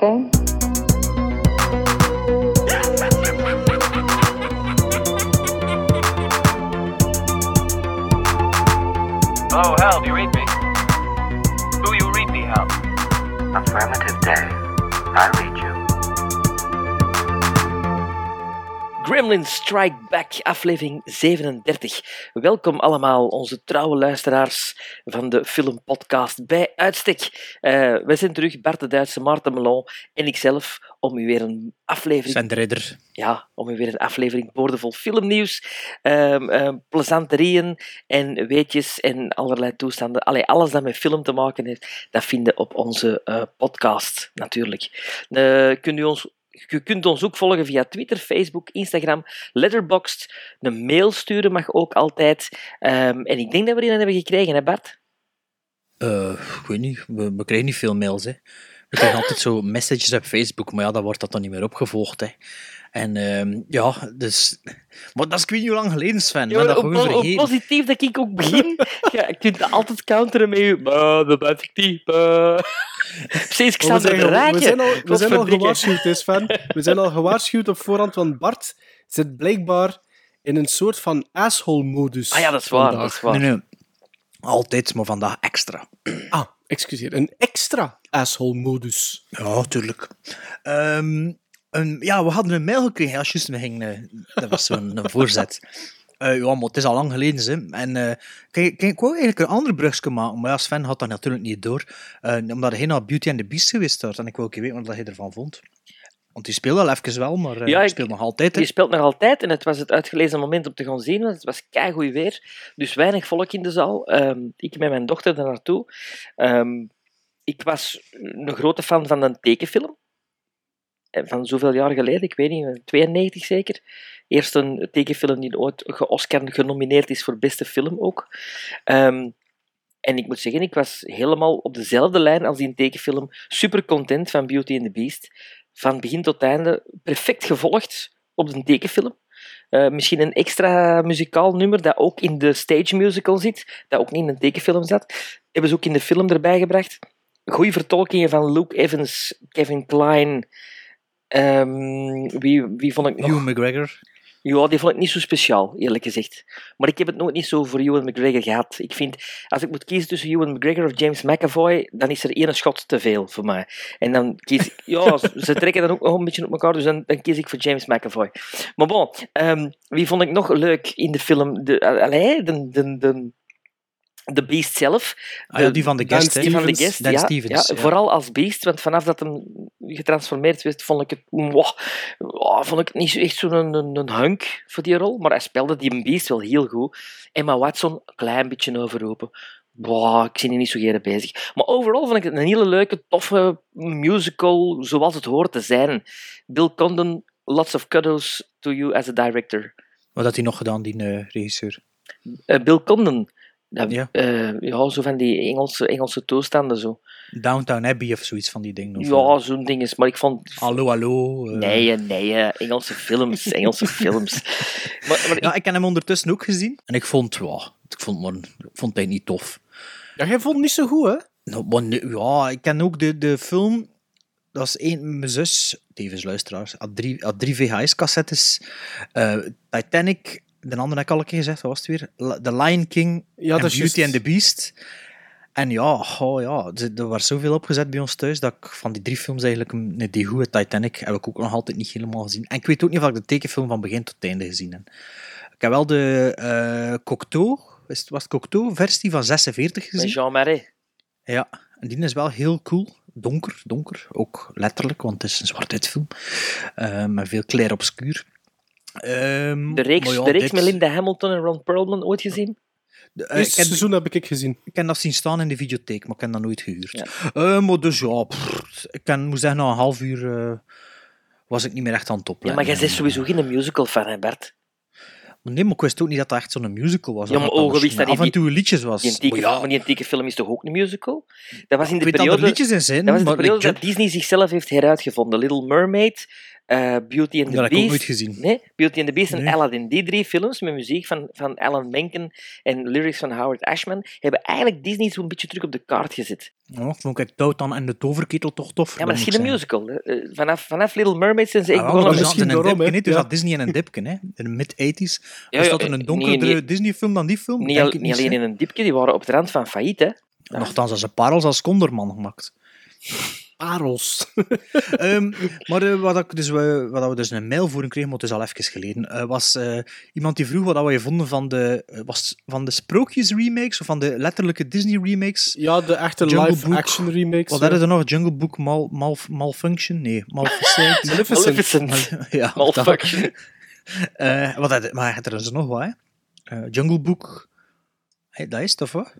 that Gremlin Strike Back, aflevering 37. Welkom allemaal, onze trouwe luisteraars van de filmpodcast bij uitstek. Uh, wij zijn terug, Bart de Duitse, Maarten Melon en ikzelf, om u weer een aflevering... Sven de. Ja, om u weer een aflevering boordevol filmnieuws, um, um, plezanterieën en weetjes en allerlei toestanden. Allee, alles dat met film te maken heeft, dat vinden op onze uh, podcast, natuurlijk. Uh, kunt u ons je kunt ons ook volgen via Twitter, Facebook, Instagram, Letterboxd. Een mail sturen mag ook altijd. Um, en ik denk dat we die hebben gekregen, hè Bart? Uh, ik weet niet, we, we krijgen niet veel mails. Hè. We krijgen altijd zo messages op Facebook, maar ja, dan wordt dat dan niet meer opgevolgd. Hè. En um, ja, dus... Maar dat is ik weet niet hoe lang geleden, Sven. Ja, dat hoe, hoe positief dat ik ook begin, ja, je kunt altijd counteren met je... dat ben ik niet. Precies, ik sta er raken. We zijn al, we zijn al gewaarschuwd, hè, Sven. We zijn al gewaarschuwd op voorhand, want Bart zit blijkbaar in een soort van asshole-modus. Ah ja, dat is waar. Dat is waar. Nee, nee. Altijd, maar vandaag extra. Ah, excuseer. Een extra asshole-modus. Ja, tuurlijk. Um, een, ja, we hadden een mail gekregen. Als juist, we gingen, dat was zo'n voorzet. Uh, ja, maar het is al lang geleden. Hè. En uh, kijk, ik wou eigenlijk een andere brugje maken, maar ja, Sven had dat natuurlijk niet door. Uh, omdat hij naar Beauty and the Beast geweest was. En ik wil ook weten wat hij ervan vond. Want die speelde al even wel, maar ja, speelt nog altijd. Die speelt nog altijd en het was het uitgelezen moment om te gaan zien, want het was keigoed weer. Dus weinig volk in de zaal. Um, ik met mijn dochter daar naartoe. Um, ik was een grote fan van een tekenfilm van zoveel jaar geleden, ik weet niet, 92 zeker. Eerst een tekenfilm die ooit ge-Oscar genomineerd is voor beste film ook. Um, en ik moet zeggen, ik was helemaal op dezelfde lijn als die tekenfilm. Super content van Beauty and the Beast. Van begin tot einde perfect gevolgd op de tekenfilm. Uh, misschien een extra muzikaal nummer dat ook in de stage musical zit, dat ook niet in een tekenfilm zat. Hebben ze ook in de film erbij gebracht. Goeie vertolkingen van Luke Evans, Kevin Kline, Um, wie, wie vond ik nog? Hugh McGregor. Ja, die vond ik niet zo speciaal, eerlijk gezegd. Maar ik heb het nooit niet zo voor Ewan McGregor gehad. Ik vind, als ik moet kiezen tussen Ewan McGregor of James McAvoy, dan is er één schot te veel voor mij. En dan kies ik... Ja, ze trekken dan ook nog een beetje op elkaar, dus dan, dan kies ik voor James McAvoy. Maar bon, um, wie vond ik nog leuk in de film? De, allee, de, de, de, de Beast zelf. Ah, ja, die van de guest, Die van de guest, Dan ja, Stevens, ja, Vooral als Beast, want vanaf dat hem getransformeerd werd, vond ik het, wow, wow, vond ik het niet echt zo'n een, een, hunk voor die rol. Maar hij speelde die Beast wel heel goed. Emma Watson, een klein beetje overroepen. Wow, ik zie die niet zo graag bezig. Maar overal vond ik het een hele leuke, toffe musical, zoals het hoort te zijn. Bill Condon, lots of kudos to you as a director. Wat had hij nog gedaan, die uh, regisseur? Uh, Bill Condon. Dat, ja. Uh, ja, zo van die Engelse, Engelse toestanden. Zo. Downtown Abbey of zoiets van die dingen. Of, ja, zo'n ding is. Maar ik vond. Hallo, hallo. Uh... Nee, nee, Engelse films. Engelse films. Maar, maar ja, ik... ik heb hem ondertussen ook gezien. En ik vond, wow, ik vond, man, ik vond hij niet tof. Ja, jij vond het niet zo goed, hè? Nou, maar, ja, ik ken ook de, de film. Dat is één, mijn zus, tevens luisteraars, had drie, had drie VHS-cassettes. Uh, Titanic de andere heb ik al een keer gezegd, wat was het weer? The Lion King ja, en Beauty just... and the Beast. En ja, oh ja, er was zoveel opgezet bij ons thuis dat ik van die drie films eigenlijk, net die goede Titanic, heb ik ook nog altijd niet helemaal gezien. En ik weet ook niet of ik de tekenfilm van begin tot einde gezien heb. Ik heb wel de uh, Cocteau, was het Cocteau-versie van 46 gezien. Met Jean Marais. Ja, en die is wel heel cool. Donker, donker. Ook letterlijk, want het is een zwart-wit film. Uh, met veel clair-obscuur. Um, de reeks, ja, de reeks dit... met Linda Hamilton en Ron Perlman ooit gezien? De uh, eerste seizoen heb ik gezien. Ik heb dat zien staan in de videotheek, maar ik heb dat nooit gehuurd. Ja. Uh, maar dus ja, pff, ik kan, moet zeggen, na een half uur uh, was ik niet meer echt aan het opletten. Ja, maar jij bent sowieso geen musical-fan, hè Bert? Maar nee, maar ik wist ook niet dat dat echt zo'n musical was. Ja, maar ogen wist dat af en toe liedjes was. Die ja. Maar die tekenfilm is toch ook een musical? Dat was in de ik periode, dat liedjes in zijn, dat, was in de periode dat Disney zichzelf heeft heruitgevonden. Little Mermaid, eh, Beauty and the Dat heb ik ook Beast. nooit gezien. Nee, Beauty and the Beast en Nee. Aladdin. Die drie films met muziek van, van Alan Menken en lyrics van Howard Ashman hebben eigenlijk Disney zo'n beetje terug op de kaart gezet. Oh, vond ik Touwtan en de Toverketel toch tof. Ja, maar geen ik musical. Eh, Vanaf, vanaf Little Mermaid zijn ze echt. Ah, wel, begonnen misschien in een dipken, hè. Er Ja. Disney in een dipken, hè. in de mid-80s. Ja, Was ja, dat een eh, donkerdere. Disney-film dan die film? Niet, Denk al- ik niet alleen in een dipje, die waren op de rand van failliet. Hè. Nochtans, als een parels als Konderman gemaakt. Parels. Ehm, maar eh, wat, ik dus, we- wat we dus een mail voor kregen, maar het is al even geleden, eh, was eh, iemand die vroeg wat we vonden van de, eh, was van de sprookjes-remakes, of van de letterlijke Disney-remakes. Ja, de echte Jungle live-action remakes. Wat hadden er nog? Jungle Book mal, mal, Malfunction? Nee, Maleficent. Maleficent. Maleficent. ja, Malfunction. Eh, wat had, maar er is er nog wat, hè? Eh, Jungle Book. Hey, dat is toch wat?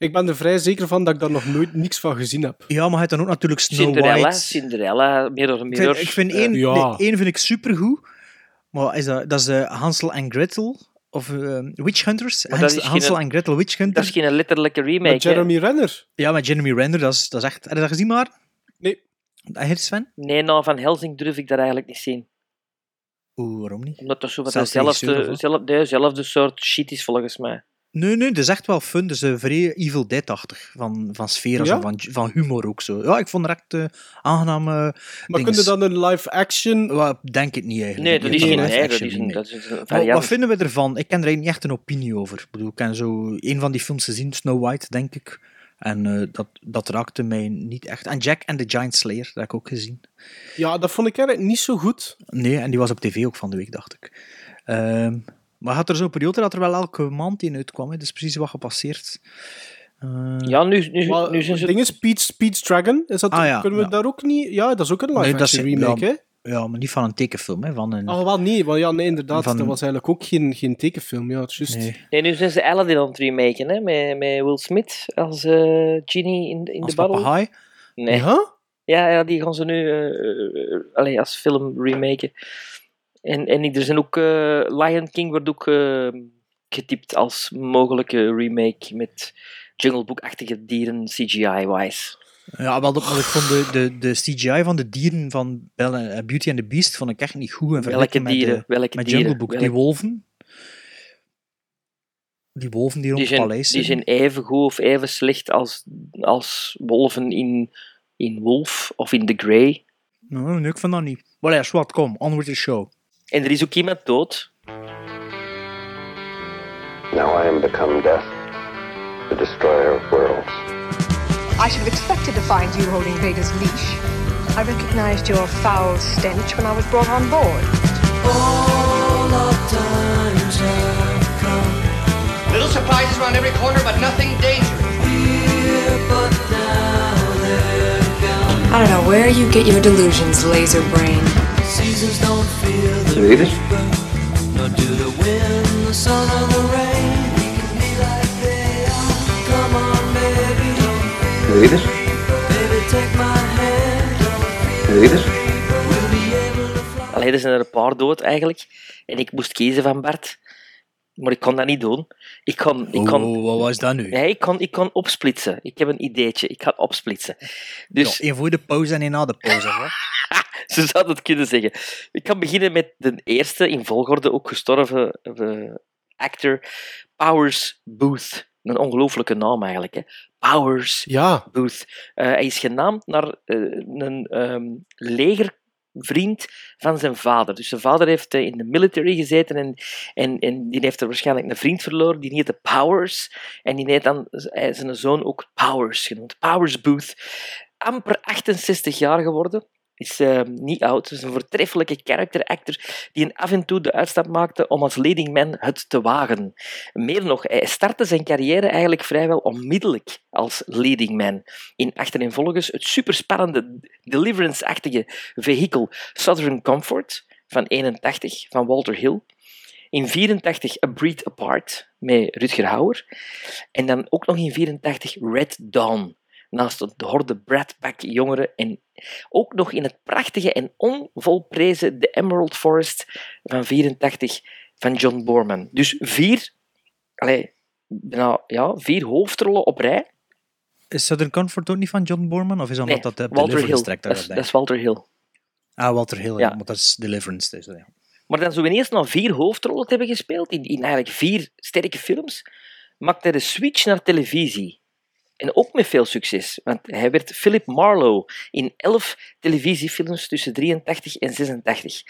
Ik ben er vrij zeker van dat ik daar nog nooit niks van gezien heb. Ja, maar hij had dan ook natuurlijk Snow Cinderella, White. Cinderella, Mirror Ik Mirror. vind, ik vind eh, één, ja. nee, één vind ik supergoed. Maar is dat, dat is de Hansel en Gretel. Of eh, Witch Hunters. Dat Hansel, Hansel en Gretel Witch dat Hunters. is geen letterlijke remake. Met hè. Jeremy Renner. Ja, met Jeremy Renner. Dat is, dat is echt... Heb je dat gezien, maar? Nee. Dat heet Sven? Nee, nou, van Helsing durf ik dat eigenlijk niet zien. Oeh, waarom niet? Omdat dat zo wat Zelfs regisseur, dezelfde, of zelf, nee, dezelfde soort shit is volgens mij. Nee, nee, dat is echt wel fun. Dus vrij Evil Dead-achtig. Van, van sfeer, Ja? zo, van, van humor ook zo. Ja, ik vond het echt eh aangename Maar dinges. kun je dan een live-action... Wel, denk het niet eigenlijk. Nee, dat is geen live-action is is Maar wat variant. vinden we ervan? Ik ken er eigenlijk niet echt een opinie over. Ik bedoel, ik ken zo een van die films gezien, Snow White, denk ik. En eh, dat, dat raakte mij niet echt. En Jack and the Giant Slayer, dat heb ik ook gezien. Ja, dat vond ik eigenlijk niet zo goed. Nee, en die was op tv ook van de week, dacht ik. Ehm, maar had er zo'n periode dat er wel elke maand in uitkwam. Hè? Dat is precies wat gepasseerd. Eh, Ja, nu, nu, Maar nu zijn ze... het ding is, Pete's, Pete's Dragon, is dat, Ah, ja, kunnen we ja. daar ook niet... Ja, dat is ook een Nee, dat is- live-action remake, ja. hè? ja, maar niet van een tekenfilm. Hè? Van een, Ah, wel nee, want ja, nee, inderdaad, Van- dat was eigenlijk ook geen, geen tekenfilm. Ja, het is juist. nee, Nee, nu zijn ze Aladdin aan het remaken, hè, met, met Will Smith als eh, genie in, in als de battle. papegaai. Nee. Ja? Ja, ja, die gaan ze nu eh, eh, allee, als film remaken. En, en er zijn ook eh, Lion King wordt ook eh, getypt als mogelijke remake met Jungle Book-achtige dieren CGI-wise. Ja, wel, dat- maar ik vond de, de, de CGI van de dieren van Belle- eh, Beauty and the Beast vond ik echt niet goed. In Welke vergelijking met, dieren? de- welke met dieren? Jungle Book. Die wolven. Die wolven die rond die het zijn, paleis die zijn even goed of even slecht als, als wolven in, in Wolf of in The Grey. Nou, nee, ik vind dat niet. Maar ja, zwart, kom, on with the show. En er is ook iemand dood. Now I am become death, the destroyer of worlds. I should have expected to find you holding Vader's leash. I recognized your foul stench when I was brought on board. All our times have come. Little surprises around every corner, but nothing dangerous. I don't know where you get your delusions, laser brain. Read it. Read it. Read it. Alleen er zijn er een paar dood eigenlijk. En ik moest kiezen van Bart. Maar ik kon dat niet doen. Ik kon, ik kon, Oh, wat was dat nu? nee, ik kon, ik kon opsplitsen. Ik heb een ideetje. Ik ga opsplitsen. Dus Ja, één voor de pauze en één na de pauze. Hè? ze zouden het kunnen zeggen. Ik kan beginnen met de eerste in volgorde ook gestorven eh, actor, Powers Booth. Een ongelooflijke naam eigenlijk. Hè. Powers Ja. Booth. Eh, hij is genaamd naar eh, een ehm, legervriend van zijn vader. Dus zijn vader heeft in de military gezeten en, en, en die heeft er waarschijnlijk een vriend verloren, die heette Powers. En die heeft dan zijn zoon ook Powers genoemd. Powers Booth. Amper 68 jaar geworden. Is eh, niet oud. is een voortreffelijke character actor die een af en toe de uitstap maakte om als leading man het te wagen. Meer nog, hij startte zijn carrière eigenlijk vrijwel onmiddellijk als leading man. In achtereenvolgens het superspannende Deliverance-achtige vehikel Southern Comfort van 81 van Walter Hill. In 84 A Breed Apart met Rutger Hauer. En dan ook nog in 84 Red Dawn. Naast de horde Brad Pack jongeren. En ook nog in het prachtige en onvolprezen The Emerald Forest van 84 van John Borman. Dus vier, allee, nou, ja, vier hoofdrollen op rij. Is Southern Comfort ook niet van John Borman? Of is dat Nee, omdat dat de Walter Deliverance Hill. Dat is, dat is Walter Hill. Ah, Walter Hill, ja. Maar dat is Deliverance. Dus, ja. Maar dan zo ineens nog vier hoofdrollen te hebben gespeeld, in, in eigenlijk vier sterke films, maakte hij de switch naar televisie. En ook met veel succes, want hij werd Philip Marlowe in elf televisiefilms tussen 83 en 86.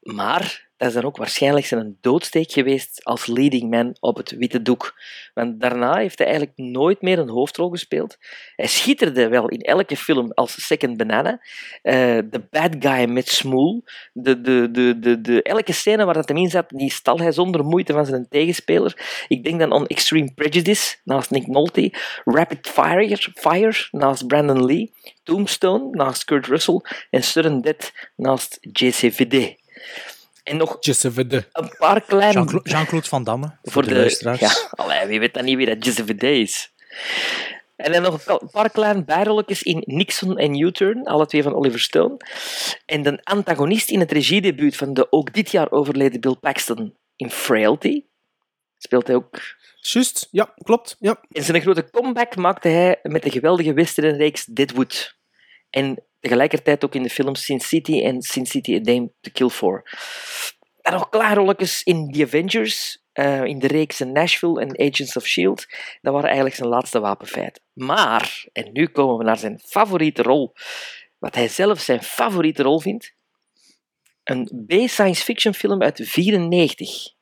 Maar dat is dan ook waarschijnlijk zijn doodsteek geweest als leading man op het witte doek. Want daarna heeft hij eigenlijk nooit meer een hoofdrol gespeeld. Hij schitterde wel in elke film als Second Banana. Eh, The Bad Guy met Smoel. De, de, de, de, de, elke scène waar dat hem in zat, die stal hij zonder moeite van zijn tegenspeler. Ik denk dan aan Extreme Prejudice, naast Nick Nolte. Rapid Fire, Fire naast Brandon Lee. Tombstone, naast Kurt Russell. En Sudden Death, naast JCVD. En nog Jesse de. een paar kleine... Jean-Cla- Jean-Claude Van Damme, voor, voor de, de, luisteraars. ja, allee, wie weet dan niet wie dat JCVD is. En dan nog een paar kleine bijrolletjes in Nixon en U-Turn, alle twee van Oliver Stone. En de antagonist in het regiedebuut van de ook dit jaar overleden Bill Paxton in Frailty. Speelt hij ook. Juist, ja, klopt. Ja. En zijn grote comeback maakte hij met de geweldige westernreeks Deadwood. En tegelijkertijd ook in de films Sin City en Sin City A Dame to Kill For. En nog klaarrolletjes in The Avengers, eh, in de reeks Nashville en Agents of S.H.I.E.L.D. Dat waren eigenlijk zijn laatste wapenfeiten. Maar, en nu komen we naar zijn favoriete rol, wat hij zelf zijn favoriete rol vindt, een B-science fiction film uit 94.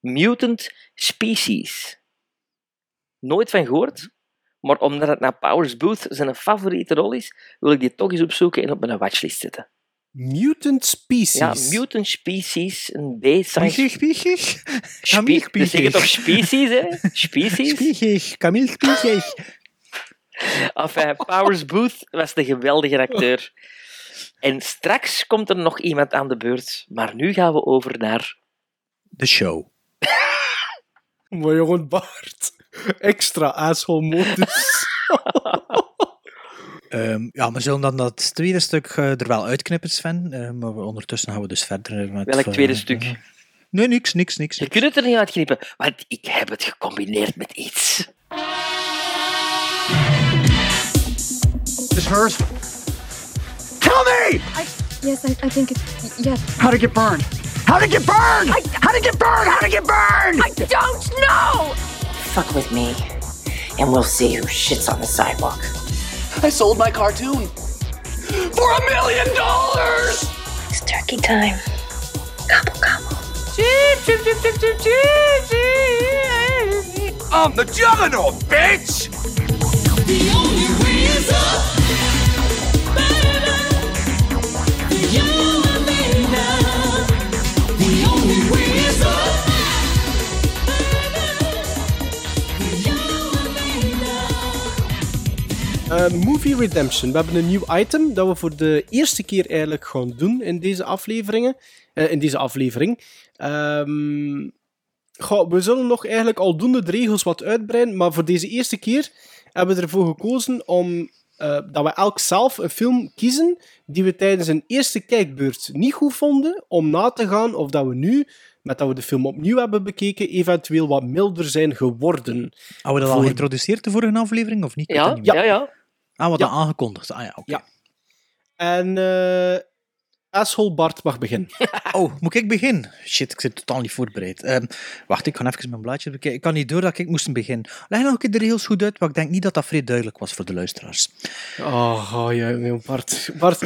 Mutant Species. Nooit van gehoord, maar omdat het naar Powers Booth zijn favoriete rol is, wil ik die toch eens opzoeken en op mijn watchlist zetten. Mutant Species. Ja, Mutant Species, een B-science... Spiegig, spiegig. Spe- Camille We zeggen toch species, hè? Species? Spiegig, Camille Spiegig. Enfin, Powers Booth was de geweldige acteur. En straks komt er nog iemand aan de beurt, maar nu gaan we over naar... De show. Maar jongen, Bart. Extra asshole modus. Ehm, ja, we zullen dan dat tweede stuk eh, er wel uitknippen, Sven. Eh, maar we- ondertussen gaan we dus verder met... Welk eh, tweede stuk? Nee, niks, niks, niks. Je kunt het er niet uitknippen, want ik heb het gecombineerd met iets. This hers? Tell me! Yes, I, I think it's. Yes. How to get burned? How to get burned? How to get burned? How to get burned? I don't know! Fuck with me, and we'll see who shits on the sidewalk. I sold my cartoon for a million dollars! It's turkey time. Gobble, gobble. I'm the juggernaut, bitch! Movie Redemption. We hebben een nieuw item dat we voor de eerste keer eigenlijk gaan doen in deze afleveringen. eh, in deze aflevering. Ehm, goh, we zullen nog eigenlijk aldoende de regels wat uitbreiden, maar voor deze eerste keer hebben we ervoor gekozen om eh, dat we elk zelf een film kiezen die we tijdens een eerste kijkbeurt niet goed vonden, om na te gaan of dat we nu, met dat we de film opnieuw hebben bekeken, eventueel wat milder zijn geworden. Hadden we dat al geïntroduceerd de vorige aflevering, of niet? Ja, niet meer. ja, ja. Ah, wat Ja. dan aangekondigd. Ah ja, oké. Ja. En eh asshole Bart mag beginnen. Oh, moet ik beginnen? Shit, ik zit totaal niet voorbereid. Ehm, wacht, ik ga even mijn blaadje bekijken. Ik kan niet door dat ik moest beginnen. Leg nog een keer de regels goed uit, maar ik denk niet dat dat vrij duidelijk was voor de luisteraars. Oh, oh ja, ja, Bart. Bart.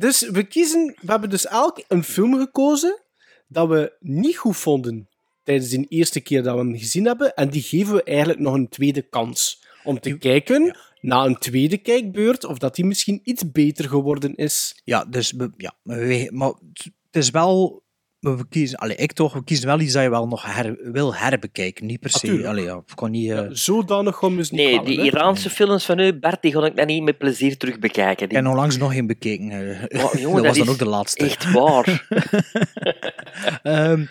Dus we kiezen, we hebben dus elk een film gekozen dat we niet goed vonden tijdens de eerste keer dat we hem gezien hebben. En die geven we eigenlijk nog een tweede kans. Om te kijken na een tweede kijkbeurt of dat die misschien iets beter geworden is. Ja, dus ja, maar het is wel... We kiezen, allee, ik toch, we kiezen wel iets dat je wel nog her, wil herbekijken. Niet per se. Allee, ja, ik kan niet... eh, Zodanig niet Nee, halen, die hè. Iraanse films van u, Bart, die ga ik dan niet met plezier terug bekijken. Ik Die... heb onlangs nog geen bekeken. eh. Oh, jongen, dat was dan is ook de laatste. Echt waar. Ehm,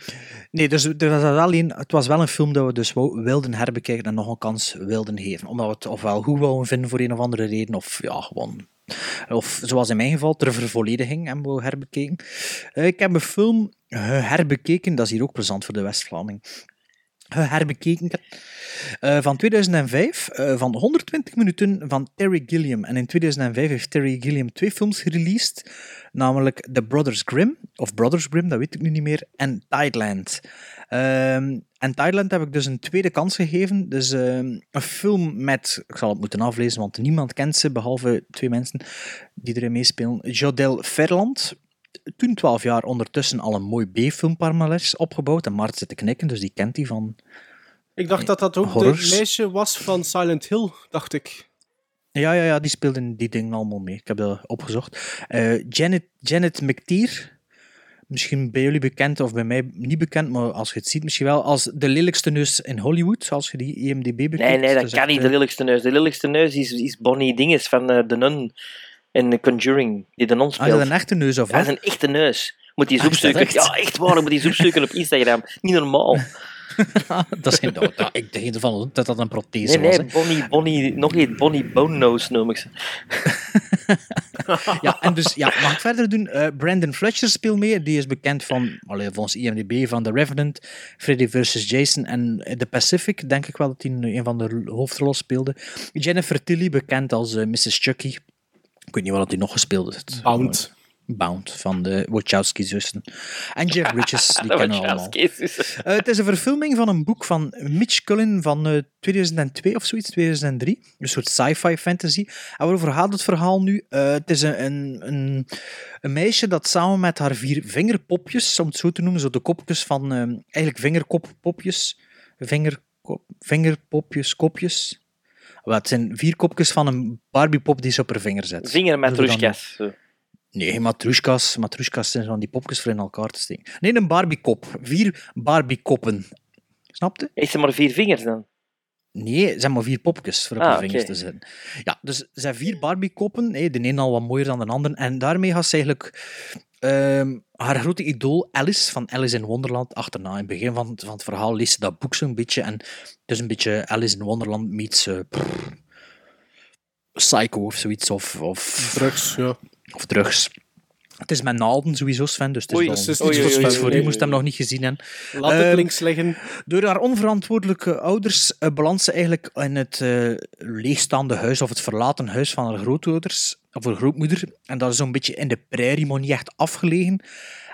nee, dus er was wel een, het was wel een film dat we dus wilden herbekijken en nog een kans wilden geven. Omdat we het ofwel goed wouden vinden voor een of andere reden, of ja, gewoon... Of zoals in mijn geval, ter vervollediging hebben we herbekeken. Eh, ik heb een film eh, herbekeken, dat is hier ook plezant voor de West-Vlaming. Eh, herbekeken. Eh, van 2005, eh, van 120 minuten van Terry Gilliam. En in 2005 heeft Terry Gilliam twee films gereleased, namelijk The Brothers Grimm, of Brothers Grimm, dat weet ik nu niet meer, en Tideland. Ehm, en Tideland heb ik dus een tweede kans gegeven. Dus ehm, een film met, ik zal het moeten aflezen, want niemand kent ze, behalve twee mensen die erin meespelen. Jodel Ferland, toen 12 jaar ondertussen al een mooi B-filmpalmarès opgebouwd. En Mart zit te knikken, dus die kent die van... Ik dacht dat dat ook Horrors. de meisje was van Silent Hill, dacht ik. Ja, ja, ja, die speelde in die dingen allemaal mee. Ik heb dat opgezocht. Eh, Janet, Janet McTeer, misschien bij jullie bekend of bij mij niet bekend, maar als je het ziet misschien wel, als de lelijkste neus in Hollywood, als je die IMDb bekijkt. Nee, nee, dat is kan echt, niet, eh, de lelijkste neus. De lelijkste neus is, is Bonnie Dinges van eh, The Nun in The Conjuring, die de non Ah, speelt. is dat een echte neus of Dat is wat? een echte neus. Moet die Ah, is echt? Ja, echt waar, moet die zoekzoeken op Instagram. Niet normaal. dat is geen, dat- ik denk ervan dat dat een Nee, prothese nee, was. hè. Bonnie, Bonnie, nog niet Bonnie Bone Nose noem ik ze. Ja, en dus, ja, mag ik verder doen? Eh, Brandon Fletcher speelt mee. Die is bekend van, allee, volgens IMDb, van The Revenant, Freddy vs. Jason en The Pacific. Denk ik wel dat hij een, van de hoofdrollen speelde. Jennifer Tilly, bekend als eh, Mrs. Chucky. Ik weet niet wat hij nog gespeeld heeft. Bound. Bound, van de Wachowski-zussen. En Jeff Bridges, die kennen we allemaal. Eh, het is een verfilming van een boek van Mitch Cullen van eh, 2002 of zoiets, 2003. Een soort sci-fi fantasy. En waarover gaat het verhaal nu? Eh, het is een, een, een, een meisje dat samen met haar vier vingerpopjes, om het zo te noemen, zo de kopjes van, eh, eigenlijk vingerkoppopjes, vingerkop, vingerpopjes, kopjes. Wel, het zijn vier kopjes van een Barbiepop die ze op haar vinger zet. Vinger met Zullen Nee, geen matroeskas. Matroeskas zijn van die popjes voor in elkaar te steken. Nee, een Barbiekop. Vier Barbiekoppen. Snapte? Heeft ze maar vier vingers dan? Nee, ze zijn maar vier popjes voor op Ah, haar vingers te zetten. Ja, dus ze zijn vier Barbiekoppen. hè, De een al wat mooier dan de ander. En daarmee gaat ze eigenlijk ehm, haar grote idool Alice van Alice in Wonderland achterna. In het begin van het, van het verhaal leest ze dat boek zo'n beetje. En het is een beetje Alice in Wonderland meets pff, Psycho of zoiets. Of, of Drugs, ja. Of drugs. Het is met naalden sowieso, Sven, dus het is Oei, wel dus het is iets niet voor- u. Moest hem nog niet gezien hebben. Laat het Ehm, links liggen. Door haar onverantwoordelijke ouders uh, belandt ze eigenlijk in het eh, leegstaande huis of het verlaten huis van haar grootouders, of haar grootmoeder. En dat is zo'n beetje in de prairie, maar niet echt afgelegen.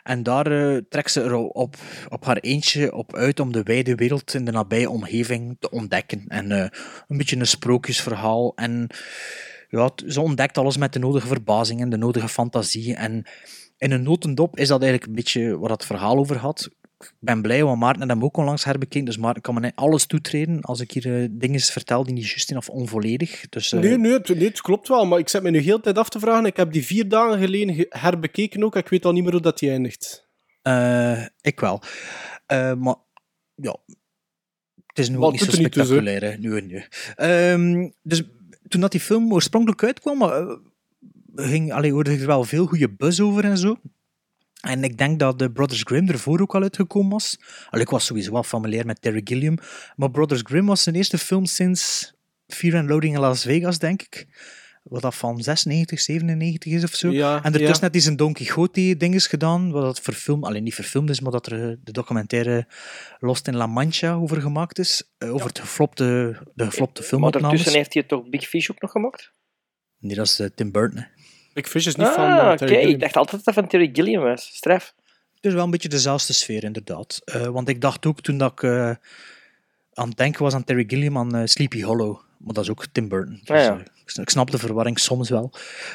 En daar eh, trekt ze er op, op haar eentje op uit om de wijde wereld in de nabije omgeving te ontdekken. En eh, een beetje een sprookjesverhaal. En ja, ze ontdekt alles met de nodige verbazing en de nodige fantasie. En in een notendop is dat eigenlijk een beetje waar het verhaal over had. Ik ben blij, want Maarten had hem ook onlangs herbekeken. Dus Maarten kan me alles toetreden als ik hier eh, dingen vertel die niet juist zijn of onvolledig. Dus, eh, Nee, nee het, nee, het klopt wel, maar ik zet me nu heel de tijd af te vragen. Ik heb die vier dagen geleden ge- herbekeken ook. Ik weet al niet meer hoe dat die eindigt. eh, ik wel. Maar ja, het is nu ook niet zo spectaculair. hè. Nu en nu. Ehm, dus toen dat die film oorspronkelijk uitkwam, eh, ging, allee, hoorde ik er wel veel goede buzz over en zo. En ik denk dat de Brothers Grimm ervoor ook al uitgekomen was. Allee, ik was sowieso wel familiair met Terry Gilliam. Maar Brothers Grimm was zijn eerste film sinds Fear and Loading in Las Vegas, denk ik. Wat dat van 96, 97 is of zo. Ja, en ertussen ja. had hij zijn Don Quixote-dinges gedaan. Wat dat verfilmd, alleen niet verfilmd is, maar dat er eh, de documentaire Lost in La Mancha over gemaakt is. Eh, over het geflopte, de geflopte Maar filmopnames. daartussen heeft hij toch Big Fish ook nog gemaakt? Nee, dat is eh, Tim Burton. hè. Big Fish is niet Ah, van eh, oké. Terry Gilliam. Ik dacht altijd dat dat van Terry Gilliam was. Straf. Het is wel een beetje dezelfde sfeer, inderdaad. Eh, want ik dacht ook toen dat ik eh, aan het denken was aan Terry Gilliam aan eh, Sleepy Hollow. Maar dat is ook Tim Burton. Dus, ja. ik sn- ik snap de verwarring soms wel.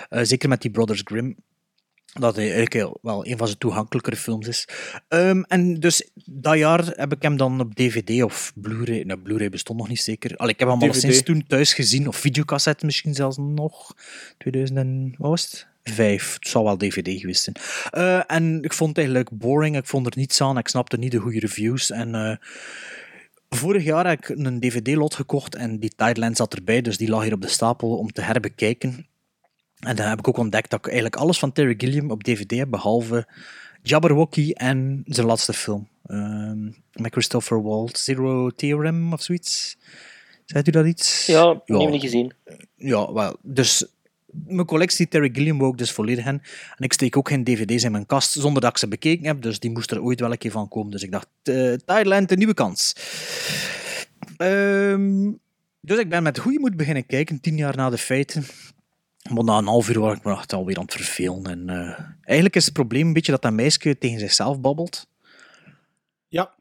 Eh, zeker met die Brothers Grimm. Dat hij eigenlijk wel een van zijn toegankelijkere films is. Ehm, en dus dat jaar heb ik hem dan op DVD of Blu-ray. Nou, Blu-ray bestond nog niet zeker. Allee, ik heb hem al sinds toen thuis gezien. Of videocassette misschien zelfs nog. 2000 en, wat was het? Vijf. Het zal wel DVD geweest zijn. Eh, en ik vond het eigenlijk boring. Ik vond er niets aan. Ik snapte niet de goede reviews. En eh, vorig jaar heb ik een DVD-lot gekocht en die Tideland zat erbij. Dus die lag hier op de stapel om te herbekijken. En dan heb ik ook ontdekt dat ik eigenlijk alles van Terry Gilliam op DVD heb, behalve Jabberwocky en zijn laatste film. Ehm, met Christopher Waltz, Zero Theorem of zoiets. Zegt u dat iets? Ja, ja. niet gezien. Ja, wel. Dus mijn collectie Terry Gilliam wou ik dus volledig in. En ik steek ook geen dvd's in mijn kast zonder dat ik ze bekeken heb. Dus die moest er ooit wel een keer van komen. Dus ik dacht, eh Thailand, een nieuwe kans. Ehm, dus ik ben met goede moed beginnen kijken, tien jaar na de feiten. Maar na een half uur was ik me echt alweer aan het vervelen. En, eh, eigenlijk is het probleem een beetje dat dat meisje tegen zichzelf babbelt. Ja.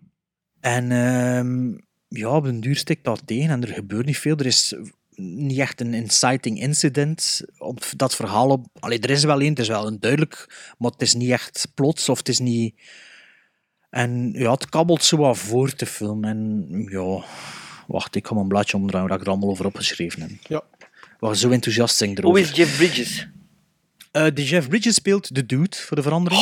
En ehm, ja, op den duur stikt dat tegen en er gebeurt niet veel. Er is niet echt een inciting incident op dat verhaal. Op... Allee, er is wel één, het is wel een duidelijk, maar het is niet echt plots of het is niet... En ja, het kabbelt zo wat voor te film. En ja, wacht, ik ga mijn bladje omdraaien waar ik er allemaal over opgeschreven heb. Ja. Waar zo enthousiast zijn erover. Hoe is Jeff Bridges? Eh, de Jeff Bridges speelt de dude, voor de verandering.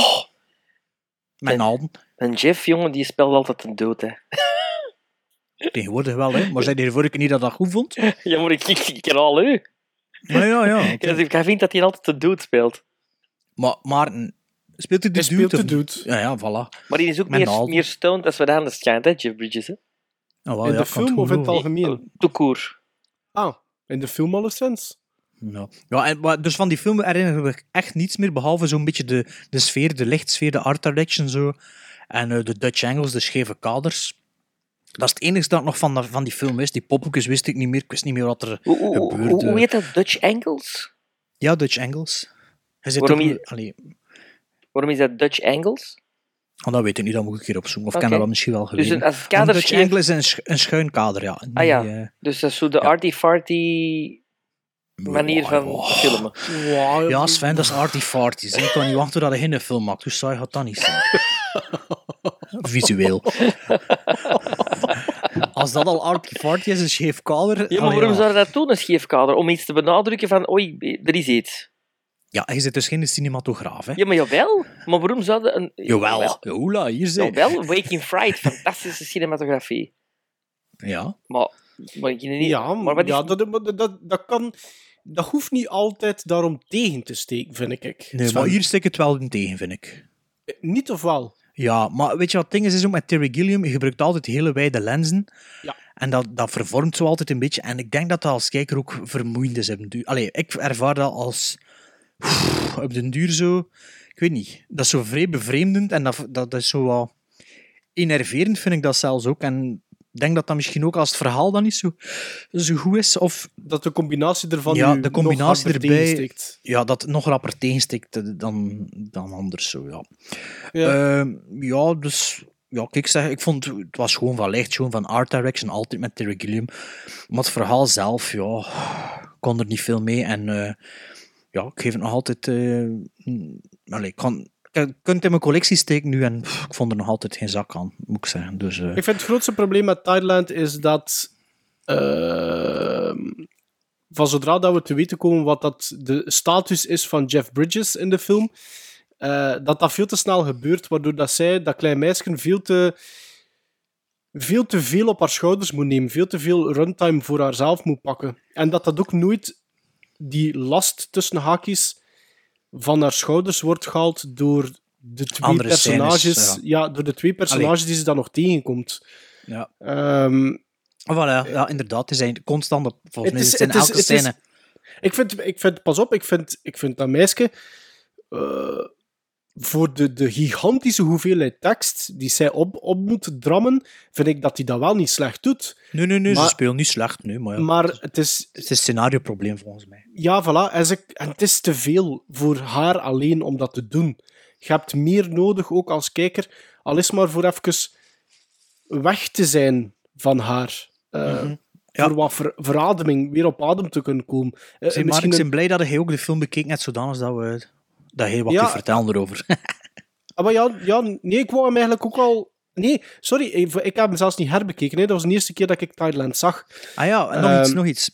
Met En- Alden. En Jeff, jongen, die speelt altijd een dood, hè. Tegenwoordig wel, hè. Maar zei de vorige keer niet dat dat goed vond? Ja, maar ik, ik, ik herhaal u. Ja, ja, ja. Ik, ik vind dat hij altijd een dood speelt. Maar Maarten, speelt hij de Hij dude? speelt de dude. Ja, ja, voilà. Maar die is ook Met meer, meer stoned als we aan de schijnt, hè, Jeff Bridges, hè. Oh, wel, in ja, de ik kan het film of in het algemeen? Toekoer. Ah, in de film alleszins. Ja, ja en, maar dus van die film herinner ik me echt niets meer, behalve zo'n beetje de, de sfeer, de lichtsfeer, de art direction zo. En eh, de Dutch angles, de scheve kaders. Dat is het enige dat nog van, dat- van die film is. Die pophoekjes wist ik niet meer. Ik wist niet meer wat er Hoe, hoe, hoe, gebeurde. hoe heet dat? Dutch Angles? Ja, Dutch angles. Hij zit Waarom op- je- Waarom is dat Dutch Angles? oh, dat weet ik niet, dat moet ik een keer opzoeken. Of kan dat misschien wel Dus geweten. een- als het Een kader Dutch scheef- angle is een, sch- een schuin kader, ja. Ah ja, eh, dus dat is zo de arty-farty manier ja, van ja. filmen. Wow, Ja, Sven, dat is arty farty. Ik kan niet wachten tot hij geen film maakt. Hoe saai gaat dat niet zijn? Visueel. Als dat al arty farty is, een scheef kader... Ja, maar waarom zou je dat doen, een scheef kader? Om iets te benadrukken van, oei, er is iets. Ja, je zit dus geen cinematograaf, hè? Ja, maar jawel. Maar waarom zou je een... Jawel. Oela, hier zijn. Jawel, Waking Fright, fantastische cinematografie. Ja. Maar, maar, ik niet, Ja, maar wat is... ja dat, dat, dat, kan... Dat hoeft niet altijd daarom tegen te steken, vind ik. Nee, maar hier stik het wel in tegen, vind ik. Niet of wel? Ja, maar weet je wat het ding is, is ook met Terry Gilliam, je gebruikt altijd hele wijde lenzen. Ja. En dat, dat vervormt zo altijd een beetje. En ik denk dat dat als kijker ook vermoeiend is. Allee, ik ervaar dat als... op den duur zo... Ik weet niet. Dat is zo vrij bevreemdend. En dat, dat is zo wat... Enerverend vind ik dat zelfs ook. En denk dat dat misschien ook als het verhaal dan niet zo, zo goed is. Of Dat de combinatie ervan ja, de combinatie erbij. Ja, dat het nog rapper tegenstikt eh, dan, dan anders zo, ja. Ja. Ehm, ja, dus... Ja, kijk, ik zeg, ik vond het was gewoon van licht, gewoon van art direction, altijd met Terry Gilliam. Maar het verhaal zelf, ja, kon er niet veel mee. En eh, ja, ik geef het nog altijd... allee, ik kan... Ik kan het in mijn collectie steken nu en ik vond er nog altijd geen zak aan, moet ik zeggen. Dus, eh, Ik vind het grootste probleem met Thailand is dat ehm, van zodra dat we te weten komen wat dat de status is van Jeff Bridges in de film, eh, dat dat veel te snel gebeurt, waardoor dat zij, dat klein meisje, veel te, veel te veel op haar schouders moet nemen, veel te veel runtime voor haarzelf moet pakken. En dat dat ook nooit die last tussen haakjes van haar schouders wordt gehaald door de twee Andere scènes, personages. ja. ja. door de twee personages die ze dan nog tegenkomt. ja. Ehm, Voilà, ja, inderdaad. Het zijn constant, op- volgens mij is het is- elke is- scène. ik, vind, ik vind, pas op, ik vind, ik vind dat meisje eh, voor de, de gigantische hoeveelheid tekst die zij op, op moet drammen, vind ik dat hij dat wel niet slecht doet. Nee, nee, nee, Maar- ze speelt niet slecht nu, maar ja. Maar het is, Het is een scenarioprobleem volgens mij. ja, voilà, en, ze, en het is te veel voor haar alleen om dat te doen. Je hebt meer nodig, ook als kijker, al is maar voor even weg te zijn van haar. Eh, Mhm. Ja. Voor wat ver- verademing, weer op adem te kunnen komen. Eh, misschien ik een- ben blij dat hij ook de film bekeken net zodanig dat, we, dat hij wat Ja. kunt vertellen erover. Ah, maar ja, ja, nee, ik wou hem eigenlijk ook al... Nee, sorry, ik, ik heb hem zelfs niet herbekeken. Hè. Dat was de eerste keer dat ik Thailand zag. ah ja, en nog iets, Ehm, nog iets.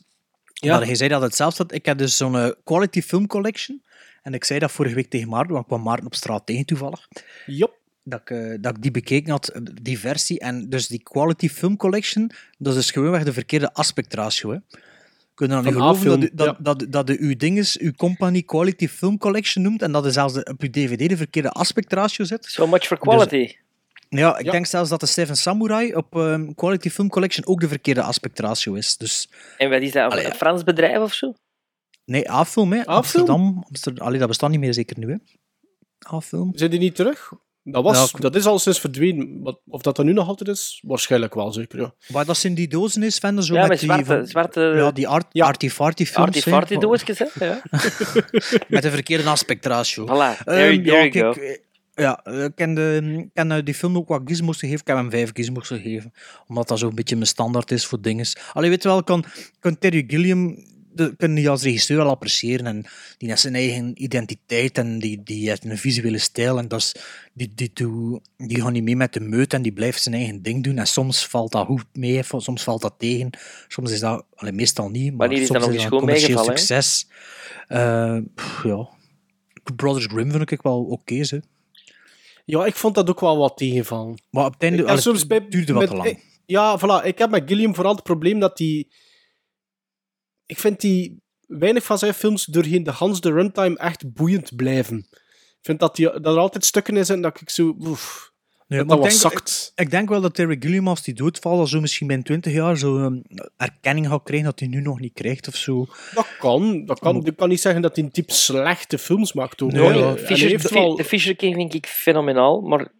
ja. Ja. hij zei dat het zelfs had. Ik heb dus zo'n eh, quality film collection. En ik zei dat vorige week tegen Maarten, want ik kwam Maarten op straat tegen toevallig. Jop. Dat ik, eh, dat ik die bekeken had, die versie. En dus die quality film collection, dat is dus gewoonweg de verkeerde aspectratio. Hè. Kunnen dan niet geloven dat, u- dat, ja. dat, dat de uw dinges, uw company quality film collection noemt en dat er zelfs de, op uw dvd de verkeerde aspectratio zit. So much for quality. Ja, ik Ja. denk zelfs dat de Seven Samurai op ehm, Quality Film Collection ook de verkeerde aspectratio is. Dus En wat is dat, Allee, een. Frans bedrijf of zo? nee, A-film, hè. A-film? Amsterdam. Amsterdam. Allee, dat bestaat niet meer zeker nu, hè. A-film. Zijn die niet terug? Dat, was, Ja, dat is al sinds verdwenen. Of dat dat nu nog altijd is? Waarschijnlijk wel, zeker. Ja. Waar dat ze in die dozen is, Vende, zo Ja, met, met die... zwarte, van- zwarte ja, die art, arty-farty films. arty hè. farty doosjes, hè? Ja. Met een verkeerde aspectratio. Voilà, there, Ehm, there ja, you go. kijk, eh, ja, eh, ik ken, de, ik ken eh, die film ook wat gizmos gegeven. Ik heb hem vijf gizmos gegeven. Omdat dat zo'n beetje mijn standaard is voor dingen. Allee, weet je wel, kan, ik kan Terry Gilliam de, kan die als regisseur wel appreciëren. En die heeft zijn eigen identiteit en die, die heeft een visuele stijl. En dat is, die, die, doe- die gaat niet mee met de meut en die blijft zijn eigen ding doen. En soms valt dat goed mee, soms valt dat tegen. Soms is dat, allee, meestal niet, maar Wanneer is dat soms is dat een commercieel succes. Eh, pff, ja. Brothers Grimm vind ik wel oké, ze. ja, ik vond dat ook wel wat tegenvallen. Maar op het einde Ja, allee, soms bij- het duurde wat met- te lang. ik- Ja, voilà. Ik heb met Gilliam vooral het probleem dat hij... Ik vind die weinig van zijn films doorheen de Hans de runtime echt boeiend blijven. Ik vind dat, die, dat er altijd stukken in zijn dat ik zo... Oef, Nee, dat ik denk- zakt. Ik denk wel dat Terry Gilliam, als die doodvalt, al zo misschien binnen 20 jaar zo um, erkenning gaat krijgen dat hij nu nog niet krijgt of zo. Dat kan. Dat kan. Ik kan niet zeggen dat hij een type slechte films maakt. Ook. Nee, hoor. ja. En hij Fisher, heeft de, wel- de Fisher King vind ik fenomenaal, maar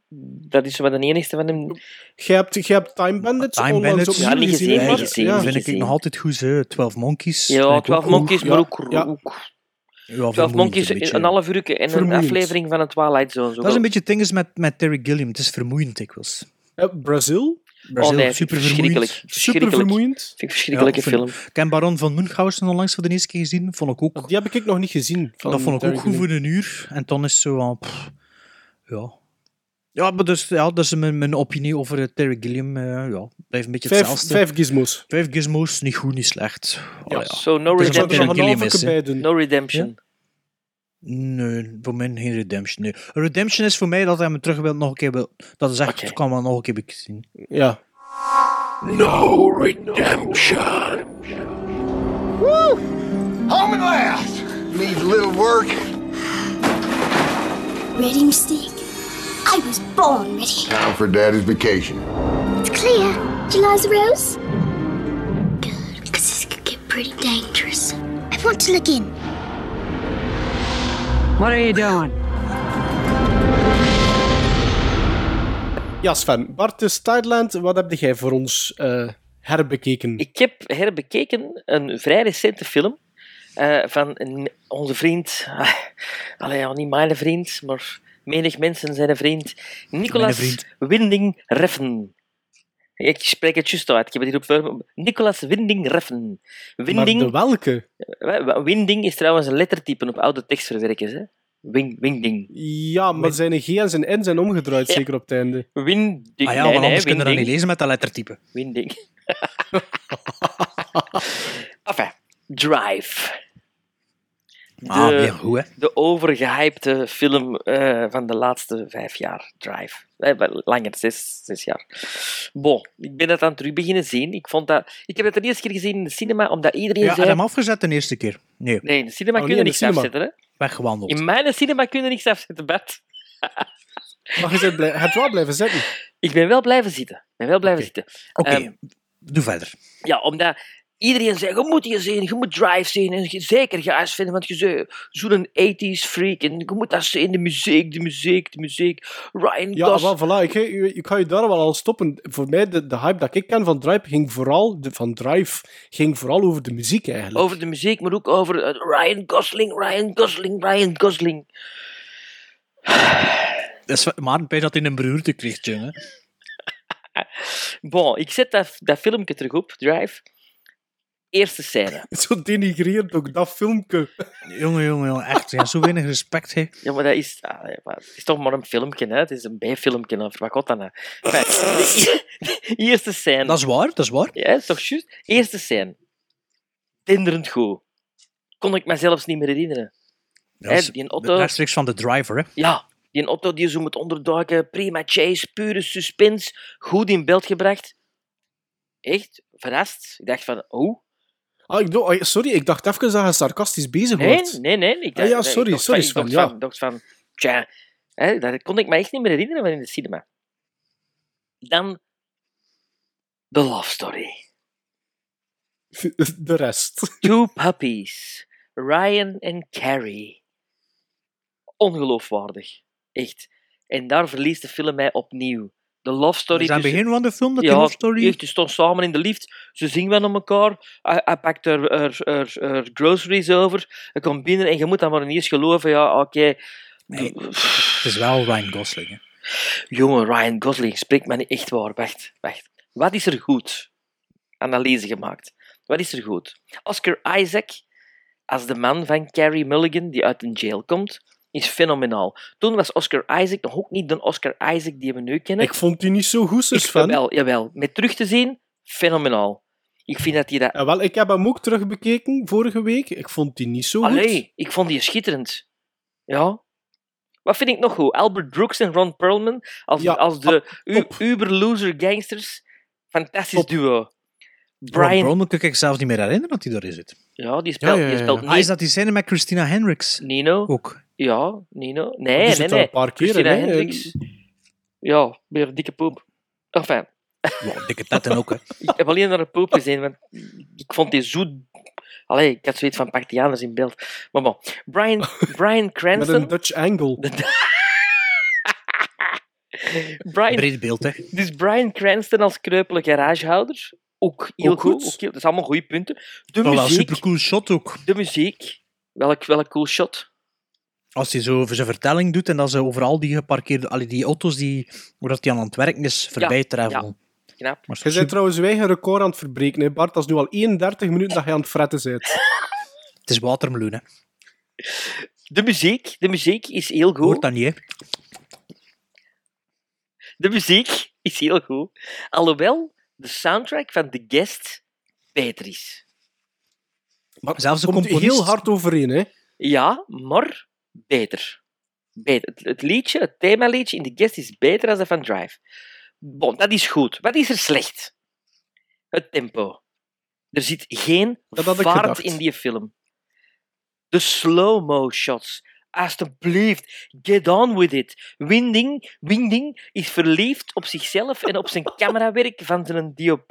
dat is wel de enigste van hem. Jij hebt, jij hebt Time Bandits Time Bandits. Ja, niet gezien, gezien, ja. niet vind ik gezien. nog altijd goed, hè. 12 Monkeys. Ja, vind ik 12 ook Monkeys, maar Ja, ook, ja. ook Ja, 12 vermoeiend Monkeys, een beetje. een half uur en een aflevering van een Twilight Zone. Zo Dat is een beetje het ding is met, met Terry Gilliam. Het is vermoeiend dikwijls. Ja, Brazil. Brazil, oh nee, super verschrikkelijk. vermoeiend. Super vermoeiend. Vind ik een verschrikkelijke Ja, film. Ik heb Baron van Munchausen onlangs voor de eerste keer gezien. Vond ik ook, Die heb ik nog niet gezien. van dat vond ik Terry ook goed voor een uur. En dan is het zo van... pff, ja. Ja, maar dus, ja, dat is mijn, mijn opinie over eh, Terry Gilliam. eh, ja, blijft een beetje Vijf, hetzelfde. vijf gizmos. Vijf gizmos, niet goed, niet slecht. Oh, ja. So, no redemption. Gilliam halve is, hè. bij doen. No redemption. Nee, voor mij geen Redemption. Nee. Redemption is voor mij dat hij me terug wil nog een keer wil. Dat is echt, Oké. kan wel nog een keer zien. Ja. No redemption. Woo! Home at last. Needs a little work. Ready, Mystique? I was born ready. Time for Daddy's vacation. It's clear. Like the rose? Good, because this could get pretty dangerous. I want to look in. What are you doing? Ja, Sven. Bart, dus Thailand, wat heb jij voor ons eh, herbekeken? Ik heb herbekeken een vrij recente film eh, van een- onze vriend, ah, allee, ja, niet mijn vriend, maar menig mensen zijn een vriend, Nicolas vriend. Winding Refn. Ik spreek het juist uit, ik heb het hier op. Nicolas Winding Refn. Maar Winding, de welke? eh, Winding is trouwens een lettertype op oude tekstverwerkers. Hè? Wing, wingding. Ja, maar zijn G en zijn N zijn omgedraaid, Ja. zeker op het einde. Winding. Ah ja, nee, want nee, anders kunnen we dat niet lezen met dat lettertype. Winding. enfin, Drive. Ah, De- weer goed, hè. de overgehypte film eh, van de laatste vijf jaar, Drive. Eh, langer, zes, zes jaar. Bon, ik ben dat aan het terug beginnen zien. Ik, vond dat, ik heb het de eerste keer gezien in de cinema, omdat iedereen Ja, heb zei... je hem afgezet de eerste keer? Nee, Nee, in de cinema Oh, kun niet je de niks afzetten. Hè? weggewandeld. In mijn cinema kun je niks afzetten, Bart. Maar je bent hebt wel blijven zitten. Ik ben wel blijven zitten. Ik ben wel blijven zitten. Oké, Ehm, doe verder. Ja, omdat iedereen zei, je moet je zien, je moet Drive zien. En je, zeker Gijs vinden, want je bent zo'n 80s freak. En je moet dat zien, de muziek, de muziek, de muziek. Ryan Ja, Gosling. wel, voilà. Ik, ik, ik ga je daar wel al stoppen. Voor mij, de, de hype dat ik ken van Drive ging vooral, de, van Drive, ging vooral over de muziek eigenlijk. Over de muziek, maar ook over eh, Ryan Gosling, Ryan Gosling, Ryan Gosling. Dat is, maar een dat in een beroerte kreeg, jongen. Bon, ik zet dat, dat filmpje terug op, Drive. Eerste scène. Zo denigrerend ook, dat filmpje. Jongen, jongen, jongen, echt. Ja, zo weinig respect, hè. Ja, maar dat is, ah, ja, maar het is toch maar een filmpje, hè? Het is een bijfilmpje, over wat de, de eerste scène. Dat is waar, dat is waar. Ja, is toch juist? Eerste scène. Tinderend goed. Kon ik me zelfs niet meer herinneren. Dat Hè, is die auto, rechtstreeks van de driver, hè. ja, die auto die zo moet onderduiken. Prima chase, pure suspense. Goed in beeld gebracht. Echt, verrast. Ik dacht van, oh. Ah, ik dacht- ah, sorry, ik dacht even dat je sarcastisch bezig Nee, wordt. nee, nee. Ik Ah, dacht, ja, nee, sorry, ik dacht sorry, van, ik Sven, dacht ja. van, dacht van, tja, hè, dat kon ik me echt niet meer herinneren van in de cinema. Dan The Love Story. De rest. Two puppies. Ryan en Carrie. Ongeloofwaardig. Echt. En daar verliest de film mij opnieuw. De love story Is dat het begin van de film, dat ja, love story? echt, die staan samen in de lift. Ze zingen wel naar elkaar. Hij, hij pakt er, er, er, er groceries over. Hij komt binnen en je moet dan maar niet eens geloven. Ja, oké. Het is wel Ryan Gosling. Hè. Jongen, Ryan Gosling, spreekt me niet echt waar. Wacht, wacht. Wat is er goed? Analyse gemaakt. Wat is er goed? Oscar Isaac, als de man van Carrie Mulligan, die uit een jail komt, is fenomenaal. Toen was Oscar Isaac nog ook niet de Oscar Isaac die we nu kennen. Ik vond die niet zo goed, Ik- van. Jawel, jawel. Met terug te zien, fenomenaal. Ik vind dat hij dat... Ja, wel, ik heb hem ook terugbekeken vorige week. Ik vond die niet zo goed. Allee, ik vond die schitterend. Ja. Wat vind ik nog goed? Albert Brooks en Ron Perlman als, Ja, als de u- uber-loser gangsters. Fantastisch duo. Ron Brian... Perlman kan ik zelfs niet meer herinneren dat hij daarin zit. Ja, die speelt, Ja, ja, Die ja. speelt Ah, is dat die scène met Christina Hendricks? Nino? Ook. Ja, Nino. Die Nee, zit nee, nee. een paar keer in, Christina hè. Hendricks. Ja, weer een dikke poep. Enfin, Ja, dikke tetten ook, hè. ik heb alleen naar een poep gezien, want ik vond die zo... Allee, ik had zoiets van pak die anders in beeld. Maar bon. Brian, Brian Met Cranston... een Dutch angle. Brian, Breed beeld, hè. Dus Brian Cranston als kreupele garagehouder. Ook heel Ook goed. goed. ook heel- dat is allemaal goede punten. De Oh, wel een muziek. supercool shot ook. De muziek. Welk, welk cool shot. Als hij zo over zijn vertelling doet en dat ze overal die geparkeerde, allee, die auto's die, hoe dat die aan het werken is, voorbij travelen. Knap. Maar Je bent trouwens wij een record aan het verbreken, hè, Bart. Dat is nu al 31 minuten dat je aan het fretten bent. Het is watermeloen, hè. De muziek. De muziek is heel goed. Hoort dat niet, hè. De muziek is heel goed. Alhoewel de soundtrack van The Guest beter is. Maar Zelfs de komt componist- heel hard overeen, hè. Ja, maar beter. beter. Het, het liedje, het themaliedje in The Guest is beter dan dat van Drive. Bon, dat is goed. Wat is er slecht? Het tempo. Er zit geen vaart gedacht. in die film. De slow-mo shots. Alsjeblieft, get on with it. Winding, Winding is verliefd op zichzelf en op zijn camerawerk van zijn DOP,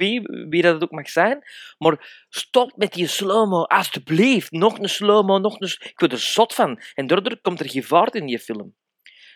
wie dat het ook mag zijn. Maar stop met die slow-mo, alsjeblieft. Nog een slow-mo, nog een... Ik word er zot van. En daardoor komt er geen vaart in die film.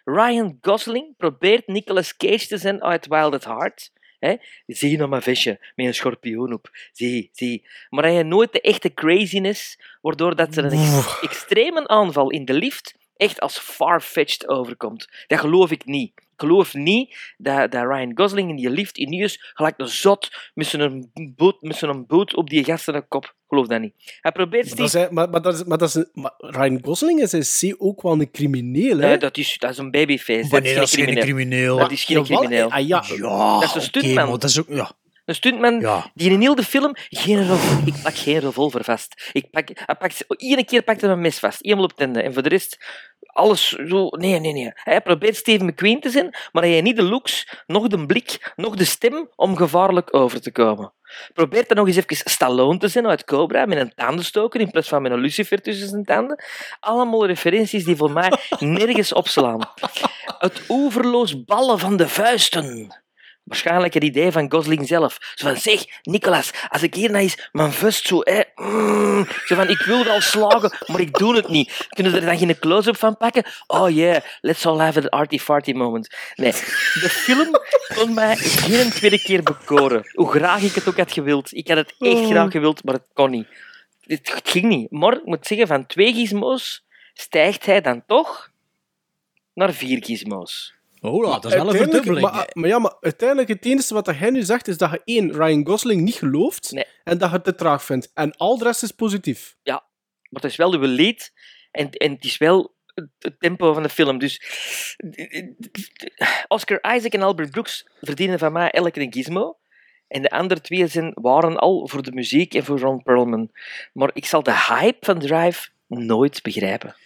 Ryan Gosling probeert Nicolas Cage te zijn uit Wild at Heart. Hè? Zie nog mijn visje met een schorpioen op. Zie, zie. Maar hij heeft nooit de echte craziness, waardoor dat er een ex- extreme aanval in de lift echt als far-fetched overkomt. Dat geloof ik niet. Ik geloof niet dat, dat Ryan Gosling in die lift ineens gelijk een zot met zijn boot, met zijn boot op die gasten kop. Geloof dat niet. Hij probeert Maar, dat is, maar, maar, dat is, maar, dat is maar Ryan Gosling is in C ook wel een crimineel, hè? Nee, dat is, dat is een babyface. Wanneer dat is geen crimineel. crimineel? Dat is geen crimineel. ah, ja. Ja, Dat is een stuntman. maar dat is ook... Ja. Een stuntman Ja. die in heel de film geen revolver... Ik pak geen revolver vast. Ik pak, hij pakt, Iedere keer pakt hij een mes vast. Eenmaal op tende. En voor de rest... Alles zo... Nee, nee, nee. Hij probeert Steven McQueen te zijn, maar hij heeft niet de looks, nog de blik, nog de stem om gevaarlijk over te komen. Probeert dan nog eens even Stallone te zijn uit Cobra, met een tandenstoker in plaats van met een lucifer tussen zijn tanden. Allemaal referenties die voor mij nergens opslaan. Het oeverloos ballen van de vuisten. Waarschijnlijk het idee van Gosling zelf. Zo van, zeg, Nicolas, als ik hier nou eens mijn vust zo... Hè, mm, zo van, ik wil wel slagen, maar ik doe het niet. Kunnen we er dan geen close-up van pakken? Oh yeah, let's all have an arty-farty moment. Nee, de film kon mij geen tweede keer bekoren. Hoe graag ik het ook had gewild. Ik had het echt graag gewild, maar het kon niet. Het het ging niet. Maar ik moet zeggen, van twee gizmos stijgt hij dan toch naar vier gizmos. Oh, dat is wel een verdubbeling. Maar, maar ja, maar uiteindelijk het enige wat hij nu zegt is dat je één, Ryan Gosling niet gelooft Nee. en dat je het te traag vindt. En al de rest is positief. Ja, maar het is wel uw lead en, en het is wel het tempo van de film. Dus Oscar Isaac en Albert Brooks verdienen van mij elk een gizmo. En de andere twee zijn, waren al voor de muziek en voor Ron Perlman. Maar ik zal de hype van Drive nooit begrijpen.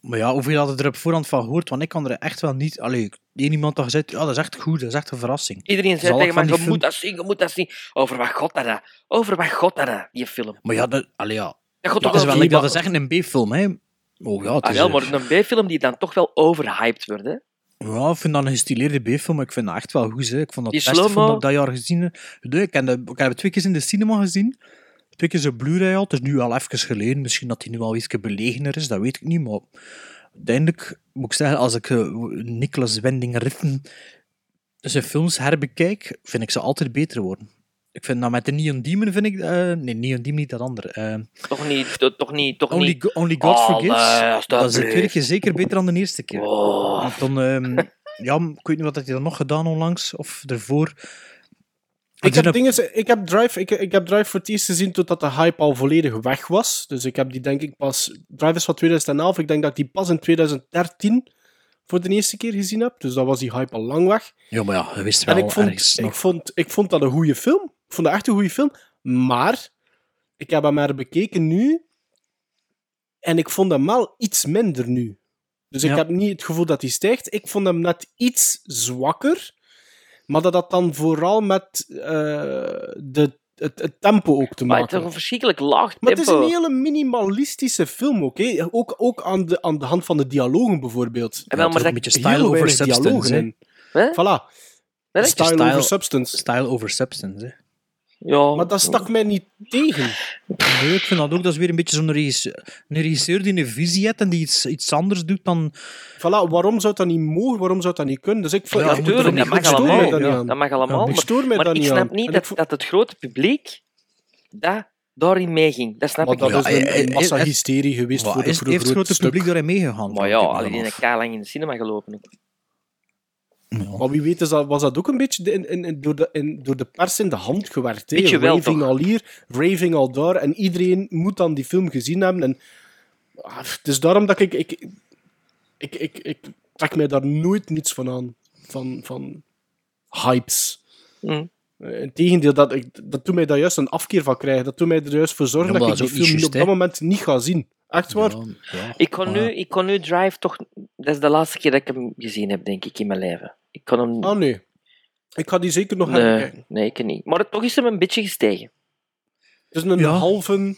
Maar ja, hoeveel hadden er op voorhand van gehoord? Want ik kan er echt wel niet... Allee, één iemand had gezegd, ja, dat is echt goed, dat is echt een verrassing. Iedereen zei ik tegen mij, je moet dat zien, je moet dat zien. Over wat god dat, over wat god dat, die film. Maar ja, dat, allee, ja. Dat is wel like dat is echt een B-film, hè. Oh ja, het Ah, is... wel, maar een B-film die dan toch wel overhyped wordt, hè. Ja, ik vind dat een gestileerde B-film, ik vind dat echt wel goed. Hè. Ik vond dat het beste film dat ik dat jaar gezien heb. Ik, ik heb het twee keer in de cinema gezien. Twee keer zo'n Blu-ray al. Het is nu al even geleden. Misschien dat hij nu al iets belegener is, dat weet ik niet. Maar uiteindelijk moet ik zeggen, als ik uh, Nicolas Winding Refn zijn films herbekijk, vind ik ze altijd beter worden. Ik vind dat met de Neon Demon vind ik... Uh, nee, Neon Demon niet dat andere. Uh, toch niet, to, toch niet, toch only, niet. Only God oh, Forgives. Nee, dat is de tweede keer zeker beter dan de eerste keer. Oh. Dan, um, ja, ik weet niet wat hij dan nog gedaan onlangs, of ervoor. Ik heb, dingen, ik, heb Drive, ik, ik heb Drive voor het eerst gezien totdat de hype al volledig weg was. Dus ik heb die denk ik pas... Drive is van 2011. Ik denk dat ik die pas in 2013 voor de eerste keer gezien heb. Dus dan was die hype al lang weg. Ja, maar ja, je wist wel en ik vond, ergens ik vond, ik vond dat een goede film. Ik vond dat echt een goede film. Maar ik heb hem maar bekeken nu. En ik vond hem wel iets minder nu. Dus ik heb niet het gevoel dat hij stijgt. Ik vond hem net iets zwakker. Maar dat had dan vooral met eh, de, het, het tempo ook te Maar het maken. is een verschrikkelijk laag tempo. Maar het is een hele minimalistische film ook. Hè? Ook, ook aan, de, aan de hand van de dialogen bijvoorbeeld. En wel, maar dat- een beetje style over substance. dialogen in. Voilà. Style, Style- over substance. Style over substance. Hè. Ja, Maar dat stak mij niet tegen. Nee, ik vind dat ook, dat is weer een beetje zo'n regisseur, een regisseur die een visie heeft en die iets, iets anders doet dan... Voilà, waarom zou dat niet mogen? Waarom zou dat niet kunnen? Dus ik, Ja, natuurlijk, ik, dat mag ik stoor mij allemaal. daar niet Ja. dat mag allemaal. Ik maar stoor mij maar daar ik snap aan. niet dat, ik dat het grote publiek dat daarin meeging. Dat snap Maar ik dat niet. Ja, is een, eh, een eh, massa eh, hysterie geweest Wat, voor de voor heeft het grote stuk. publiek daarin meegegaan? Maar ja, alleen een lang in de cinema gelopen. Maar wie weet is dat, was dat ook een beetje in, in, in- door, de, in, door de pers in de hand gewerkt. hè? Beetje wel, raving toch? al hier, raving al daar. En iedereen moet dan die film gezien hebben. En, ah, het is daarom dat ik... Ik, ik, ik, ik trek mij daar nooit niets van aan. Van, van hypes. Hm. Eh, Integendeel, dat, ik, dat doet mij daar juist een afkeer van krijgen. Dat doet mij er juist voor zorgen Ja, dat ik die film op dat moment niet ga zien. Echt waar? Ja, ja. Ik kon, nu, ik kon nu Drive toch... Dat is de laatste keer dat ik hem gezien heb, denk ik, in mijn leven. Ik kon hem... Ah, nee. Ik ga die zeker nog nee, herbekijken. nee, ik niet. Maar toch is hem een beetje gestegen. Is een Ja. halve...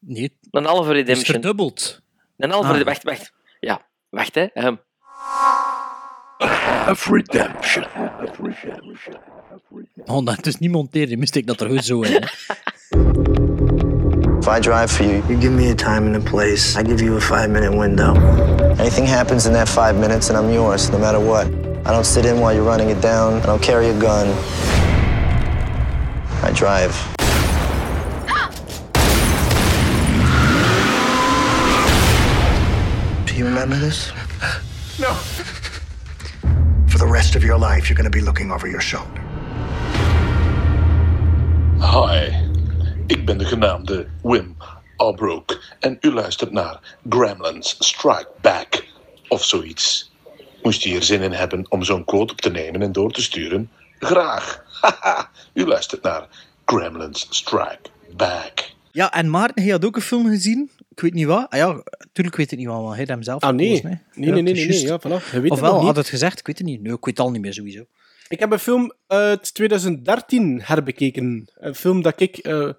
Nee, Een halve het is redemption. verdubbeld. Een halve... Ah. Wacht, wacht. Ja, wacht, hè. Ehm, Of redemption. Oh, dat is niet monteren, die miste ik dat er goed zo in. If I drive for you, you give me a time and a place. I give you a five minute window. Anything happens in that five minutes, and I'm yours, no matter what. I don't sit in while you're running it down. I don't carry a gun. I drive. Do you remember this? No. For the rest of your life, you're going to be looking over your shoulder. Hi, ik ben de genaamde Wim Albrook en u luistert naar Gremlins Strike Back of zoiets. Moest u hier zin in hebben om zo'n quote op te nemen en door te sturen? Graag. Haha, u luistert naar Gremlins Strike Back. Ja, en Maarten, hij had ook een film gezien. Ik weet niet wat. Ah ja, natuurlijk weet ik niet wat, want hij had hem zelf Ah, nee. gekozen. Nee, nee, nee, het nee, nee. juist. Ja, voilà. Je weet het Ofwel, nog niet. had het gezegd? Ik weet het niet. Nee, ik weet het al niet meer, sowieso. Ik heb een film uit 2013 herbekeken. Een film dat ik... eh,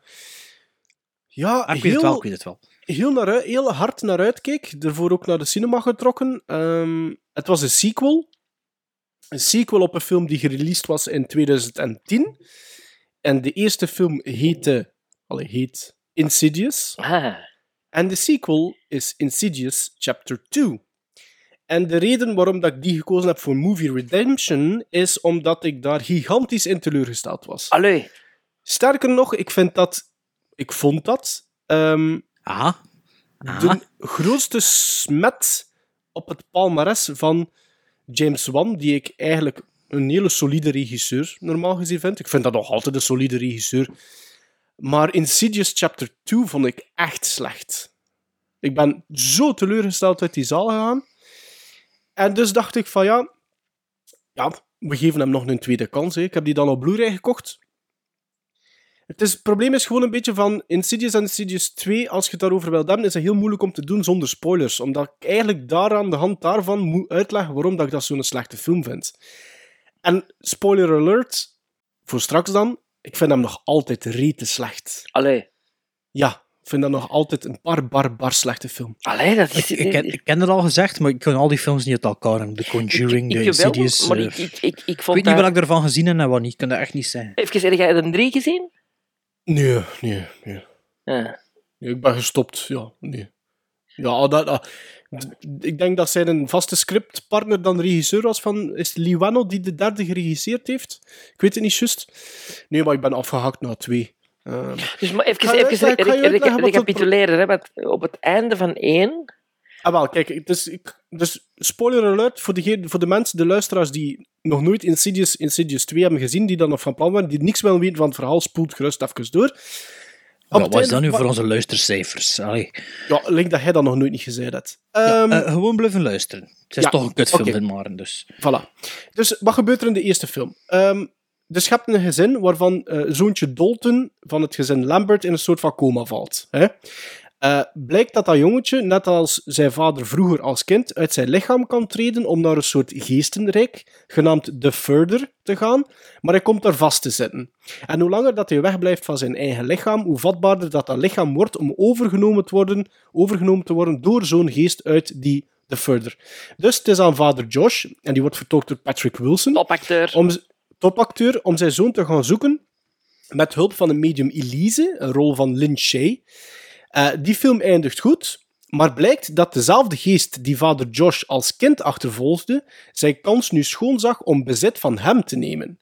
ja, Ah, ik weet heel, het wel, ik weet het wel. heel, naar, uit- heel hard naar uitkeek. Daarvoor ook naar de cinema getrokken. Ehm, het was een sequel. Een sequel op een film die gereleased was in 2010. En de eerste film heette... Allee, heet Insidious. ah, En de sequel is Insidious Chapter 2. En de reden waarom dat ik die gekozen heb voor Movie Redemption is omdat ik daar gigantisch in teleurgesteld was. allee. Sterker nog, ik vind dat... Ik vond dat... ehm, Aha. Ah. de grootste smet op het palmares van James Wan, die ik eigenlijk een hele solide regisseur normaal gezien vind. Ik vind dat nog altijd een solide regisseur. Maar Insidious Chapter 2 vond ik echt slecht. Ik ben zo teleurgesteld uit die zaal gegaan. En dus dacht ik van ja, ja we geven hem nog een tweede kans. Hè. Ik heb die dan op Blu-ray gekocht. Het, is, het probleem is gewoon een beetje van Insidious en Insidious 2, als je het daarover wilt hebben, is het heel moeilijk om te doen zonder spoilers. Omdat ik eigenlijk daar aan de hand daarvan moet uitleggen waarom dat ik dat zo'n slechte film vind. En spoiler alert, voor straks dan, ik vind hem nog altijd rete slecht. Allee. Ja, ik vind dat nog altijd een bar, bar, bar slechte film. Allee, dat is... Ik, ik, ken, ik ken het al gezegd, maar ik kan al die films niet uit elkaar hebben. The Conjuring, ik, The ik wel, Insidious... maar eh, ik, ik, ik, vond weet niet dat... wat ik ervan gezien heb en wat niet. Ik kan dat echt niet zeggen. Even, heb jij de drie gezien? Nee, nee, nee. Ja. Nee, Ik ben gestopt, ja, nee. Ja, dat, dat- d- ik denk dat zij een vaste scriptpartner dan regisseur was van... Is het Lee Wano die de derde geregisseerd heeft? Ik weet het niet juist. Nee, maar ik ben afgehakt na twee. Ehm, Dus maar even, even het recapituleren. Hè, op het einde van één... Ah, wel, kijk, is, ik, dus spoiler alert voor, degene, voor de mensen, de luisteraars die nog nooit Insidious, Insidious 2 hebben gezien, die dan nog van plan waren, die niks willen weten van het verhaal, spoelt gerust even door. Op Wat was einde- dat nu voor onze luistercijfers? Allee. Ja, link dat hij dat nog nooit niet gezegd hebt. Ja, Ehm, eh, gewoon blijven luisteren. Het is ja, toch een kutfilm oké. van Maren, dus. Voilà. Dus wat gebeurt er in de eerste film? Ehm, dus je hebt een gezin waarvan eh, zoontje Dalton van het gezin Lambert in een soort van coma valt. Hè? Eh, blijkt dat dat jongetje, net als zijn vader vroeger als kind, uit zijn lichaam kan treden om naar een soort geestenrijk, genaamd The Further, te gaan, maar hij komt daar vast te zitten. En hoe langer dat hij wegblijft van zijn eigen lichaam, hoe vatbaarder dat dat lichaam wordt om overgenomen te worden, overgenomen te worden door zo'n geest uit die The Further. Dus het is aan vader Josh, en die wordt vertolkt door Patrick Wilson, Topacteur. om, topacteur, om zijn zoon te gaan zoeken met hulp van een medium Elise, een rol van Lin Shay. Eh, die film eindigt goed, maar blijkt dat dezelfde geest die vader Josh als kind achtervolgde, zijn kans nu schoonzag om bezit van hem te nemen.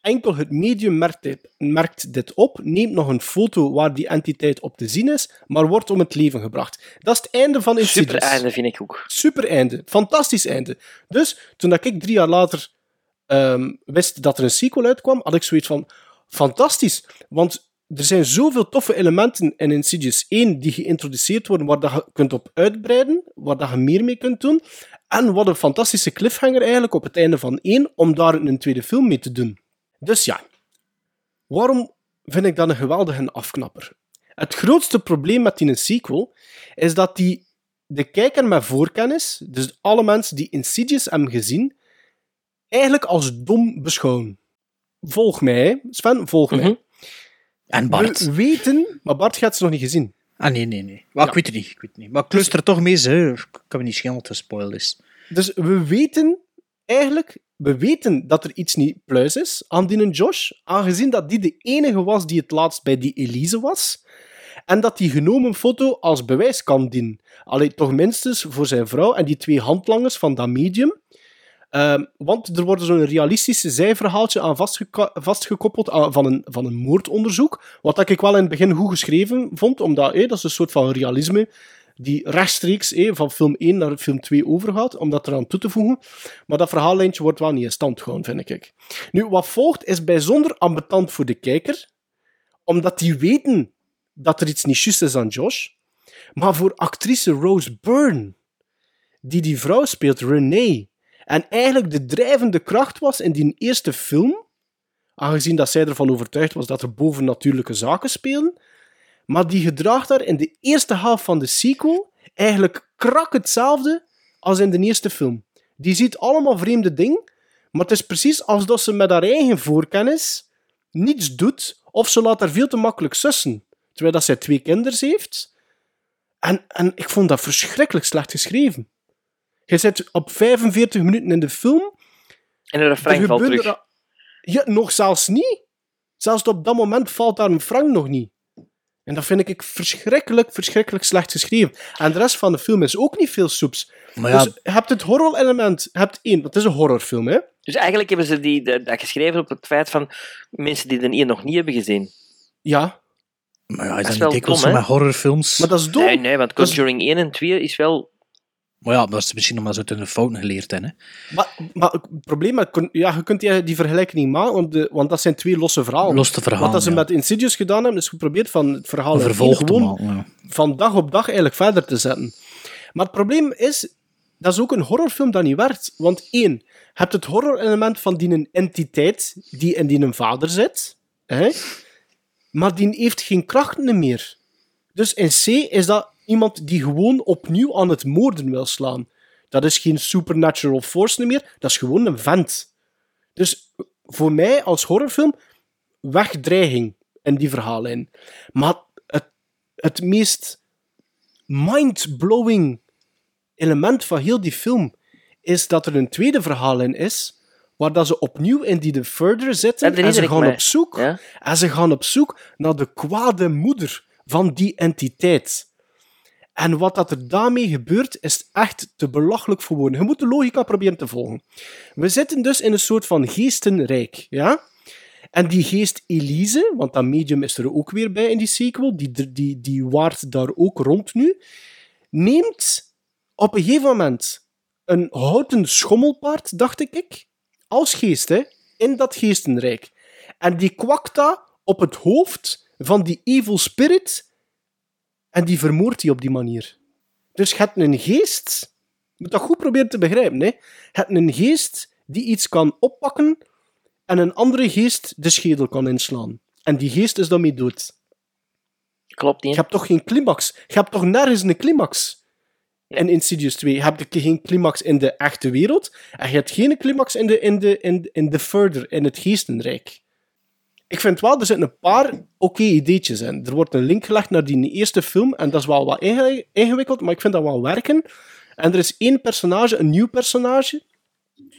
Enkel het medium merkt dit, merkt dit op, neemt nog een foto waar die entiteit op te zien is, maar wordt om het leven gebracht. Dat is het einde van Insidious. Super einde, vind ik ook. Super einde. Fantastisch einde. Dus toen dat ik drie jaar later ehm, wist dat er een sequel uitkwam, had ik zoiets van: fantastisch. Want er zijn zoveel toffe elementen in Insidious 1 die geïntroduceerd worden, waar dat je kunt op uitbreiden, waar dat je meer mee kunt doen. En wat een fantastische cliffhanger eigenlijk op het einde van 1 om daar een tweede film mee te doen. Dus ja, waarom vind ik dat een geweldige afknapper? Het grootste probleem met die sequel is dat die de kijker met voorkennis, dus alle mensen die Insidious hebben gezien, eigenlijk als dom beschouwen. Volg mij. Sven, volg Mhm. mij. En Bart. We weten, maar Bart gaat ze nog niet gezien. Ah, nee, nee, nee. Maar Ja. ik weet het niet. Ik weet het niet. Maar ik luister toch mee, hè. Ik kan me niet schelen dat het gespoild is. Dus we weten eigenlijk, we weten dat er iets niet pluis is aan die Josh, aangezien dat die de enige was die het laatst bij die Elise was. En dat die genomen foto als bewijs kan dienen. Allee, toch minstens voor zijn vrouw en die twee handlangers van dat medium. Ehm, want er wordt zo'n realistisch zijverhaaltje aan vastgekoppeld van, een, van een moordonderzoek. Wat ik wel in het begin goed geschreven vond, omdat dat is een soort van realisme die rechtstreeks van film 1 naar film 2 overgaat, om dat eraan toe te voegen. Maar dat verhaallijntje wordt wel niet in stand gehouden, vind ik. Nu, wat volgt is bijzonder ambetant voor de kijker, omdat die weten dat er iets niet juist is aan Josh. Maar voor actrice Rose Byrne, die die vrouw speelt, Renee, en eigenlijk de drijvende kracht was in die eerste film, aangezien dat zij ervan overtuigd was dat er bovennatuurlijke zaken spelen, maar die gedraagt daar in de eerste helft van de sequel eigenlijk krak hetzelfde als in de eerste film. Die ziet allemaal vreemde dingen, maar het is precies alsof ze met haar eigen voorkennis niets doet, of ze laat haar veel te makkelijk sussen, terwijl dat zij twee kinderen heeft. En, en ik vond dat verschrikkelijk slecht geschreven. Je zit op 45 minuten in de film. En de refrein er valt terug. er- Ja, nog zelfs niet. Zelfs op dat moment valt daar een frank nog niet. En dat vind ik verschrikkelijk, verschrikkelijk slecht geschreven. En de rest van de film is ook niet veel soeps. Maar ja- Dus je hebt het horror-element. Je hebt één, want het is een horrorfilm, hè? Dus eigenlijk hebben ze die, de- dat geschreven op het feit van mensen die de hier nog niet hebben gezien. Ja. Maar ja, Dat is dat wel niet dikwijls met horrorfilms? Maar dat is dom. Nee, nee, want Dat is- Conjuring 1 en 2 is wel... Maar ja, dat is misschien omdat ze het in de fouten geleerd hebben. Hè. Maar, maar het probleem Ja, je kunt die, die vergelijking niet maken, want, de, want dat zijn twee losse verhalen. Losse verhalen, Wat dat ze ja. met Insidious gedaan hebben, is geprobeerd van het verhaal gewoon ja. van dag op dag eigenlijk verder te zetten. Maar het probleem is, dat is ook een horrorfilm dat niet werkt. Want één, je hebt het horror-element van die een entiteit die in die een vader zit, hè? maar die heeft geen krachten meer. Dus in C is dat iemand die gewoon opnieuw aan het moorden wil slaan. Dat is geen supernatural force meer, dat is gewoon een vent. Dus voor mij als horrorfilm, wegdreiging in die verhaallijn. Maar het, het meest mind-blowing element van heel die film is dat er een tweede verhaallijn is waar dat ze opnieuw in die The Further zitten en ze gaan op zoek Ja? en ze gaan op zoek naar de kwade moeder van die entiteit. En wat dat er daarmee gebeurt, is echt te belachelijk voor woorden. Je moet de logica proberen te volgen. We zitten dus in een soort van geestenrijk, ja? En die geest Elise, want dat medium is er ook weer bij in die sequel, die, die, die waart daar ook rond nu, neemt op een gegeven moment een houten schommelpaard, dacht ik, als geest, hè, in dat geestenrijk. En die kwakt op het hoofd van die evil spirit en die vermoordt die op die manier. Dus je hebt een geest, je moet dat goed proberen te begrijpen, hè. je hebt een geest die iets kan oppakken en een andere geest de schedel kan inslaan. En die geest is daarmee dood. Klopt niet. Je hebt toch geen climax? Je hebt toch nergens een climax? In Insidious 2 heb je geen climax in de echte wereld en je hebt geen climax in de, in de, in in de Further, in het geestenrijk. Ik vind wel, er zitten een paar oké ideetjes in. Er wordt een link gelegd naar die eerste film en dat is wel wat inge- ingewikkeld, maar ik vind dat wel werken. En er is één personage, een nieuw personage,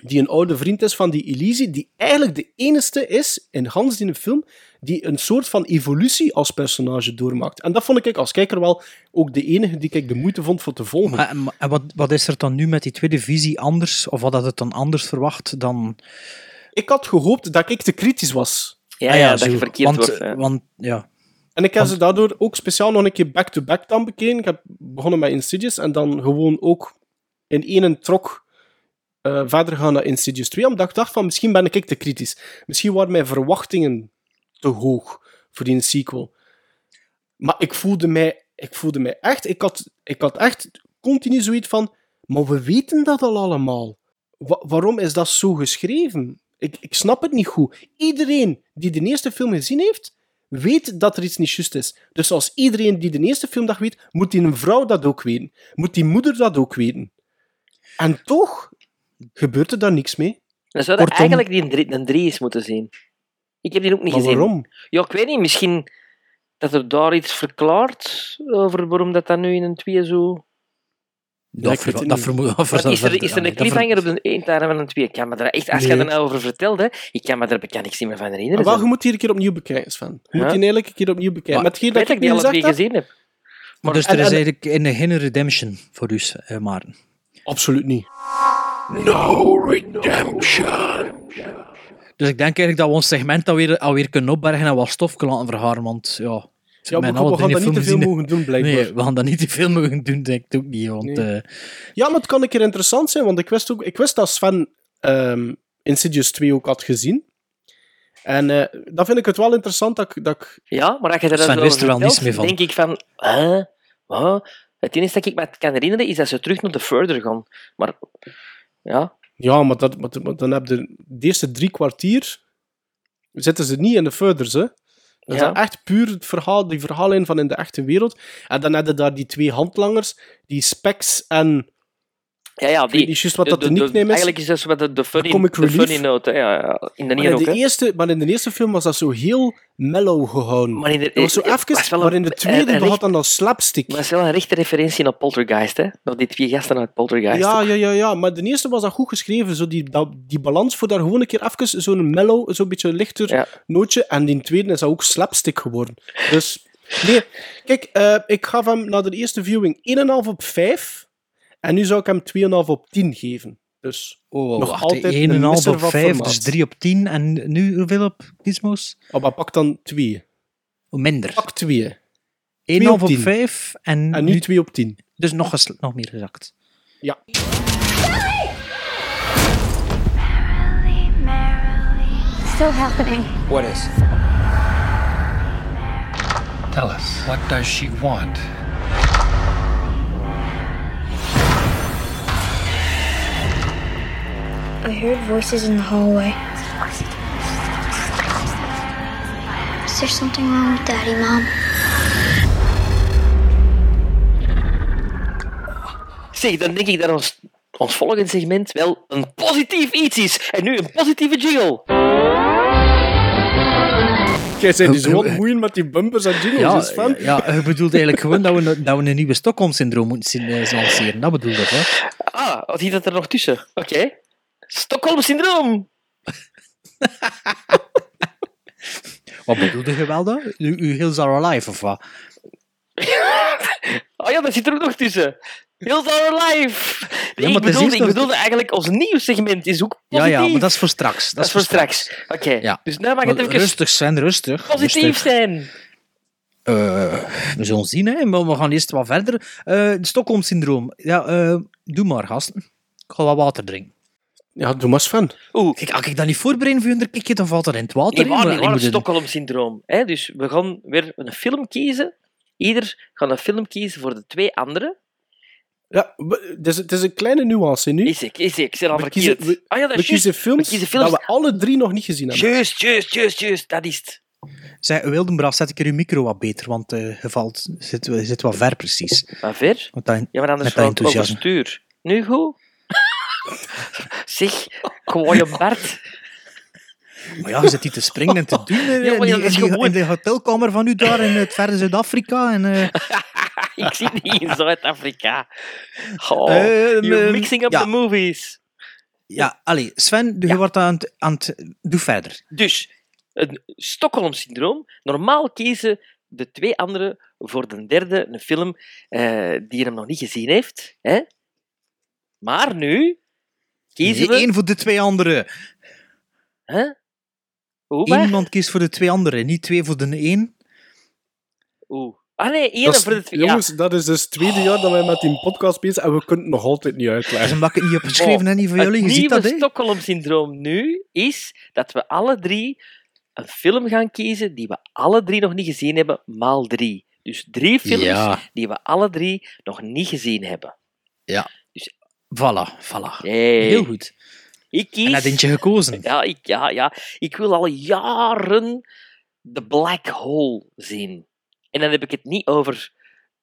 die een oude vriend is van die Elise, die eigenlijk de enige is in Hans die film die een soort van evolutie als personage doormaakt. En dat vond ik als kijker wel ook de enige die ik de moeite vond voor te volgen. Maar, en- en wat, wat is er dan nu met die tweede visie anders? Of wat had het dan anders verwacht dan... Ik had gehoopt dat ik te kritisch was. Ja, Ah ja, dat zo. je verkeerd want, wordt. ja. Want, ja. En ik heb ze daardoor ook speciaal nog een keer back-to-back dan bekeken. Ik heb begonnen met Insidious en dan gewoon ook in één trok eh, verder gaan naar Insidious 2, omdat ik dacht van misschien ben ik te kritisch. Misschien waren mijn verwachtingen te hoog voor die sequel. Maar ik voelde mij, ik voelde mij echt, ik had, ik had echt continu zoiets van, maar we weten dat al allemaal. Wa- waarom is dat zo geschreven? Ik, ik snap het niet goed. Iedereen die de eerste film gezien heeft, weet dat er iets niet juist is. Dus als iedereen die de eerste film dat weet, moet die een vrouw dat ook weten. Moet die moeder dat ook weten. En toch gebeurt er daar niks mee. Dan zou dat Kortom- eigenlijk die een drie, een drie eens moeten zien. Ik heb die ook niet Maar gezien. waarom? Ja, ik weet niet. Misschien dat er daar iets verklaart over waarom dat, dat nu in een twee zo... Dat, ik weet ver- dat is, er, is er een cliffhanger op de einde van een twee? Ik kan me daar echt, als je Nee. er nou over vertelt, hè, ik kan me daar bekend niks meer van Maar herinneren. wel, je moet hier een keer opnieuw bekijken, Sven. Je moet die een keer opnieuw bekijken. Maar Met hetgeen ik dat weet ik die alle twee heb, gezien heb. dus en- er is en- eigenlijk in geen redemption voor u, eh, Maarten. absoluut niet. No redemption. Dus ik denk eigenlijk dat we ons segment alweer, alweer kunnen opbergen en wat stof kunnen laten vergaren, want ja... Ja, maar we gaan drie dat niet te veel mogen doen, blijkbaar. Nee, we gaan dat niet te veel mogen doen, denk ik ook niet. Want, Nee. eh, Ja, maar het kan een keer interessant zijn, want ik wist, ook, ik wist dat Sven ehm, Insidious 2 ook had gezien. En eh, dan vind ik het wel interessant dat ik... Dat ik Ja, maar als je er Sven wist er wel niets meer van. denk ik van... Huh? Wat? Het enige dat ik me kan herinneren is dat ze terug naar de Further gaan. Maar ja, ja, maar, dat, maar, maar dan heb je de eerste drie kwartier... Zitten ze niet in de furthers, hè. Dat Ja. is echt puur het verhaal, die verhaallijn van in de echte wereld. En dan je daar die twee handlangers, die Specs en... ja, ja die, niet juist wat dat de, nickname is. Eigenlijk is dat wat de, de, funny, de funny note. hè. Ja, ja, in de Maar in, ook, de hè. eerste, maar in de eerste film was dat zo heel mellow gehouden. Maar in de- dat was zo eh, even, was wel een- maar in de tweede een- recht- dan als slapstick. Maar dat is wel een rechte referentie naar Poltergeist, hè? Naar die twee gasten uit Poltergeist. Ja, ja, ja, ja, maar de eerste was dat goed geschreven. Zo die, dat, die balans voor daar gewoon een keer even zo'n mellow, zo'n beetje lichter Ja. nootje. En die tweede is dat ook slapstick geworden. Dus, nee. Kijk, eh, ik gaf hem na de eerste viewing 1,5 op 5. En nu zou ik hem 2,5 op 10 geven. Dus oh, nog wacht, altijd 1,5 een misser op van 5, formaat. dus 3 op 10. En nu hoeveel op Gizmos? Oh, maar pak dan 2. Oh, minder. 1,5 Pak 2. op op 10. 5 en, En nu 2 op 10. dus nog, nog meer gezakt. Ja. Still happening. What is? Tell us, what does she want? I heard voices in the hallway. Is there something wrong with Daddy, Mom? Zeg, dan denk ik dat ons, ons volgende segment wel een positief iets is. En nu een positieve jingle. Jij zo aan het moeien met die bumpers en jingles, Ja, is van. ja, je bedoelt eigenlijk gewoon dat we, dat we een nieuwe Stockholm-syndroom moeten eh, lanceren. Dat bedoel ik, hè? Ah, wat zit dat er nog tussen? Oké. Stockholm-syndroom. Wat bedoelde je wel dan? U, u Hills Are Alive, of wat? Oh ja, dat zit er ook nog tussen. Hills Our Life. Nee, Ja, ik, bedoelde, ik eigenlijk ons nieuw segment is ook Ja, positief. ja, maar dat is voor straks. Dat is voor straks. Oké, Ja. dus mag het Maar even Rustig zijn, rustig. positief rustig. zijn. Eh, we zullen zien, hè. maar we gaan eerst wat verder. Eh het Stockholm-syndroom. Ja, eh, doe maar, gasten. Ik ga wat water drinken. Ja, doe maar Sven. Oeh. Kijk, als ik dat niet voorbereid voor een kikje, dan valt dat in het water. Nee, maar moet het Stockholm-syndroom. hè. Dus we gaan weer een film kiezen. Ieder gaat een film kiezen voor de twee anderen. Ja, het is, het is een kleine nuance nu. Is ik, is ik. Ik zit al We verkeerd. kiezen, we, ah ja, dat we kiezen films, We kiezen films. dat we alle drie nog niet gezien hebben. Juist, juist, juist, juist. Dat is het. Zeg, Wildenbraaf, zet ik er uw micro wat beter, want eh je valt, zit, zit wat ver precies. Maar ver? Dat, Ja, maar anders valt het overstuur. Nu goed? Zeg, gewoon je Bart. Maar ja, je zit hier te springen en te doen eh, Ja, in, die, is die, gewoon- in de hotelkamer van u daar in het verre Zuid-Afrika. En, eh, ik zit niet in Zuid-Afrika. Oh, Ehm, you're ehm, mixing up ja. the movies. ja, allee, Sven, je wordt aan het, aan het... Doe verder. Dus, een Stockholm-syndroom. Normaal kiezen de twee anderen voor de derde een film eh, die hem nog niet gezien heeft. Hè? Maar nu kiezen Nee, we... één voor de twee anderen. Hoe, Eén maar? iemand kiest voor de twee anderen, niet twee voor de één. Oeh. Ah nee, één Dat is- voor de twee. Ja. jongens, dat is dus het tweede jaar dat wij met die podcast bezig zijn en we kunnen het nog altijd niet uitleggen. omdat ik het niet heb geschreven en niet voor Het jullie. Je ziet dat, hè? Stockholm-syndroom nu is dat we alle drie een film gaan kiezen die we alle drie nog niet gezien hebben, maal drie. Dus drie films Ja. die we alle drie nog niet gezien hebben. Ja. Voilà, voilà. Hey. Heel goed. Ik kies... En dat eentje gekozen. Ja ik, ja, ja, ik wil al jaren de Black Hole zien. En dan heb ik het niet over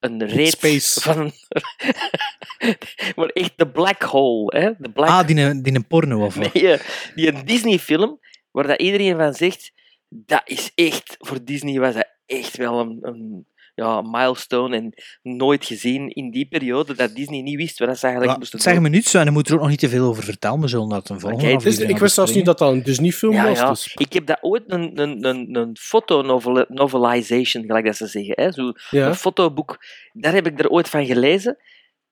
een reeks Space. van... maar echt de Black Hole. Hè? De Black Ah, die, een- die een porno of wat? Nee, eh, die een Disney-film, waar dat iedereen van zegt, dat is echt, voor Disney was dat echt wel een, een ja, milestone en nooit gezien in die periode dat Disney niet wist wat ze eigenlijk Ja, moesten zeg doen. me niet zo, en je moet er ook nog niet te veel over vertellen. We zullen dat een volgende Oké, Dus ik wist zelfs niet dat dat een Disney-film Ja, was. ja. Dus. Ik heb dat ooit een, een, een, een fotonovelization, gelijk dat ze zeggen. Hè? Zo, Ja. Een fotoboek, daar heb ik er ooit van gelezen,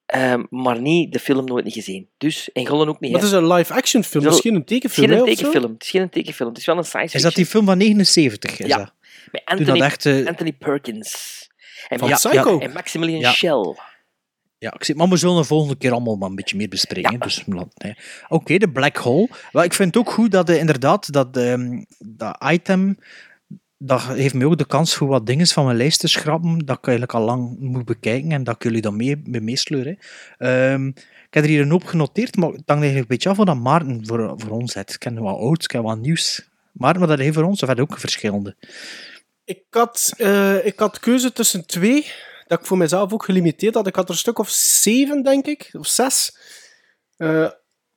ehm, maar niet de film nooit niet gezien. Dus, en Golden ook niet. Maar het is een live-action film, Zo- het is geen Het is tekenfilm. geen of zo? tekenfilm. Het is geen tekenfilm. Het is wel een science Is dat die film van 79? Is Ja. dat? Met Anthony, dat echt... eh, Anthony Perkins. En, Van ja, Psycho. en Maximilian Ja. Schell. Ja, ik zeg, maar we zullen de volgende keer allemaal maar een beetje meer bespreken. Dus. Oké, de black hole. Wel, ik vind het ook goed dat eh, inderdaad dat, ehm, dat item, dat heeft mij ook de kans voor wat dingen van mijn lijst te schrappen, dat ik eigenlijk al lang moet bekijken en dat ik jullie dan mee, mee meesleuren. Ehm, ik heb er hier een hoop genoteerd, maar het hangt eigenlijk een beetje af wat dat Maarten voor, voor ons heeft. Ik ken wat oud, ik heb wat nieuws. Maarten, wat dat heeft voor ons, of had ook verschillende? Ik had, eh, ik had keuze tussen twee, dat ik voor mezelf ook gelimiteerd had. Ik had er een stuk of zeven, denk ik, of zes. Eh,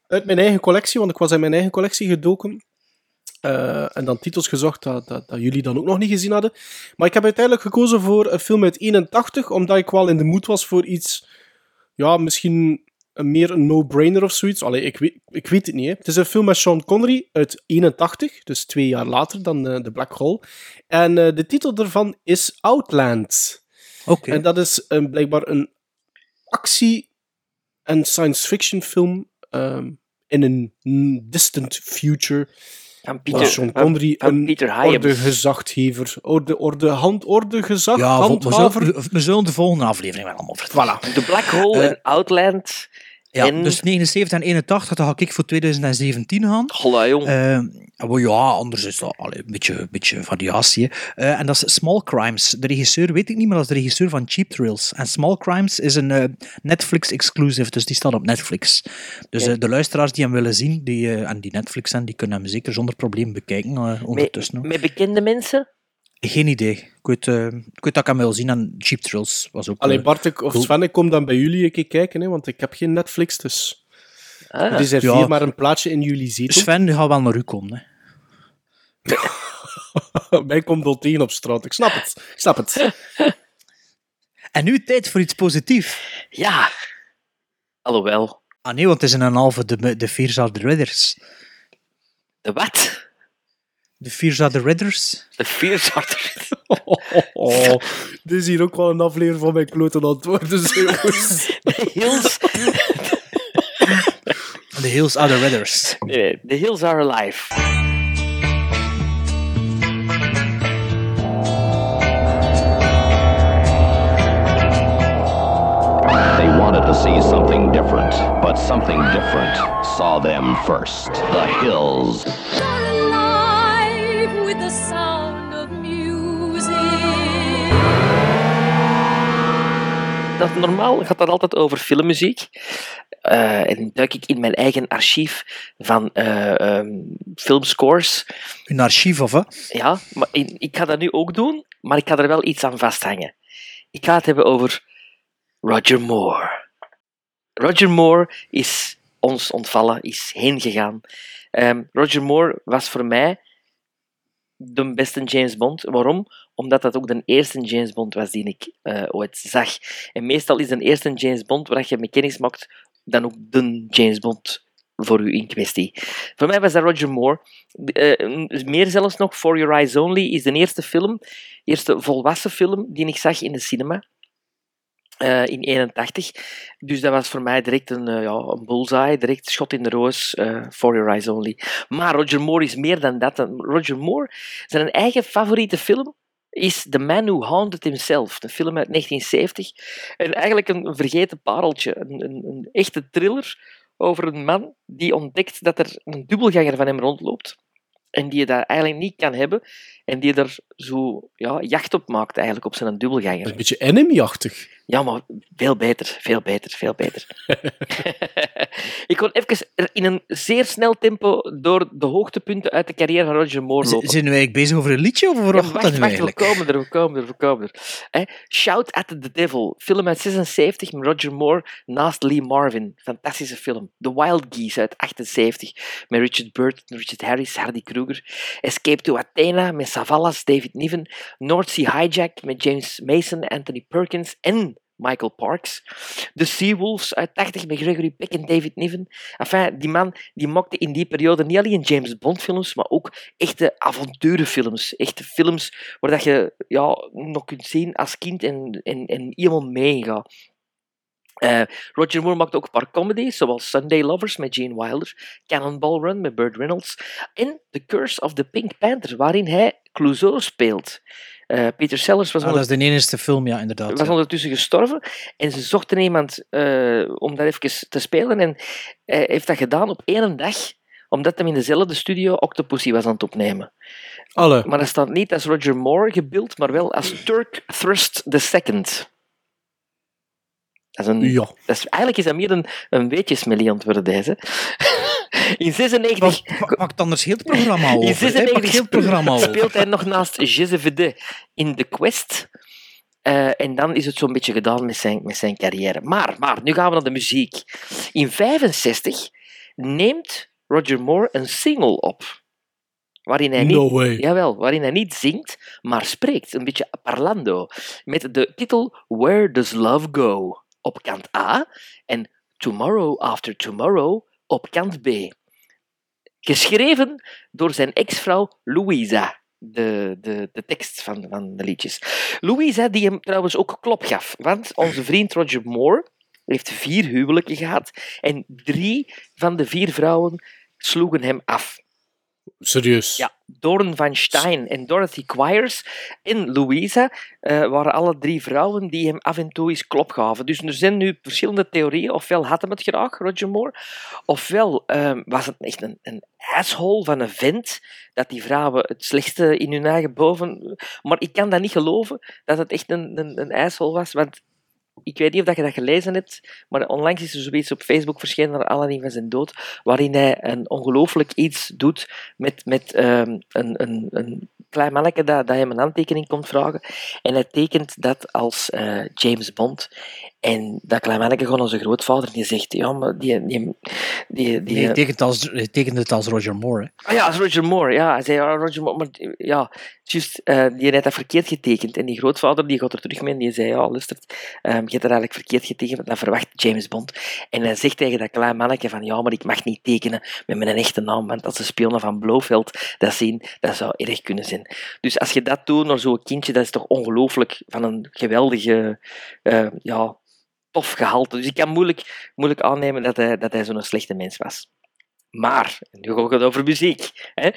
uit mijn eigen collectie, want ik was in mijn eigen collectie gedoken. Eh, en dan titels gezocht dat, dat, dat jullie dan ook nog niet gezien hadden. Maar ik heb uiteindelijk gekozen voor een film uit 81, omdat ik wel in de mood was voor iets, ja, misschien een meer een no-brainer of zoiets. Allee, ik weet, ik weet het niet. Hè. Het is een film met Sean Connery uit 81, dus twee jaar later dan eh, The Black Hole. En eh, de titel daarvan is Outland. Oké. En dat is eh, blijkbaar een actie- en science fiction film ehm, in een distant future. Peter, Sean van- Connery van een Peter Hyams. ordegezachtgever, orde, orde, handorde gezag, Ja, we, handhaver. zullen, we zullen de volgende aflevering wel allemaal vertellen. Voilà. De Black Hole Eh, en Outland. Ja, dus 79 en 81, dan ga ik voor 2017 gaan. Holla, jong. Maar ja, anders is dat allee, een beetje, een beetje variatie. Eh, en dat is Small Crimes. De regisseur weet ik niet, maar dat is de regisseur van Cheap Thrills. En Small Crimes is een eh, Netflix-exclusive, dus die staat op Netflix. Dus de luisteraars die hem willen zien, die, en die Netflix zijn, die kunnen hem zeker zonder probleem bekijken ondertussen. met, met bekende mensen? Geen idee. Ik weet, eh, ik weet dat ik hem wil zien en Cheap Thrills was ook... Allee, eh, Bart ik, of cool. Sven, ik kom dan bij jullie een keer kijken, hè, want ik heb geen Netflix, dus... Ah. Reserveer Ja. maar een plaatsje in jullie zetel. Sven die gaat wel naar u komen. Hè. Mij komt al tegen op straat, ik snap het. Ik snap het. En nu tijd voor iets positiefs. Ja. Alhoewel. Ah nee, want het is in een halve de, de Vierzade Ridders. De wat? De Vierzade Ridders. the Vierzarter. Oh, dit is hier ook wel een aflevering van mijn klote antwoorden. dus jongens. The Hills... The Hills are the Redders. Nee, The Hills are alive. They wanted to see something different, but something different saw them first. The Hills. Dat, normaal gaat dat altijd over filmmuziek. Eh, en duik ik in mijn eigen archief van eh, ehm, filmscores. Een archief of hè? Ja, maar in- ik ga dat nu ook doen, maar ik ga er wel iets aan vasthangen. Ik ga het hebben over Roger Moore. Roger Moore is ons ontvallen, is heen gegaan. Ehm, Roger Moore was voor mij de beste James Bond. Waarom? Omdat dat ook de eerste James Bond was die ik eh, ooit zag. En meestal is de eerste James Bond waar je mee kennis maakt, dan ook de James Bond voor u in kwestie. Voor mij was dat Roger Moore. Eh, meer zelfs nog, For Your Eyes Only is de eerste film, eerste volwassen film die ik zag in de cinema. eh, in 81. Dus dat was voor mij direct een, ja, een bullseye, direct schot in de roos, For Your Eyes Only. Maar Roger Moore is meer dan dat. Roger Moore, zijn eigen favoriete film is The Man Who Haunted Himself, een film uit 1970. En eigenlijk een vergeten pareltje, een, een, een echte thriller over een man die ontdekt dat er een dubbelganger van hem rondloopt. En die je dat eigenlijk niet kan hebben. En die er zo ja, jacht op maakt, eigenlijk, op zijn dubbelganger. Een beetje enemy-achtig. Ja, maar veel beter, veel beter, veel beter. ik kon even in een zeer snel tempo door de hoogtepunten uit de carrière van Roger Moore Z- lopen. Zijn eigenlijk bezig over een liedje of over Ja, wat gaat wacht, wacht, we komen er, we komen er, we komen er. Shout at the Devil, film uit 76 met Roger Moore naast Lee Marvin. Fantastische film. The Wild Geese uit 78 met Richard Burton, Richard Harris, Hardy Escape to Athena met Savalas, David Niven. North Sea Hijack met James Mason, Anthony Perkins en Michael Parks. The Seawolves uit 80 met Gregory Peck en David Niven. Enfin, die man die maakte in die periode niet alleen James Bond films, maar ook echte avonturenfilms. Echte films waar dat je ja, nog kunt zien als kind en, en, en helemaal meegaat. Eh, Roger Moore maakte ook een paar comedies, zoals Sunday Lovers met Gene Wilder, Cannonball Run met Burt Reynolds en The Curse of the Pink Panther, waarin hij Clouseau speelt. Eh, Peter Sellers was, Ah, dat is de enige film, ja, inderdaad. was ondertussen gestorven en ze zochten iemand eh, om dat even te spelen en hij heeft dat gedaan op één dag, omdat hij in dezelfde studio Octopussy was aan het opnemen. Alle. Maar dat staat niet als Roger Moore gebeeld, maar wel als Turk Thrust II. Dat is een, Ja. dat is, eigenlijk is dat meer een, een weetjesmelie aan het worden, deze. In 96... Pak, anders heel het programma over. In hè. Pak 96 heel programma speelt hij nog naast Jezevede in The Quest. Eh, en dan is het zo'n beetje gedaan met zijn, met zijn carrière. Maar, maar, nu gaan we naar de muziek. In 65 neemt Roger Moore een single op. Waarin hij niet, No way. Jawel, waarin hij niet zingt, maar spreekt. Een beetje parlando. Met de titel Where Does Love Go? Op kant A. En Tomorrow After Tomorrow op kant B. Geschreven door zijn ex-vrouw Louisa. De, de, de tekst van, van de liedjes. Louisa, die hem trouwens ook klop gaf. Want onze vriend Roger Moore heeft vier huwelijken gehad. En drie van de vier vrouwen sloegen hem af. Serieus. Ja, Doorn van Stein en Dorothy Quires en Louisa eh, waren alle drie vrouwen die hem af en toe eens klop gaven. Dus er zijn nu verschillende theorieën. Ofwel had hem het graag, Roger Moore, ofwel ehm, was het echt een, een asshole van een vent, dat die vrouwen het slechtste in hun eigen boven... Maar ik kan dat niet geloven, dat het echt een, een, een asshole was, want ik weet niet of dat je dat gelezen hebt, maar onlangs is er zoiets op Facebook verschenen naar aanleiding van zijn dood, waarin hij een ongelooflijk iets doet met, met ehm, een, een, een klein manneke dat, dat hem een handtekening komt vragen. En hij tekent dat als eh, James Bond. En dat klein manneke gewoon onze grootvader, die zegt, ja, maar die... die, die, die Nee, hij tekent, als, hij tekent het als Roger Moore. Hè. Ah ja, als Roger Moore. Ja, hij zei, ja, Roger Moore, maar ja, juist, eh, die heeft dat verkeerd getekend. En die grootvader, die gaat er terug mee en die zei, ja, luister, ehm, je hebt dat eigenlijk verkeerd getekend, dan verwacht James Bond. En hij zegt tegen dat klein manneke van, ja, maar ik mag niet tekenen met mijn echte naam, want als de spionnen van Blofeld dat zien, dat zou erg kunnen zijn. Dus als je dat doet naar zo'n kindje, dat is toch ongelooflijk van een geweldige, eh, ja, tof gehalte. Dus ik kan moeilijk, moeilijk aannemen dat hij, dat hij zo'n slechte mens was. Maar, nu gaat het over muziek. Hè?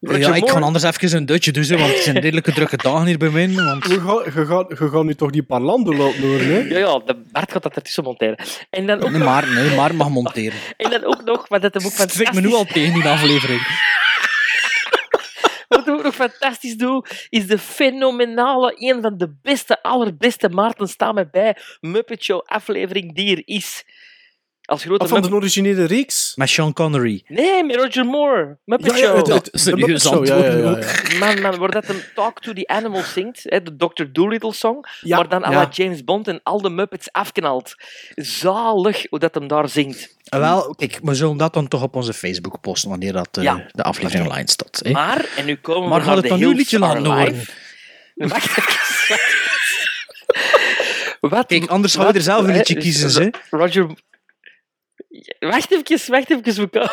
Roger Ja, ik Moore- ga anders even een dutje doen, want het zijn redelijke drukke dagen hier bij mij. Want... Je gaat, je, gaat, je gaat nu toch die Parlando laten horen, hè? Ja, ja, de Bart gaat dat ertussen monteren. En dan ook, Nee, nog, maar, nee, maar mag monteren. en dan ook nog, wat dat hem ook trekt me nu al tegen, die aflevering. Ik ook fantastisch doe, is de fenomenale, een van de beste, allerbeste, Maarten, sta mij bij, Muppet Show aflevering die er is. Als grote Of van de originele reeks? Met Sean Connery. Nee, met Roger Moore. Muppet Ja, ja, Show. het- het- de serieus ja, ja, ja, ja. Man, man, waar dat een Talk to the Animal zingt, hè, de Dr. Dolittle song, Ja, maar dan à ja. la James Bond en al de Muppets afknalt. Zalig hoe dat hem daar zingt. Eh, Wel, kijk, we zullen dat dan toch op onze Facebook posten wanneer dat, eh, Ja. de aflevering online staat. hè. Maar, en nu komen Maar we naar het de dan Hills liedje laten horen? Wacht even. Wat, Kijk, anders gaan we er zelf een wat- liedje kiezen, hè. Roger... Wacht even, wacht even. we komen-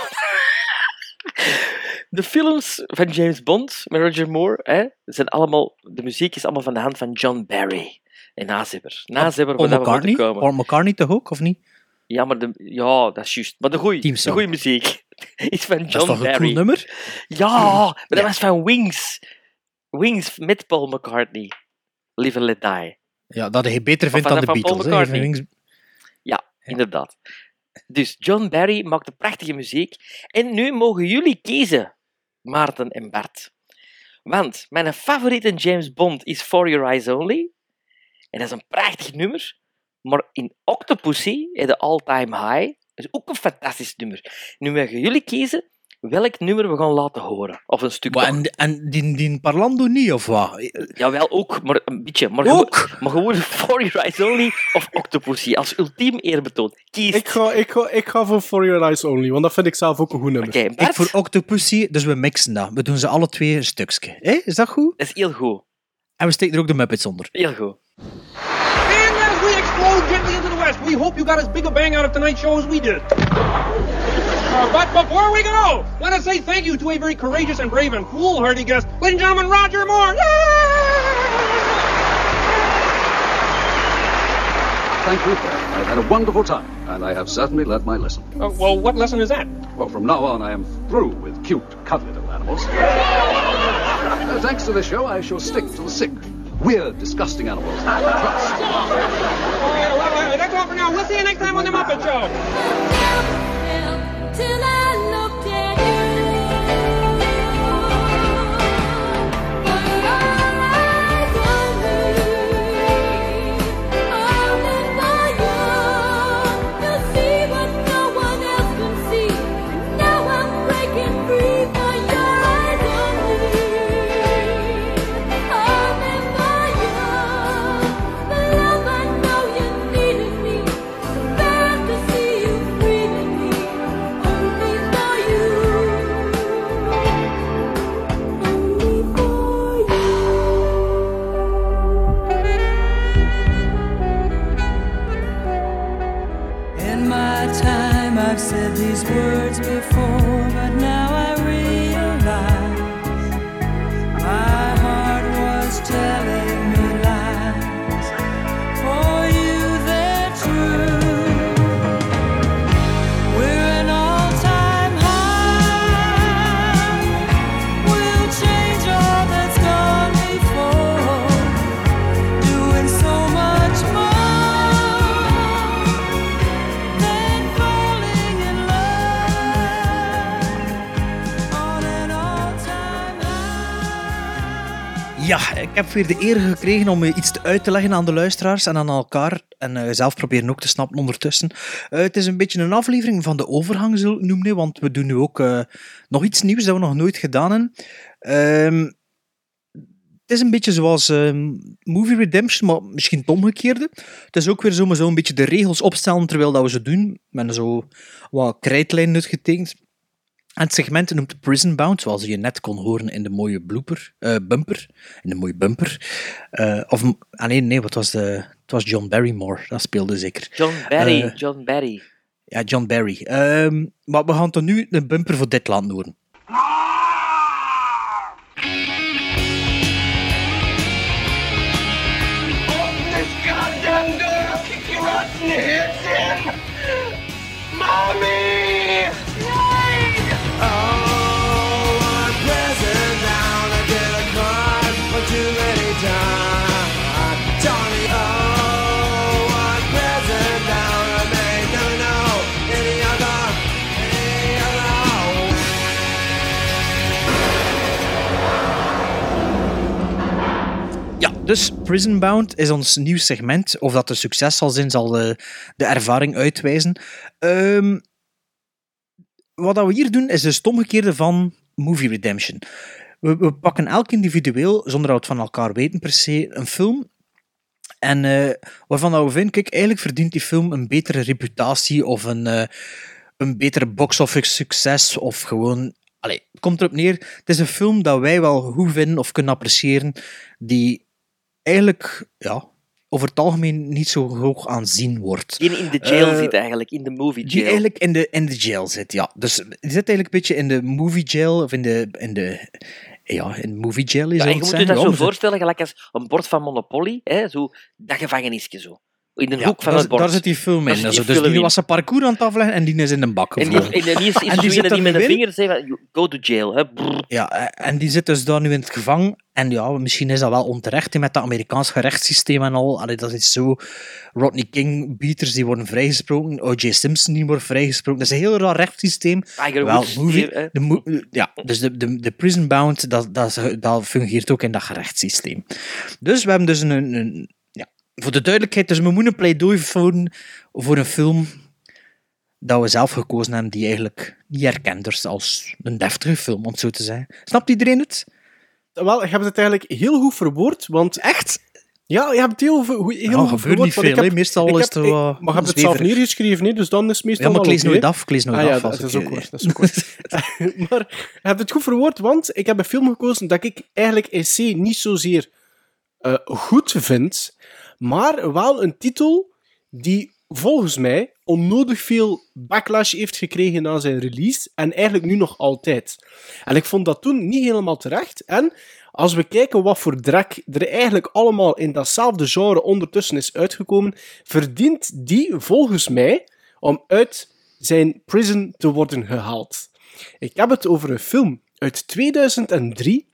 De films van James Bond met Roger Moore hè, zijn allemaal... De muziek is allemaal van de hand van John Barry. En Nazibber. Nazibber, Paul we moeten McCartney? komen. Paul McCartney toch ook, of niet? Ja, maar de, ja, dat is juist. Maar de goeie, Team de song. goeie muziek is van Dat is John toch een Barry. cool nummer? Ja, maar dat was van Wings. Wings met Paul McCartney. Live and Let Die. Ja, dat hij beter vindt dan de Paul Beatles. hè. McCartney. Ja, inderdaad. Dus John Barry maakte prachtige muziek. En nu mogen jullie kiezen, Maarten en Bart. Want mijn favoriete James Bond is For Your Eyes Only. En dat is een prachtig nummer. Maar in Octopussy, de All Time High, is ook een fantastisch nummer. Nu mogen jullie kiezen welk nummer we gaan laten horen. Of een stuk. Maar en, en die, die Parlando niet, of wat? Jawel, ook, maar een beetje. Maar Ook? Gewoon, maar gewoon For Your Eyes Only of Octopussy. Als ultiem eerbetoon. Kies. Ik ga, ik, ga, ik ga voor For Your Eyes Only, want dat vind ik zelf ook een goed nummer. Oké, Ik voor Octopussy, dus we mixen dat. We doen ze alle twee een stukje. Hé, is dat goed? Dat is heel goed. En we steken er ook de Muppets onder. Heel goed. And as we explode gently into the west, we hope you got as big a bang out of tonight's show as we did. Uh, but before we go, let us say thank you to a very courageous and brave and foolhardy guest, ladies and gentlemen, Roger Moore. Thank you. I've had a wonderful time, and I have certainly learned my lesson. Uh, well, what lesson is that? Well, from now on, I am through with cute, cuddly little animals. Uh, thanks to this show, I shall stick to the sick, weird, disgusting animals I trust. All right, well, that's all for now. We'll see you next time on The Muppet Show. Till I Ja, ik heb weer de eer gekregen om iets uit te leggen aan de luisteraars en aan elkaar. En eh, zelf proberen ook te snappen ondertussen. Eh, het is een beetje een aflevering van de overgang, zullen noemen. Want we doen nu ook eh, nog iets nieuws dat we nog nooit gedaan hebben. Ehm, het is een beetje zoals ehm, Movie Redemption, maar misschien het omgekeerde. Het is ook weer zo, zo een beetje de regels opstellen terwijl dat we ze doen. Met zo wat krijtlijnen uitgetekend. En het segment noemt Prison Bound, zoals je net kon horen in de mooie blooper, eh, bumper. In de mooie bumper. Eh, of, ah nee, nee, wat was de... Het was John Barrymore, dat speelde zeker. John Barry, Eh, John Barry. ja, John Barry. Ehm, maar we gaan toch nu een bumper voor dit laten horen. Dus Prison Bound is ons nieuw segment. Of dat een succes zal zijn, zal de, de ervaring uitwijzen. Ehm, wat dat we hier doen, is dus het omgekeerde van Movie Redemption. We, we pakken elk individueel, zonder dat we het van elkaar weten per se, een film. En eh, waarvan dat we vinden, kijk, eigenlijk verdient die film een betere reputatie of een, eh, een betere box-office succes. Of gewoon... Allee, het komt erop neer, het is een film dat wij wel goed vinden of kunnen appreciëren, die eigenlijk ja, over het algemeen niet zo hoog aanzien wordt. Die in de jail Eh, zit eigenlijk, in de movie Die jail. eigenlijk in de, in de jail zit, ja. Dus die zit eigenlijk een beetje in de movie jail, of in de... In de ja, in movie jail is Ja, je moet je dat Ja, zo voorstellen, gelijk als een bord van Monopoly, hè, zo, dat gevangenisje zo. In de Ja, hoek van het bord. daar zit die film in. die dus die was zijn parcours aan het afleggen en die is in een bak En die, en die is, is En die zit die met de in. vinger "You go to jail. Hè. Brrr. Ja, eh, en die zit dus daar nu in het gevangen. En ja, misschien is dat wel onterecht met dat Amerikaans gerechtssysteem en al. Allee, dat is zo. Rodney King beaters die worden vrijgesproken. O.J. Simpson die wordt vrijgesproken. Dat is een heel raar rechtssysteem. Tiger Wel, movie, hier, de mo- ja, dus de, de, de prison bound, dat, dat, dat fungeert ook in dat gerechtssysteem. Dus we hebben dus een, een, een- voor de duidelijkheid, dus we moeten een pleidooi voeren voor een film dat we zelf gekozen hebben, die eigenlijk niet erkend is als een deftige film, om het zo te zeggen. Snapt iedereen het? Wel, je hebt het eigenlijk heel goed verwoord, want... Echt? Ja, je hebt het heel, heel Ja, goed verwoord. niet veel, heb-. Meestal ik is het ik- wel Maar je hebt het zelf neergeschreven, hè, dus dan is het meestal Ja, maar ik lees nooit af, ik lees nooit ah, ja, af dat als is ook waar. Dat is ook maar je hebt het goed verwoord, want ik heb een film gekozen dat ik eigenlijk in C niet zozeer eh, goed vind, maar wel een titel die volgens mij onnodig veel backlash heeft gekregen na zijn release en eigenlijk nu nog altijd. En ik vond dat toen niet helemaal terecht. En als we kijken wat voor drek er eigenlijk allemaal in datzelfde genre ondertussen is uitgekomen, verdient die volgens mij om uit zijn prison te worden gehaald. Ik heb het over een film uit 2003.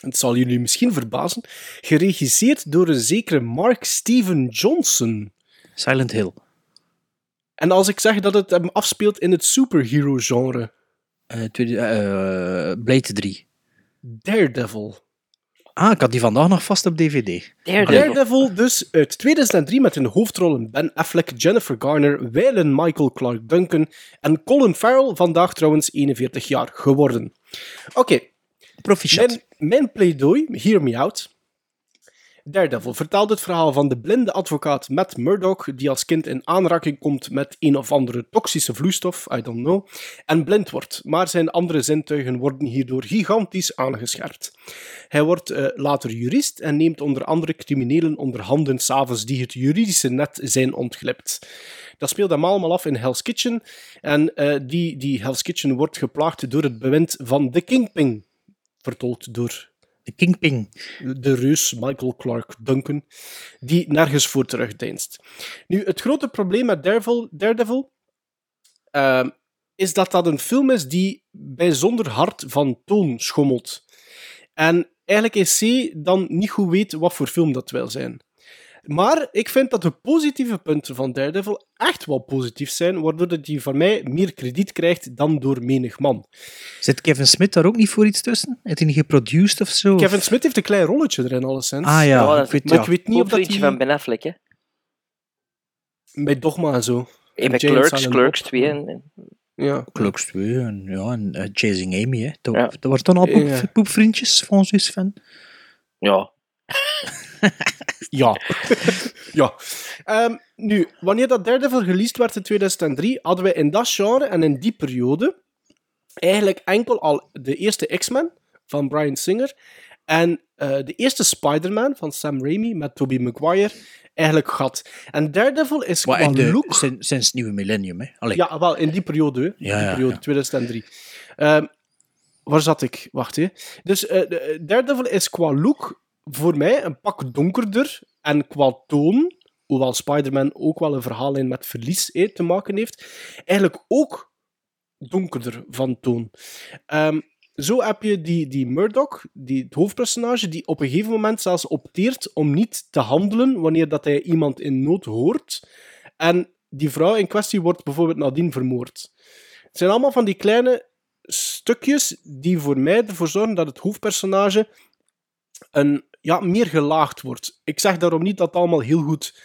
Het zal jullie misschien verbazen. Geregisseerd door een zekere Mark Steven Johnson. Silent Hill. En als ik zeg dat het hem afspeelt in het superhero-genre. Eh, tweede, eh, Blade 3. Daredevil. Ah, ik had die vandaag nog vast op DVD. Daredevil. dus uit 2003 met in de hoofdrollen Ben Affleck, Jennifer Garner, wijlen Michael Clark Duncan en Colin Farrell, vandaag trouwens 41 jaar geworden. Oké. Proficiat. Mijn, mijn pleidooi, hear me out. Daredevil vertelt het verhaal van de blinde advocaat Matt Murdock, die als kind in aanraking komt met een of andere toxische vloeistof, I don't know, en blind wordt, maar zijn andere zintuigen worden hierdoor gigantisch aangescherpt. Hij wordt eh, later jurist en neemt onder andere criminelen onder handen s'avonds die het juridische net zijn ontglipt. Dat speelt hem allemaal af in Hell's Kitchen en eh, die, die Hell's Kitchen wordt geplaagd door het bewind van de Kingpin, vertolkt door de Kingpin. De reus Michael Clark Duncan, die nergens voor terugdeinst. Nu, het grote probleem met Daredevil, ehm, is dat dat een film is die bijzonder hard van toon schommelt. En eigenlijk is C dan niet goed weet wat voor film dat wil zijn. Maar ik vind dat de positieve punten van Daredevil echt wel positief zijn, waardoor dat die van mij meer krediet krijgt dan door menig man. Zit Kevin Smith daar ook niet voor iets tussen? Heeft hij niet geproduced of zo? Kevin Smith heeft een klein rolletje erin, alleszins. Ah ja, dat ik is weet, Maar ja. ik weet niet of dat hij... van Ben Affleck, hè. Bij Dogma en zo. En bij Clerks, Clerks Bob. 2. En, Ja. Clerks 2 en, ja, en eh, Chasing Amy. Hè. Dat, Ja. dat wordt dan al poep, poepvriendjes van zo'n fan. Ja. Ja. ja. Ehm, nu, wanneer dat Daredevil released werd in 2003, hadden we in dat genre en in die periode eigenlijk enkel al de eerste X-Men van Bryan Singer en eh, de eerste Spider-Man van Sam Raimi met Tobey Maguire eigenlijk gehad. En Daredevil is Maar qua de, look... sinds, sinds het nieuwe millennium, hè. Allee. Ja, wel, in die periode. In Ja, die periode, ja. 2003. Ehm, waar zat ik? Wacht, hè. Dus de- Daredevil is qua look voor mij een pak donkerder. En qua toon, hoewel Spider-Man ook wel een verhaallijn met verlies te maken heeft, eigenlijk ook donkerder van toon. Ehm, zo heb je die, die Murdoch, die, het hoofdpersonage, die op een gegeven moment zelfs opteert om niet te handelen wanneer dat hij iemand in nood hoort. En die vrouw in kwestie wordt bijvoorbeeld nadien vermoord. Het zijn allemaal van die kleine stukjes die voor mij ervoor zorgen dat het hoofdpersonage een, ja, meer gelaagd wordt. Ik zeg daarom niet dat het allemaal heel goed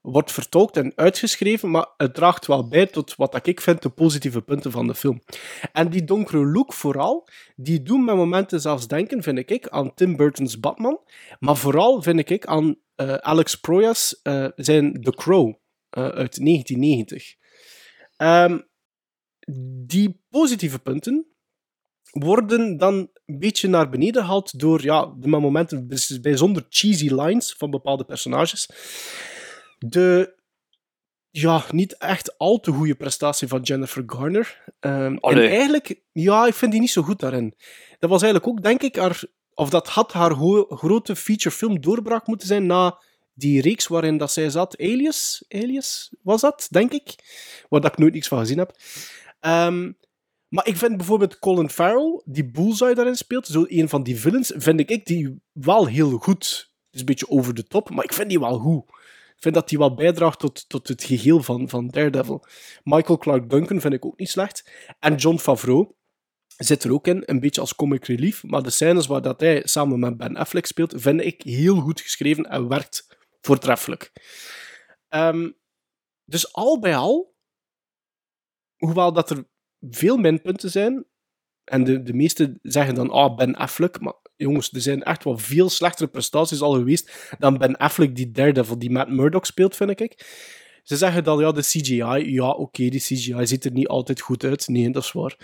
wordt vertolkt en uitgeschreven, maar het draagt wel bij tot wat ik vind de positieve punten van de film. En die donkere look vooral, die doen met momenten zelfs denken, vind ik, aan Tim Burton's Batman, maar vooral vind ik aan eh, Alex Proyas eh, zijn The Crow eh, uit 1990. Ehm, die positieve punten worden dan een beetje naar beneden gehaald door ja, de momenten bijzonder cheesy lines van bepaalde personages. De ja, niet echt al te goede prestatie van Jennifer Garner. Ehm, en eigenlijk, ja, ik vind die niet zo goed daarin. Dat was eigenlijk ook, denk ik, haar, of dat had haar grote featurefilm doorbraak moeten zijn na die reeks waarin dat zij zat. Alias? Alias was dat, denk ik. Waar dat ik nooit niks van gezien heb. Ehm, maar ik vind bijvoorbeeld Colin Farrell, die Bullseye daarin speelt, zo een van die villains, vind ik, die wel heel goed. Het is een beetje over de top, maar ik vind die wel goed. Ik vind dat die wel bijdraagt tot, tot het geheel van, van Daredevil. Michael Clark Duncan vind ik ook niet slecht. En John Favreau zit er ook in, een beetje als comic relief. Maar de scènes waar dat hij samen met Ben Affleck speelt, vind ik heel goed geschreven en werkt voortreffelijk. Ehm, dus al bij al, hoewel dat er veel minpunten zijn, en de, de meesten zeggen dan, ah, Ben Affleck, maar jongens, er zijn echt wel veel slechtere prestaties al geweest dan Ben Affleck, die Daredevil, die Matt Murdock speelt, vind ik. Ze zeggen dan, ja, de CGI, ja, oké, die CGI ziet er niet altijd goed uit. Nee, dat is waar.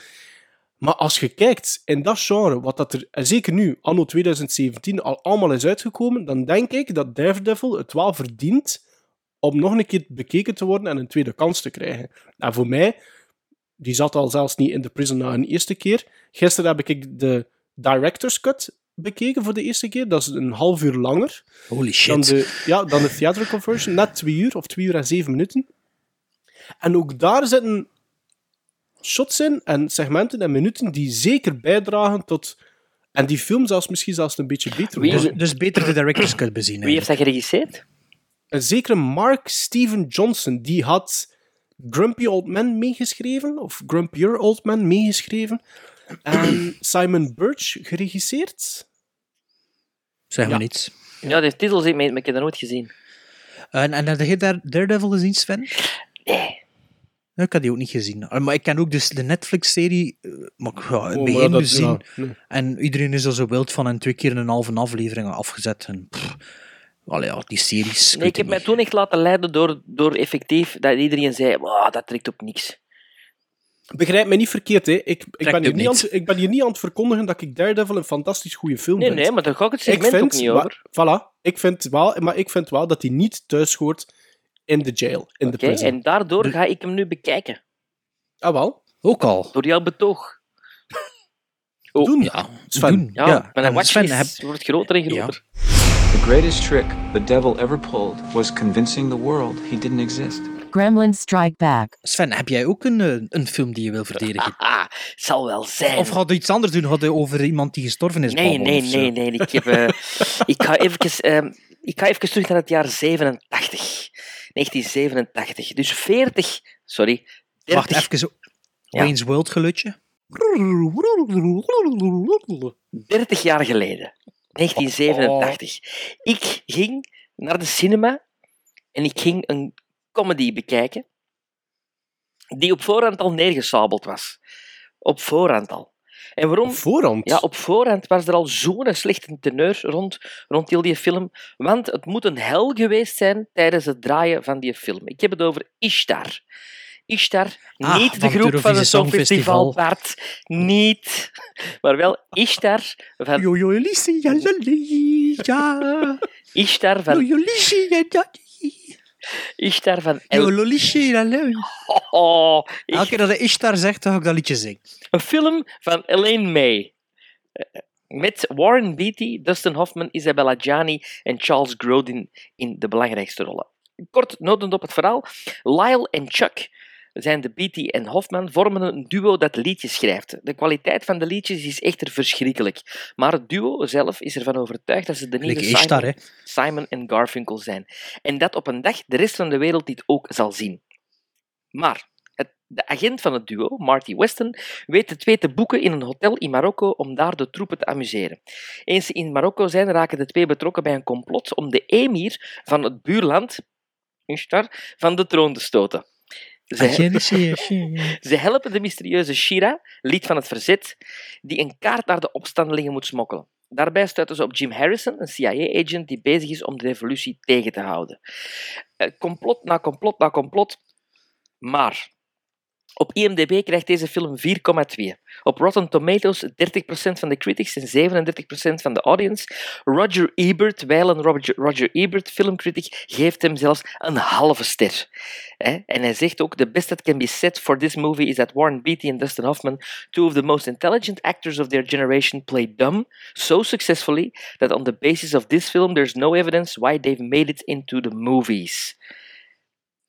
Maar als je kijkt in dat genre, wat dat er, zeker nu, anno 2017, al allemaal is uitgekomen, dan denk ik dat Daredevil het wel verdient om nog een keer bekeken te worden en een tweede kans te krijgen. En voor mij, die zat al zelfs niet in de prison na een eerste keer. Gisteren heb ik de director's cut bekeken voor de eerste keer. Dat is een half uur langer Holy shit. dan de, ja, dan de theatrical version. Net twee uur of twee uur en zeven minuten. En ook daar zitten shots in en segmenten en minuten die zeker bijdragen tot... En die film zelfs misschien zelfs een beetje beter Wie- Dus, dus beter de director's cut bezien. Wie heeft dat geregisseerd? Een zekere Mark Steven Johnson, die had Grumpy Old Man meegeschreven, of Grumpier Old Man meegeschreven, en Simon Birch geregisseerd. Zeg maar Ja. niets. Ja, de titel zit mee, maar ik heb dat nooit gezien. En, en heb je daar Daredevil gezien, Sven? Nee. Ik had die ook niet gezien. Ah, Maar ik ken ook dus de Netflix-serie, eh, maar ik ga het Oh, begin ja, nee. En iedereen is er zo wild van en twee keer een halve aflevering afgezet. En, pff, allee, ja, die series. Nee, ik heb mij toen echt laten leiden door, door effectief dat iedereen zei, "Wauw, dat trekt op niks. Begrijp me niet verkeerd, hè. Ik, ik, ben hier niet aan, ik ben hier niet aan het verkondigen dat ik Daredevil een fantastisch goede film Nee, vind. nee, maar daar ga ik het ik segment vind, ook niet over. Voilà, ik vind wel, maar ik vind wel dat hij niet thuis hoort in de jail, in de Oké, prison. en daardoor ga ik hem nu bekijken. Ah, wel. Ook al. Door jouw betoog. Oh. Doen. Ja, Sven. doen. Ja, ja. mijn En watchlist heb- wordt groter en groter. The greatest trick the devil ever pulled was convincing the world he didn't exist. Gremlins Strike Back. Sven, heb jij ook een, eh, een film die je wil verdedigen? Ah, zal wel zijn. Of gaat je iets anders doen? Gaat over iemand die gestorven is Nee, nee, nee, nee. Ik, heb, eh, ik, ga even, ehm, ik ga even terug naar het jaar 87. 1987. Dus 40, sorry. 30, Wacht even. Ja. Wayne's World gelutje. 30 jaar geleden. 1987. Ik ging naar de cinema en ik ging een comedy bekijken die op voorhand al neergesabeld was. Op voorhand al. En waarom? Op voorhand? Ja, op voorhand was er al zo'n slechte teneur rond, rond heel die film. Want het moet een hel geweest zijn tijdens het draaien van die film. Ik heb het over Ishtar. Ishtar, Ah, niet de groep van het Songfestival. Bart. Niet. Maar wel Ishtar van... Ishtar van... Ishtar van... El... Oh, ik- Elke keer dat hij Ishtar zegt, dan ga ik dat liedje zingen. Een film van Elaine May. Eh, Met Warren Beatty, Dustin Hoffman, Isabella Gianni en Charles Grodin in de belangrijkste rollen. Kort notend op het verhaal. Lyle en Chuck zijn de Beatty en Hoffman vormen een duo dat liedjes schrijft. De kwaliteit van de liedjes is echter verschrikkelijk. Maar het duo zelf is ervan overtuigd dat ze de nieuwe. Simon, Simon en Garfunkel zijn. En dat op een dag de rest van de wereld dit ook zal zien. Maar het, de agent van het duo, Marty Weston, weet de twee te boeken in een hotel in Marokko om daar de troepen te amuseren. Eens ze in Marokko zijn, raken de twee betrokken bij een complot om de emir van het buurland, Ishtar, van de troon te stoten. Ze, ze helpen de mysterieuze Shira, lid van het verzet, die een kaart naar de opstandelingen moet smokkelen. Daarbij stuiten ze op Jim Harrison, een CIA-agent die bezig is om de revolutie tegen te houden. Eh, complot na complot na complot. Maar op IMDb krijgt deze film 4,2. Op Rotten Tomatoes 30% van de critics en 37% van de audience. Roger Ebert, wijlen Roger, Roger Ebert, filmcritic, geeft hem zelfs een halve ster. En hij zegt ook: The best that can be said for this movie is that Warren Beatty and Dustin Hoffman, two of the most intelligent actors of their generation, played dumb so successfully that on the basis of this film there's no evidence why they've made it into the movies.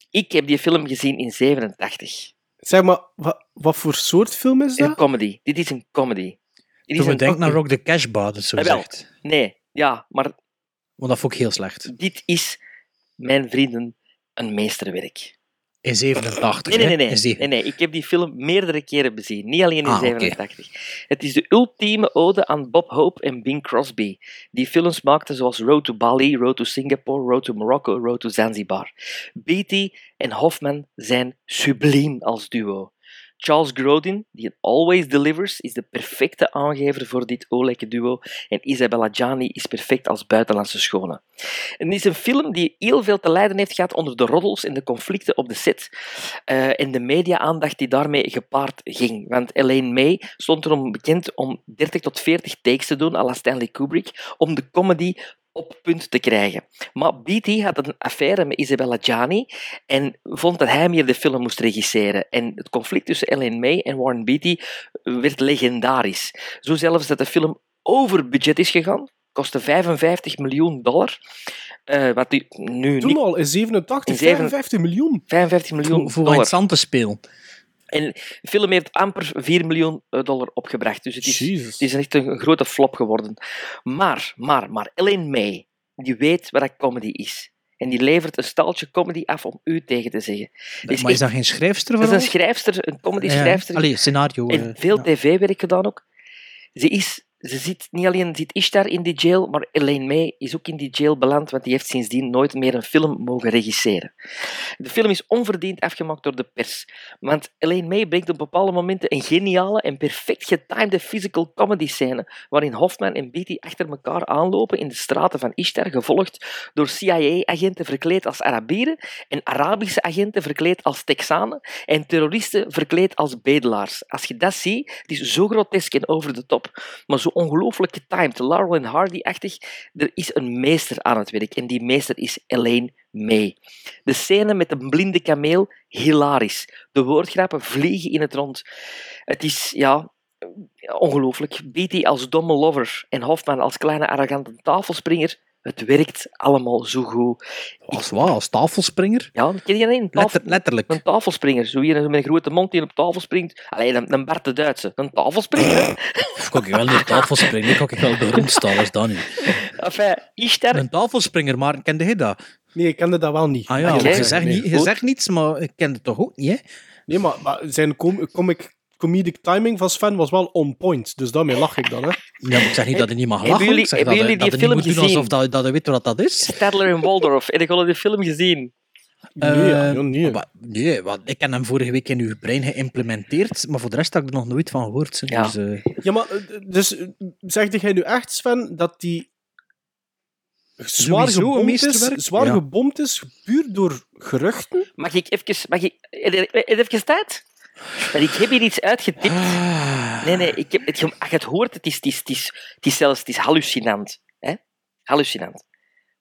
Ik heb die film gezien in 87. Zeg maar, wat, wat voor soort film is Een dat? comedy. Dit is een comedy. Dit Toen is we een denken naar Rock the Cash Bar, dat zo Ah, wel. zegt. Nee, ja, maar Want dat vond ik heel slecht. dit is, mijn vrienden, een meesterwerk. In 87, Nee, nee, nee. nee. Nee, nee. Ik heb die film meerdere keren bezien. Niet alleen in Ah, oké. 87. Het is de ultieme ode aan Bob Hope en Bing Crosby, die films maakten zoals Road to Bali, Road to Singapore, Road to Morocco, Road to Zanzibar. Beatty en Hoffman zijn subliem als duo. Charles Grodin, die Always Delivers, is de perfecte aangever voor dit olijke duo. En Isabella Gianni is perfect als buitenlandse schone. En het is een film die heel veel te lijden heeft gehad onder de roddels en de conflicten op de set. eh, en de media-aandacht die daarmee gepaard ging. Want Elaine May stond erom bekend om 30 tot 40 takes te doen, à la Stanley Kubrick, om de comedy op punt te krijgen. Maar Beatty had een affaire met Isabella Gianni en vond dat hij meer de film moest regisseren. En het conflict tussen Elaine May en Warren Beatty werd legendarisch. Zo zelfs dat de film over budget is gegaan. Kostte 55 miljoen dollar. Eh, wat die nu Toen niet... al, in 87, In zeven- 55 miljoen. 55 miljoen Voor, voor dollar. spelen. En de film heeft amper 4 miljoen eh, dollar opgebracht. Dus het is, het is echt een, grote flop geworden. Maar, maar, maar, Elaine May, die weet wat dat comedy is. En die levert een staltje comedy af om u tegen te zeggen. Maar is echt- dat geen schrijfster dat is een schrijfster, een comedy Ja. Allee, scenario. En eh, veel ja. tv-werk gedaan ook. Ze, is, ze zit niet alleen zit Ishtar in die jail, maar Elaine May is ook in die jail beland, want die heeft sindsdien nooit meer een film mogen regisseren. De film is onverdiend afgemaakt door de pers, want Elaine May brengt op bepaalde momenten een geniale en perfect getimede physical comedy scène, waarin Hoffman en Beatty achter elkaar aanlopen in de straten van Ishtar, gevolgd door CIA-agenten verkleed als Arabieren en Arabische agenten verkleed als Texanen en terroristen verkleed als bedelaars. Als je dat ziet, het is zo grotesk en over de top, maar zo ongelooflijk getimed, Laurel en Hardy-achtig. Er is een meester aan het werk en die meester is Elaine May. De scène met de blinde kameel, hilarisch. De woordgrappen vliegen in het rond. Het is, ja, ongelooflijk. Beatty als domme lover en Hoffman als kleine arrogante tafelspringer. Het werkt allemaal zo goed. Als wat? Als tafelspringer? Ja, ken je? Een, tafel, Letter, letterlijk. een tafelspringer. Zo hier met een grote mond die op tafel springt. Allee, een, een Bart de Duitse. Een tafelspringer. ik wel niet op tafel springen? Ik kan ik wel beroemd staan als dat nu. enfin, Ishtar... Een tafelspringer, maar kende je dat? Nee, ik kende dat wel niet. Ah ja, want je, zegt Nee. niet, je zegt niets, maar ik kende het toch ook niet, hè? Nee, maar, maar zijn com comic, comedic timing van Sven was wel on point. Dus daarmee lach ik dan, hè. Ja, maar ik zeg niet dat hij niet mag lachen. jullie- ik zeg hebben dat, jullie die dat film niet moet doen gezien? alsof dat, dat hij weet wat dat is. Stadler en Waldorf. Heb je al die film gezien? Nee, Eh, ja, nee. maar- nee, want ik heb hem vorige week in uw brein geïmplementeerd, maar voor de rest heb ik er nog nooit van gehoord. Ja. Dus, eh, Ja, maar eh, dus eh, zegde jij nu echt, Sven, dat die zwaar gebomd is, zwaar Ja. gebomd is, puur door geruchten? Mag ik even... Mag ik, eh, even tijd? Maar ik heb hier iets uitgetipt. Nee, nee, ik heb, het, als je het hoort, het is, het is, het is, het is zelfs het is hallucinant. Hè? Hallucinant.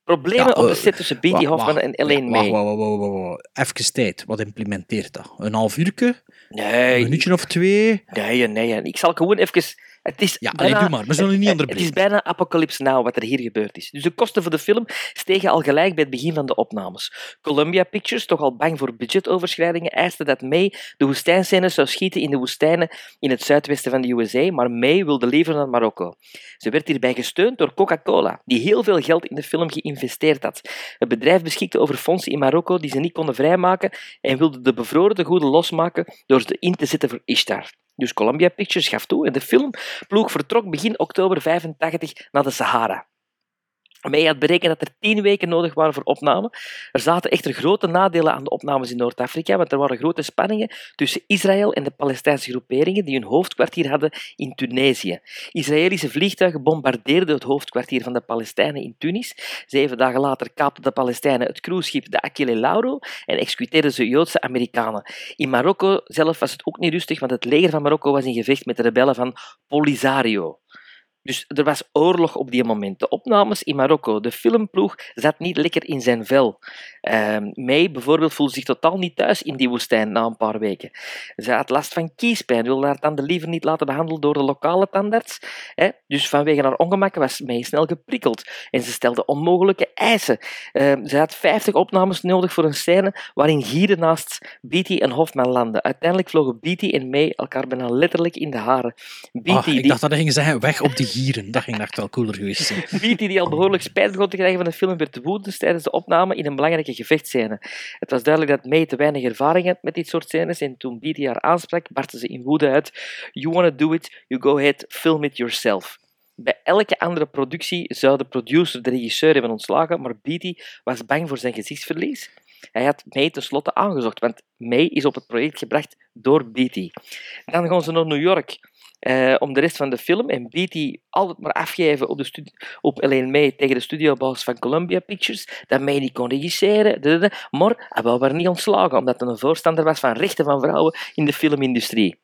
Problemen Ja, op de eh, set tussen wacht, Hoffman en Elaine May. wacht, wacht, wacht. Even tijd, wat implementeert dat? Een half uurtje? Nee. Een minuutje of twee? Nee, nee. Ik zal gewoon even... Het is Ja, bijna, allee, doe maar. We zullen niet het, onderbreken. het is bijna Apocalypse Now wat er hier gebeurd is. Dus de kosten voor de film stegen al gelijk bij het begin van de opnames. Columbia Pictures, toch al bang voor budgetoverschrijdingen, eiste dat May de woestijnscènes zou schieten in de woestijnen in het zuidwesten van de USA, maar May wilde liever naar Marokko. Ze werd hierbij gesteund door Coca-Cola, die heel veel geld in de film geïnvesteerd had. Het bedrijf beschikte over fondsen in Marokko die ze niet konden vrijmaken en wilde de bevroren tegoeden losmaken door ze in te zetten voor Ishtar. Dus Columbia Pictures gaf toe en de filmploeg vertrok begin oktober 85 naar de Sahara. May had berekend dat er tien weken nodig waren voor opname. Er zaten echter grote nadelen aan de opnames in Noord-Afrika, want er waren grote spanningen tussen Israël en de Palestijnse groeperingen die hun hoofdkwartier hadden in Tunesië. Israëlische vliegtuigen bombardeerden het hoofdkwartier van de Palestijnen in Tunis. Zeven dagen later kaapten de Palestijnen het cruiseschip de Achille Lauro en executeerden ze Joodse Amerikanen. In Marokko zelf was het ook niet rustig, want het leger van Marokko was in gevecht met de rebellen van Polisario. Dus er was oorlog op die moment. De opnames in Marokko, de filmploeg zat niet lekker in zijn vel. Ehm May bijvoorbeeld voelde zich totaal niet thuis in die woestijn na een paar weken. Ze had last van kiespijn, wilde haar tanden liever niet laten behandelen door de lokale tandarts. Hè? Dus vanwege haar ongemakken was May snel geprikkeld en ze stelde onmogelijke eisen. Ehm, ze had 50 opnames nodig voor een scène waarin gieren naast Beatty en Hofman landden. Uiteindelijk vlogen Beatty en May elkaar bijna letterlijk in de haren. Beatty, ik die- dacht dat hij ging zeggen, weg op de gieren. Dat ging echt wel cooler geweest. Beatty, die al behoorlijk spijt begon te krijgen van de film, werd woedend tijdens de opname in een belangrijke gevechtscène. Het was duidelijk dat May te weinig ervaring had met dit soort scènes en toen Beatty haar aansprak, barstte ze in woede uit. You wanna do it, you go ahead, film it yourself. Bij elke andere productie zou de producer de regisseur hebben ontslagen, maar Beatty was bang voor zijn gezichtsverlies. Hij had May tenslotte aangezocht, want May is op het project gebracht door Beatty. Dan gaan ze naar New York eh, om de rest van de film en Beatty altijd maar afgeven op, de op Elaine May tegen de studiobaas van Columbia Pictures, dat May niet kon regisseren, maar hij wou niet ontslagen, omdat hij een voorstander was van rechten van vrouwen in de filmindustrie.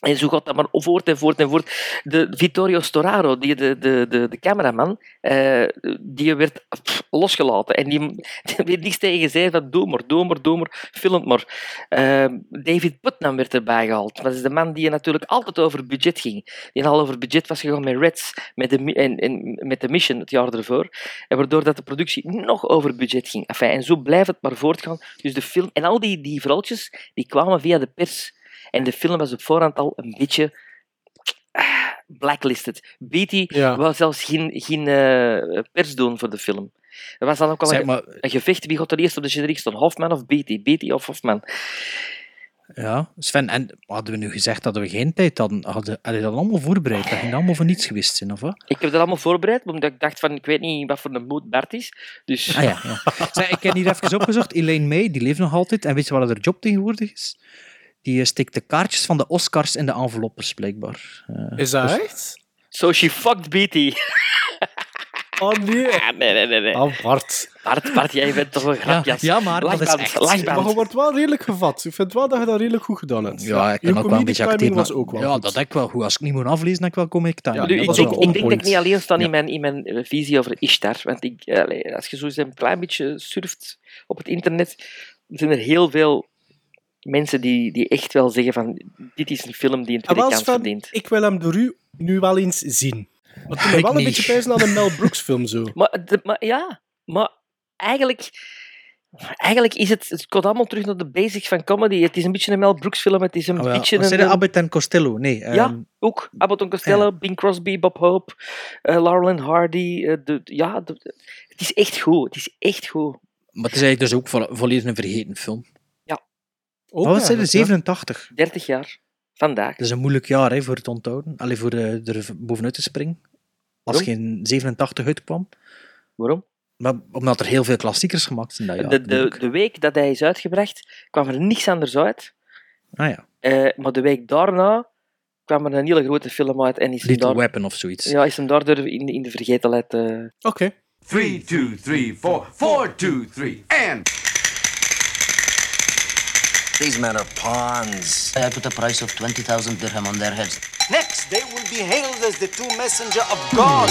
En zo gaat dat maar voort en voort en voort. De Vittorio Storaro, die, de, de, de, de cameraman, eh, die werd losgelaten. En die, werd niks tegen gezegd van doe maar, doe maar, doe maar, film maar. Eh, David Putnam werd erbij gehaald. Dat is de man die natuurlijk altijd over budget ging. Die al over budget was gegaan met Reds met de, en, en met de Mission het jaar ervoor. En waardoor dat de productie nog over budget ging. En zo blijft het maar voortgaan. Dus de film, en al die, die die kwamen via de pers. En de film was op voorhand al een beetje ah, blacklisted. Beatty Ja. wou zelfs geen, geen eh, pers doen voor de film. Er was dan ook al Zeg een, maar- een gevecht. Wie gaat er eerst op de generiek staan? Hoffman of Beatty? Beatty of Hoffman? Ja, Sven, en hadden we nu gezegd dat we geen tijd hadden? Hadden had je dat allemaal voorbereid? Dat ging allemaal voor niets geweest zijn, of wat? Ik heb dat allemaal voorbereid, omdat ik dacht van, ik weet niet wat voor een moed Bart is. Dus Ah ja, ja. Zeg, ik heb hier even opgezocht. Elaine May, die leeft nog altijd. En weet je wat haar job tegenwoordig is? Die eh, steekt de kaartjes van de Oscars in de enveloppes, blijkbaar. Eh, Is dat dus- echt? So she fucked Beatty. Oh nee. nee, nee, nee. nee. Oh, Bart. Bart, Bart, jij bent toch een grapjas. ja, maar dat is echt. lachband. Maar je wordt wel redelijk gevat. Ik vind wel dat je dat redelijk goed gedaan hebt. Ja, ik kan ook wel een beetje acteren. was ook wel Ja, goed. dat heb ik wel goed. Als ik niet moet aflezen, dan ik wel comic time. Ja, Ik denk, ik denk dat ik niet alleen sta Ja. in, mijn, in mijn eh, visie over Ishtar. Want ik, als je zo eens een klein beetje surft op het internet, zijn er heel veel mensen die, die echt wel zeggen van dit is een film die een En tweede kans verdient. ik wil hem door u nu wel eens zien. Want Ik wel een beetje pijzen aan een Mel Brooks film zo. Maar, de- maar ja, maar eigenlijk, eigenlijk is het, het komt allemaal terug naar de basics van comedy. Het is een beetje een Mel Brooks film, het is een Ah, beetje Wat een... Abbott en Costello? Nee. ja, ehm, ook. Abbott en Costello, Bing Crosby, Bob Hope, eh Laurel en Hardy. eh, de, ja, de- het is echt goed. Het is echt goed. Maar het is eigenlijk dus ook vo- volledig een vergeten film. Ook Wat was hij? De eigenlijk, ja. 87? 30 jaar. Vandaag. Dat is een moeilijk jaar hè, voor het onthouden. Alleen voor eh, er bovenuit te springen. Als Waarom? geen 87 uitkwam. Waarom? Maar omdat er heel veel klassiekers gemaakt zijn dat jaar. de, de, de week dat hij is uitgebracht, kwam er niks anders uit. Ah ja. Eh, maar de week daarna kwam er een hele grote film uit en is Little daar, Weapon of zoiets. ja, is hem daardoor in, in de vergetelheid... eh, Oké. 3, 2, 3, 4, 4, 2, 3, and. These men are pawns. I put a price of 20,000 dirham on their heads. Next, they will be hailed as the true messenger of God.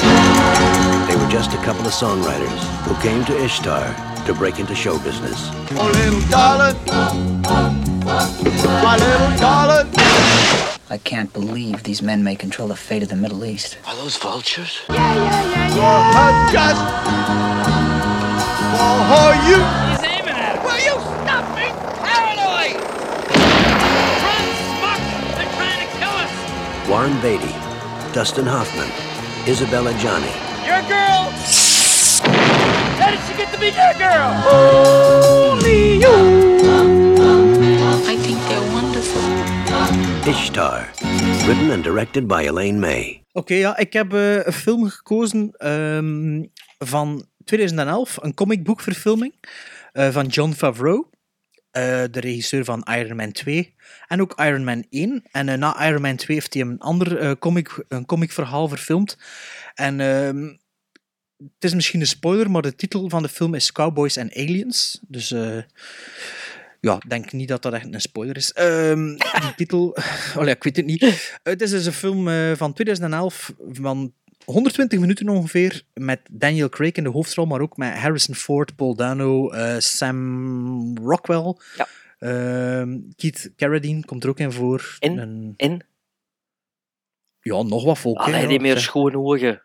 They were just a couple of songwriters who came to Ishtar to break into show business. Oh, little darling. My little darling. I can't believe these men may control the fate of the Middle East. Are those vultures? Yeah, yeah, yeah, yeah. For just. For you. Warren Beatty, Dustin Hoffman, Isabella Johnny. Your girl! How did she get to be your girl? Only you. I think they're wonderful. Ishtar, written and directed by Elaine May. Oké, ja, ik heb eh, een film gekozen ehm, van 2011, een comicboekverfilming eh, van John Favreau, eh, de regisseur van Iron Man 2 en ook Iron Man 1. En eh, na Iron Man 2 heeft hij een ander eh, comic, een comicverhaal verfilmd. En ehm, het is misschien een spoiler, maar de titel van de film is Cowboys and Aliens. Dus ja, ik denk niet dat dat echt een spoiler is. Ehm, die titel, oh ja, ik weet het niet. Het is dus een film van 2011 van 120 minuten ongeveer, met Daniel Craig in de hoofdrol, maar ook met Harrison Ford, Paul Dano, eh, Sam Rockwell. Ehm, Keith Carradine komt er ook in voor. En? En? Ja, nog wat volk. Allee, ja, die meer schone ogen.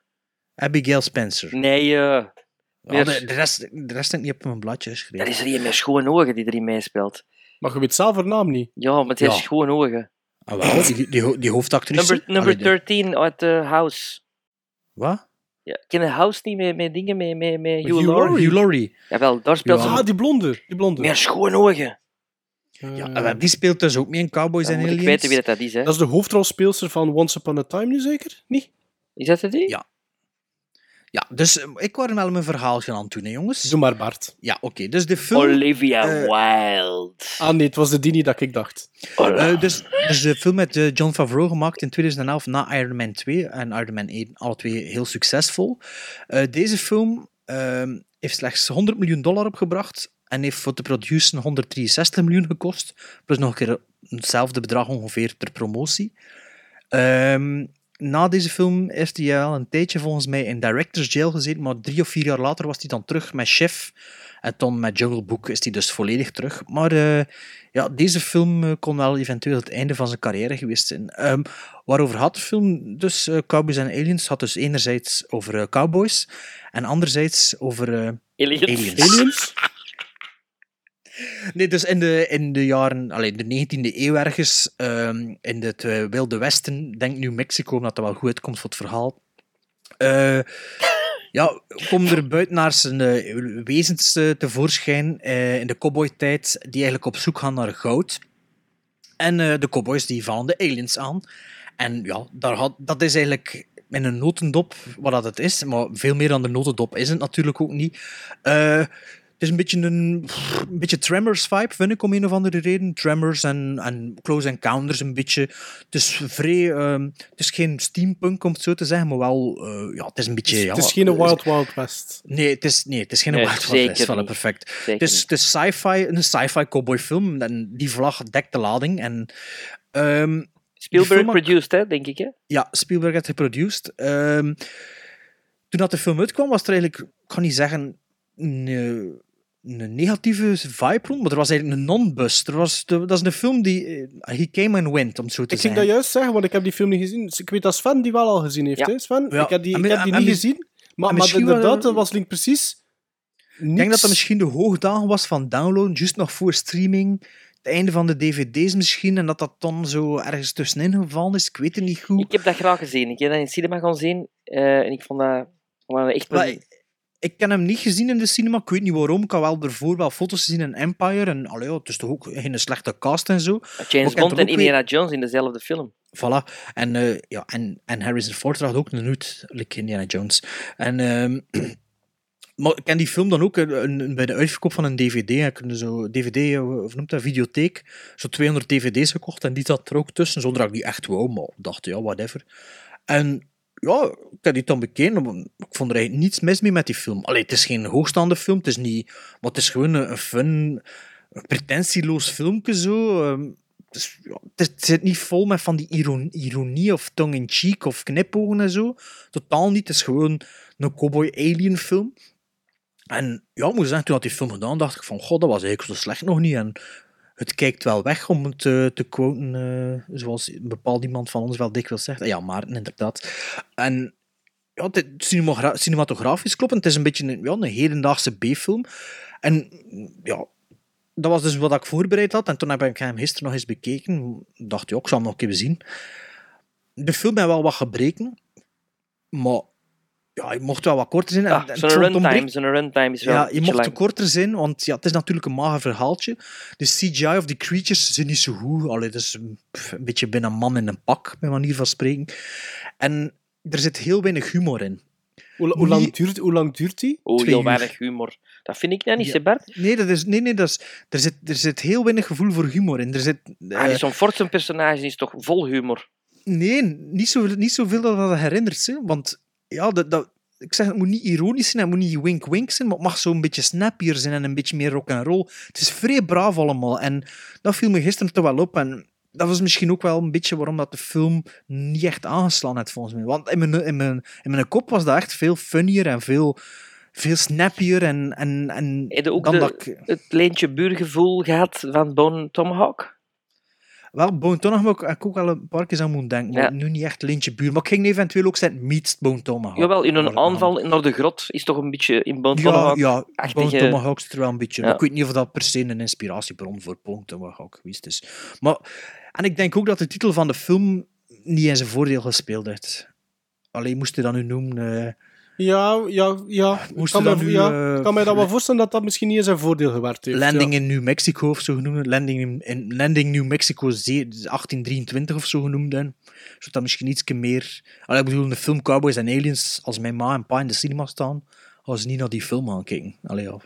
Abigail Spencer. Nee, eh Ja, meer- de, de rest, de rest heb ik niet op mijn bladje geschreven. Er is er met schone ogen die erin meespeelt. Maar je weet zelf haar naam niet. Ja, maar het heeft Ja. schone ogen. Ah, wel, die, die, ho- die hoofdactrice. Number, number Allee, de- 13 uit uh, House. Wat? Ja, ken je House niet met, met dingen, met, met, met Hugh, Hugh Laurie? Laurie. Hugh Laurie. Jawel, daar speelt ze Ah, die blonde. Die blonde. meer schone ogen. Ja, maar die speelt dus ook mee in Cowboys en moet ik Aliens. weten wie dat, dat is, hè. Dat is de hoofdrolspeelster van Once Upon a Time nu zeker? Niet? Is dat het die? Ja. Ja, dus eh, ik wou wel mijn verhaal gaan aan doen, hè, jongens. Doe maar, Bart. Ja, oké. dus de film... Olivia eh, Wilde. Ah nee, het was de Dini dat ik dacht. Eh, dus, dus de film met John Favreau gemaakt in 2011 na Iron Man 2 en Iron Man 1, alle twee heel succesvol. Eh, deze film ehm, heeft slechts 100 miljoen dollar opgebracht en heeft voor te produceren 163 miljoen gekost, plus nog een keer hetzelfde bedrag ongeveer ter promotie. Ehm, na deze film heeft hij al een tijdje volgens mij in director's jail gezeten, maar drie of vier jaar later was hij dan terug met Chef. En dan met Jungle Book is hij dus volledig terug. Maar eh, ja, deze film eh, kon wel eventueel het einde van zijn carrière geweest zijn. Ehm, waarover had de film dus eh, Cowboys en Aliens? had dus enerzijds over cowboys en anderzijds over Aliens. aliens. Nee, dus in de, in de jaren, allee, de 19e eeuw ergens, ehm, in het eh, Wilde Westen, denk New Mexico, omdat dat wel goed uitkomt voor het verhaal. eh, ja, komen er buitenaars uh, wezens tevoorschijn in de cowboy-tijd, die eigenlijk op zoek gaan naar goud. En de cowboys die vallen de aliens aan. En ja, daar had, dat is eigenlijk in een notendop wat dat het is, maar veel meer dan de notendop is het natuurlijk ook niet. Het is een beetje een, een beetje Tremors-vibe, vind ik, om een of andere reden. Tremors en, en Close Encounters een beetje. Het is vrij... Um, het is geen steampunk, om het zo te zeggen, maar wel... Uh, ja, het is een beetje... Het is, ja, het is geen Wild Wild West. Nee, het is, nee, het is geen Nee, Wild Wild West. Voilà, perfect. Zeker Het is, het is sci-fi, een sci-fi cowboyfilm. En die vlag dekt de lading. En, um, Spielberg film- produced, hè, denk ik, hè? ja, Spielberg had geproduced. Ehm, toen dat de film uitkwam, was er eigenlijk, ik kan niet zeggen, een, eh, een negatieve vibe rond, maar er was eigenlijk een non-bus. Er was, de- dat is een film die... eh, He Came and Went, om het zo te Ik ging zeggen. dat juist zeggen, want ik heb die film niet gezien. Dus ik weet dat Sven die wel al gezien heeft. Ja. Hè, Sven? Ja. Ik heb die, En ik heb die en niet gezien. Maar, maar inderdaad, dat was link precies. Ik denk dat dat misschien de hoogdagen was van downloaden, juist nog voor streaming. Het einde van de dvd's misschien, en dat dat dan zo ergens tussenin gevallen is. Ik weet het niet goed. Ik heb dat graag gezien. Ik heb dat in het cinema gaan zien eh, en ik vond dat, vond dat echt... Maar ik, heb hem niet gezien in de cinema. Ik weet niet waarom. Ik had wel ervoor wel foto's gezien in Empire. En allee, ja, het is toch ook geen slechte cast en zo. James Bond en weer- Indiana Jones in dezelfde film. Voilà. En, eh, ja, en, en Harrison Ford draagt ook een hoed, like Indiana Jones. En, ehm, Maar ik ken die film dan ook eh, een, een- bij de uitverkoop van een DVD. Ik heb zo DVD, eh, of noemt dat, videotheek, zo 200 DVD's gekocht en die zat er ook tussen, zonder dat ik die echt wou, maar dacht, ja, whatever. En ja, ik heb die dan bekeken, ik vond er eigenlijk niets mis mee met die film. Allee, het is geen hoogstaande film, het is niet, maar het is gewoon een, fun, pretentieloos filmpje zo. ehm, het, is, ja, het, zit niet vol met van die iron- ironie of tongue-in-cheek of knipogen en zo. Totaal niet. Het is gewoon een cowboy-alien film. En ja, ik moet zeggen, toen had die film gedaan, dacht ik van, god, dat was eigenlijk zo slecht nog niet. En het kijkt wel weg, om het eh, te quoten, eh, zoals een bepaald iemand van ons wel dikwijls zegt. Ja, Maarten, inderdaad. En ja, cinematografisch klopt. Het is een beetje een, ja, een hedendaagse B-film. En ja, dat was dus wat ik voorbereid had. En toen heb ik hem gisteren nog eens bekeken. Ik dacht, ja, ik zal hem nog keer bezien. De film heeft wel wat gebreken. Maar ja, je mocht wel wat korter zijn. En- Ah, Zo'n runtime, zo'n runtime is wel ja, je mocht lang. korter zijn, want ja, het is natuurlijk een mager verhaaltje. De CGI of die creatures zijn niet zo goed. Allee, het is een, pff, een beetje binnen een man in een pak, bij manier van spreken. En er zit heel weinig humor in. Hoe, lang, duurt, hoe lang duurt die? Oh, Twee heel uur. weinig humor. Dat vind ik nou niet, Ja. hè, Bart? Nee, dat is, nee, nee dat is, er, zit, er zit heel weinig gevoel voor humor in. Er zit, Ah, eh, die John Ford zijn personage is toch vol humor. Nee, niet, zo, niet zoveel dat dat herinnert. Hè? Want ja, dat, dat, ik zeg, het moet niet ironisch zijn, het moet niet wink-wink zijn, maar het mag zo'n beetje snappier zijn en een beetje meer rock and roll. Het is vrij braaf allemaal. En dat viel me gisteren toch wel op. En dat was misschien ook wel een beetje waarom dat de film niet echt aangeslaan heeft, volgens mij. Want in mijn, in mijn, in mijn kop was dat echt veel funnier en veel, veel snappier. En, en, en ook dan de- dat ik- het leentje buurgevoel gehad van Bone Tomahawk? Wel, Tomahawk heb ik ook wel een paar keer aan moeten denken. Ja. nu niet echt Lintje Buur. Maar ik ging eventueel ook zijn Bone Tomahawk. Jawel, in een aanval naar de grot is toch een beetje in Bone Ja, ja Tomahawk zit er wel een beetje. Ja. Ik weet niet of dat per se een inspiratiebron voor Bone Tomahawk geweest is. Maar, en ik denk ook dat de titel van de film niet in zijn voordeel gespeeld heeft. Alleen moest je dat nu noemen... eh, Ja, ja, ja. Ik kan, me, dan nu, ja, eh, kan mij dat wel voorstellen dat dat misschien niet in zijn voordeel gewerkt heeft. landing ja. in New Mexico of zo genoemd. Landing in, in Landing New Mexico ze- 1823 of zo genoemd. hebben. Zodat dat misschien iets meer... Allee, ik bedoel, de film Cowboys and Aliens, als mijn ma en pa in de cinema staan, gaan ze niet naar die film gaan kijken. Allee, ja.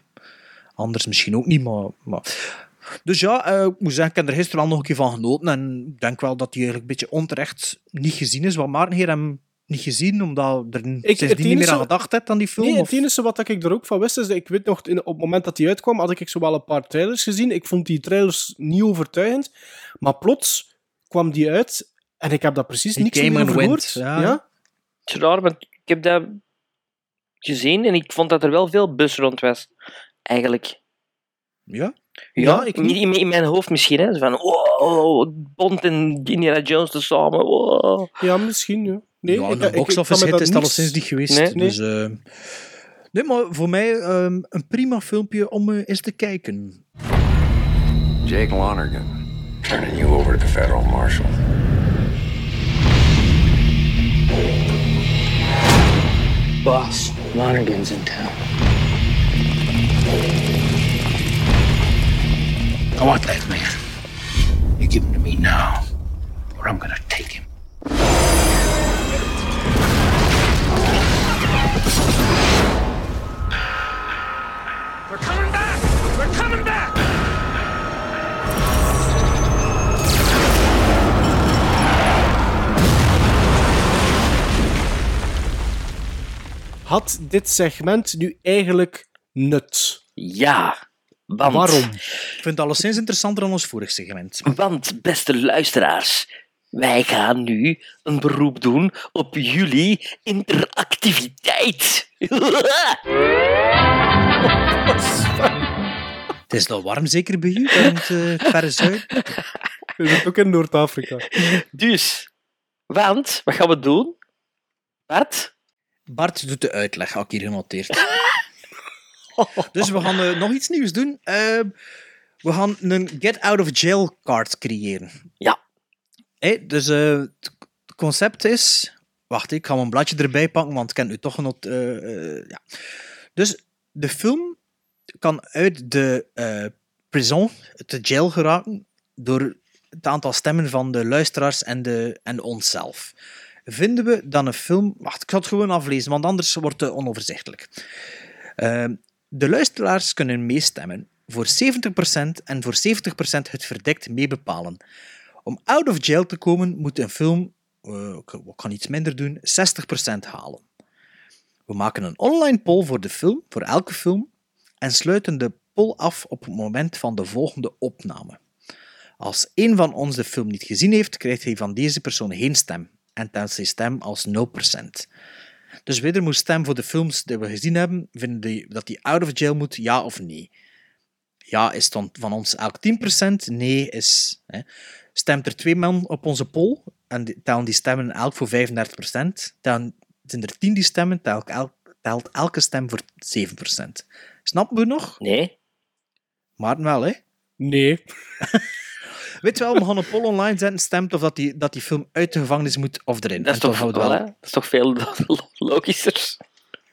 Anders misschien ook niet, maar... maar... Dus ja, eh, ik moet zeggen, ik heb er gisteren al nog een keer van genoten. En ik denk wel dat hij eigenlijk een beetje onterecht niet gezien is. Want Maarten heeft hem niet gezien, omdat er het sindsdien niet meer aan gedacht hebt aan die film. Nee, of- het enige wat ik er ook van wist, is dat ik weet nog, in, op het moment dat die uitkwam, had ik zo wel een paar trailers gezien. Ik vond die trailers niet overtuigend. Maar plots kwam die uit en ik heb daar precies Die niks meer gehoord. ja. Ja? Het is raar, want ik heb dat gezien en ik vond dat er wel veel bus rond was. Eigenlijk. Ja? Ja, Ja, ik in, niet. in, in mijn hoofd misschien. Hè. Zo Van, wow, Bond en Indiana Jones te samen. Wow. Ja, misschien, ja. Nee, ja, ik box-office hit is het niets- alleszins niet geweest. Nee. Dus, eh, nee, maar voor mij ehm, een prima filmpje om eh, eens te kijken. Jake Lonergan, turning you over to the federal marshal. Boss, Lonergan's in town. I want that man. You give him to me now, or I'm gonna take him. They're coming back! They're coming back! Had dit segment nu eigenlijk nut? Ja, want... Waarom? Ik vind het alleszins interessanter dan ons vorig segment. Want, beste luisteraars, wij gaan nu een beroep doen op jullie interactiviteit. Het is nog warm, zeker bij u, in het, eh, het verre zuiden. We zitten ook in Noord-Afrika. Dus, want, wat gaan we doen? Bart? Bart doet de uitleg, had ik hier genoteerd. dus we gaan eh, nog iets nieuws doen. Eh, we gaan een get out of jail card creëren. Ja. Dus eh, het concept is... Wacht, ik ga mijn bladje erbij pakken, want ik ken u toch genot... eh, eh, ja. Dus de film kan uit de prison, de jail geraken, door het aantal stemmen van de luisteraars en, de, en onszelf. Vinden we dan een film... Wacht, ik ga het gewoon aflezen, want anders wordt het onoverzichtelijk. De luisteraars kunnen meestemmen voor 70% en voor 70% het verdict meebepalen. Om out of jail te komen moet een film, eh, ik kan iets minder doen, 60% halen. We maken een online poll voor de film, voor elke film, en sluiten de poll af op het moment van de volgende opname. Als één van ons de film niet gezien heeft, krijgt hij van deze persoon geen stem en telt zijn stem als 0%. Dus weder moet stem voor de films die we gezien hebben, vinden die, dat die out of jail moet, ja of nee. Ja is dan van ons elk 10%, nee is... Hè, stemt er twee man op onze poll en die, tellen die stemmen elk voor 35%. Dan zijn er 10 die stemmen, telt, elk, telt elke stem voor 7%. Snappen we nog? Nee. Maar wel, hè? Nee. Weet je wel, we gaan een poll online zetten, stemt of dat die, dat die film uit de gevangenis moet of erin. Dat is, En toch, dan wel, dat is toch veel logischer?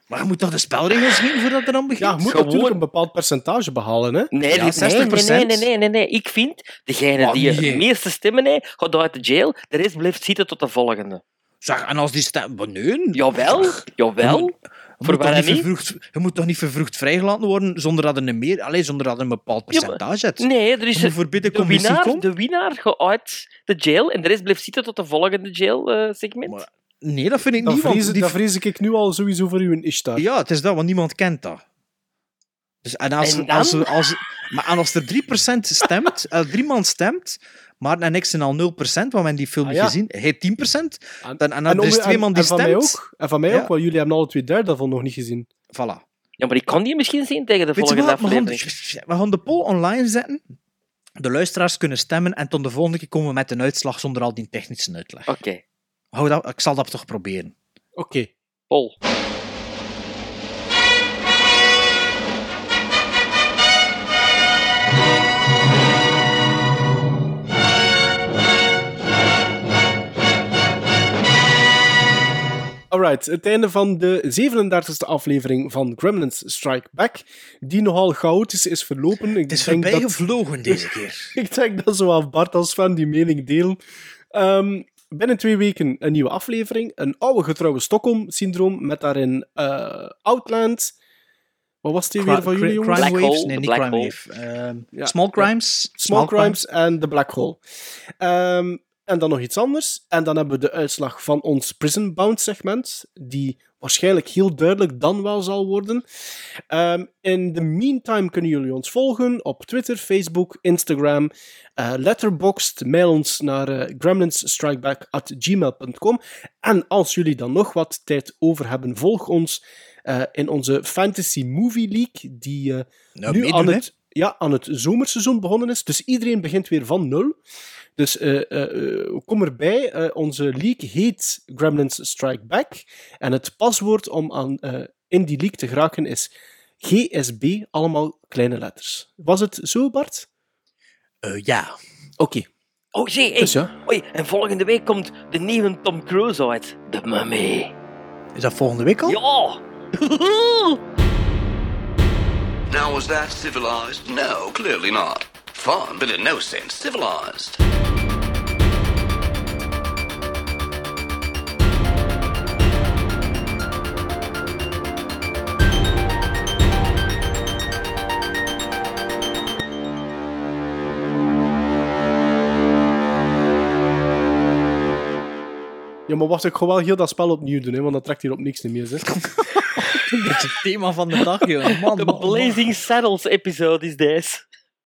Maar je moet toch de spelregels weten voordat er dan begint? Ja, je moet Gewoon- natuurlijk een bepaald percentage behalen. Hè? Nee, Ja, die- nee, 60%. nee, nee, nee, nee, nee. Ik vind, degene Oh, die nee. het meeste stemmen heeft, gaat uit de jail. De rest blijft zitten tot de volgende. Zeg, en als die stem... Maar Nee. Jawel, jawel. Je Voor moet, vervroegd, je moet toch niet vervroegd vrijgelaten worden zonder dat er een meer... Allee, zonder dat er een bepaald percentage hebt. Nee, er is bij de de commissie winnaar, de winnaar gaat uit de jail en de rest blijft zitten tot de volgende jail-segment. Nee, dat vind ik niet, want vrees, die- dan vrees ik nu al sowieso voor uw Ishtar. Ja, het is dat, want niemand kent dat. Dus, en als, En als, als, maar en als er 3% stemt, eh, drie man stemt, maar en ik zijn al 0%, want we hebben die film Ah, ja. gezien, hij 10%, dan, en dan En, er is twee man die en van stemt. mij ook. En van mij Ja. ook, want jullie hebben alle twee derde daarvan nog niet gezien. Voilà. Ja, maar ik kan die misschien zien tegen de Weet volgende wat, we gaan, aflevering. we gaan de poll online zetten, de luisteraars kunnen stemmen en tot de volgende keer komen we met een uitslag zonder al die technische uitleg. Oké, Hou dat, ik zal dat toch proberen. Oké. Pol. Alright, het einde van de 37e aflevering van Gremlins Strike Back, die nogal chaotisch is verlopen. Ik Het is denk voorbij dat- gevlogen deze keer. Ik denk dat zowel Bart als Sven die mening delen. Ehm, binnen twee weken een nieuwe aflevering. Een oude getrouwe Stockholm-syndroom met daarin eh, Outland. Wat was die weer van Cri- jullie, jongens? Crime Waves? Hole, nee, de niet Crime. Wave. Ehm, Ja. Small Crimes. Small Crimes en The Black Hole. Ehm, en dan nog iets anders. En dan hebben we de uitslag van ons Prison Bound segment, die waarschijnlijk heel duidelijk dan wel zal worden. Ehm, in the meantime kunnen jullie ons volgen op Twitter, Facebook, Instagram, eh Letterboxd. Mail ons naar eh, gremlinsstrikeback.gmail.com. En als jullie dan nog wat tijd over hebben, volg ons eh, in onze Fantasy Movie League, die Nou, nu meedoen, aan het, ja, aan het zomerseizoen begonnen is. Dus iedereen begint weer van nul. Dus eh, eh, eh, kom erbij. Eh, onze league heet Gremlins Strike Back. En het paswoord om aan, eh, in die league te geraken is GSB, allemaal kleine letters. Was het zo, Bart? Eh, ja. Oké. Oh, hey. Dus ja. Oei, en volgende week komt de nieuwe Tom Cruise uit. De Mummy. Is dat volgende week al? Ja! Now, was that civilized? No, clearly not. Fun, but in no sense civilized. Ja, maar wacht, ik ga wel heel dat spel opnieuw doen, hè, want dat trekt hier op niks meer. Zeg. Dat is het thema van de dag, joh. Man, De man, man. Blazing Saddles episode is deze.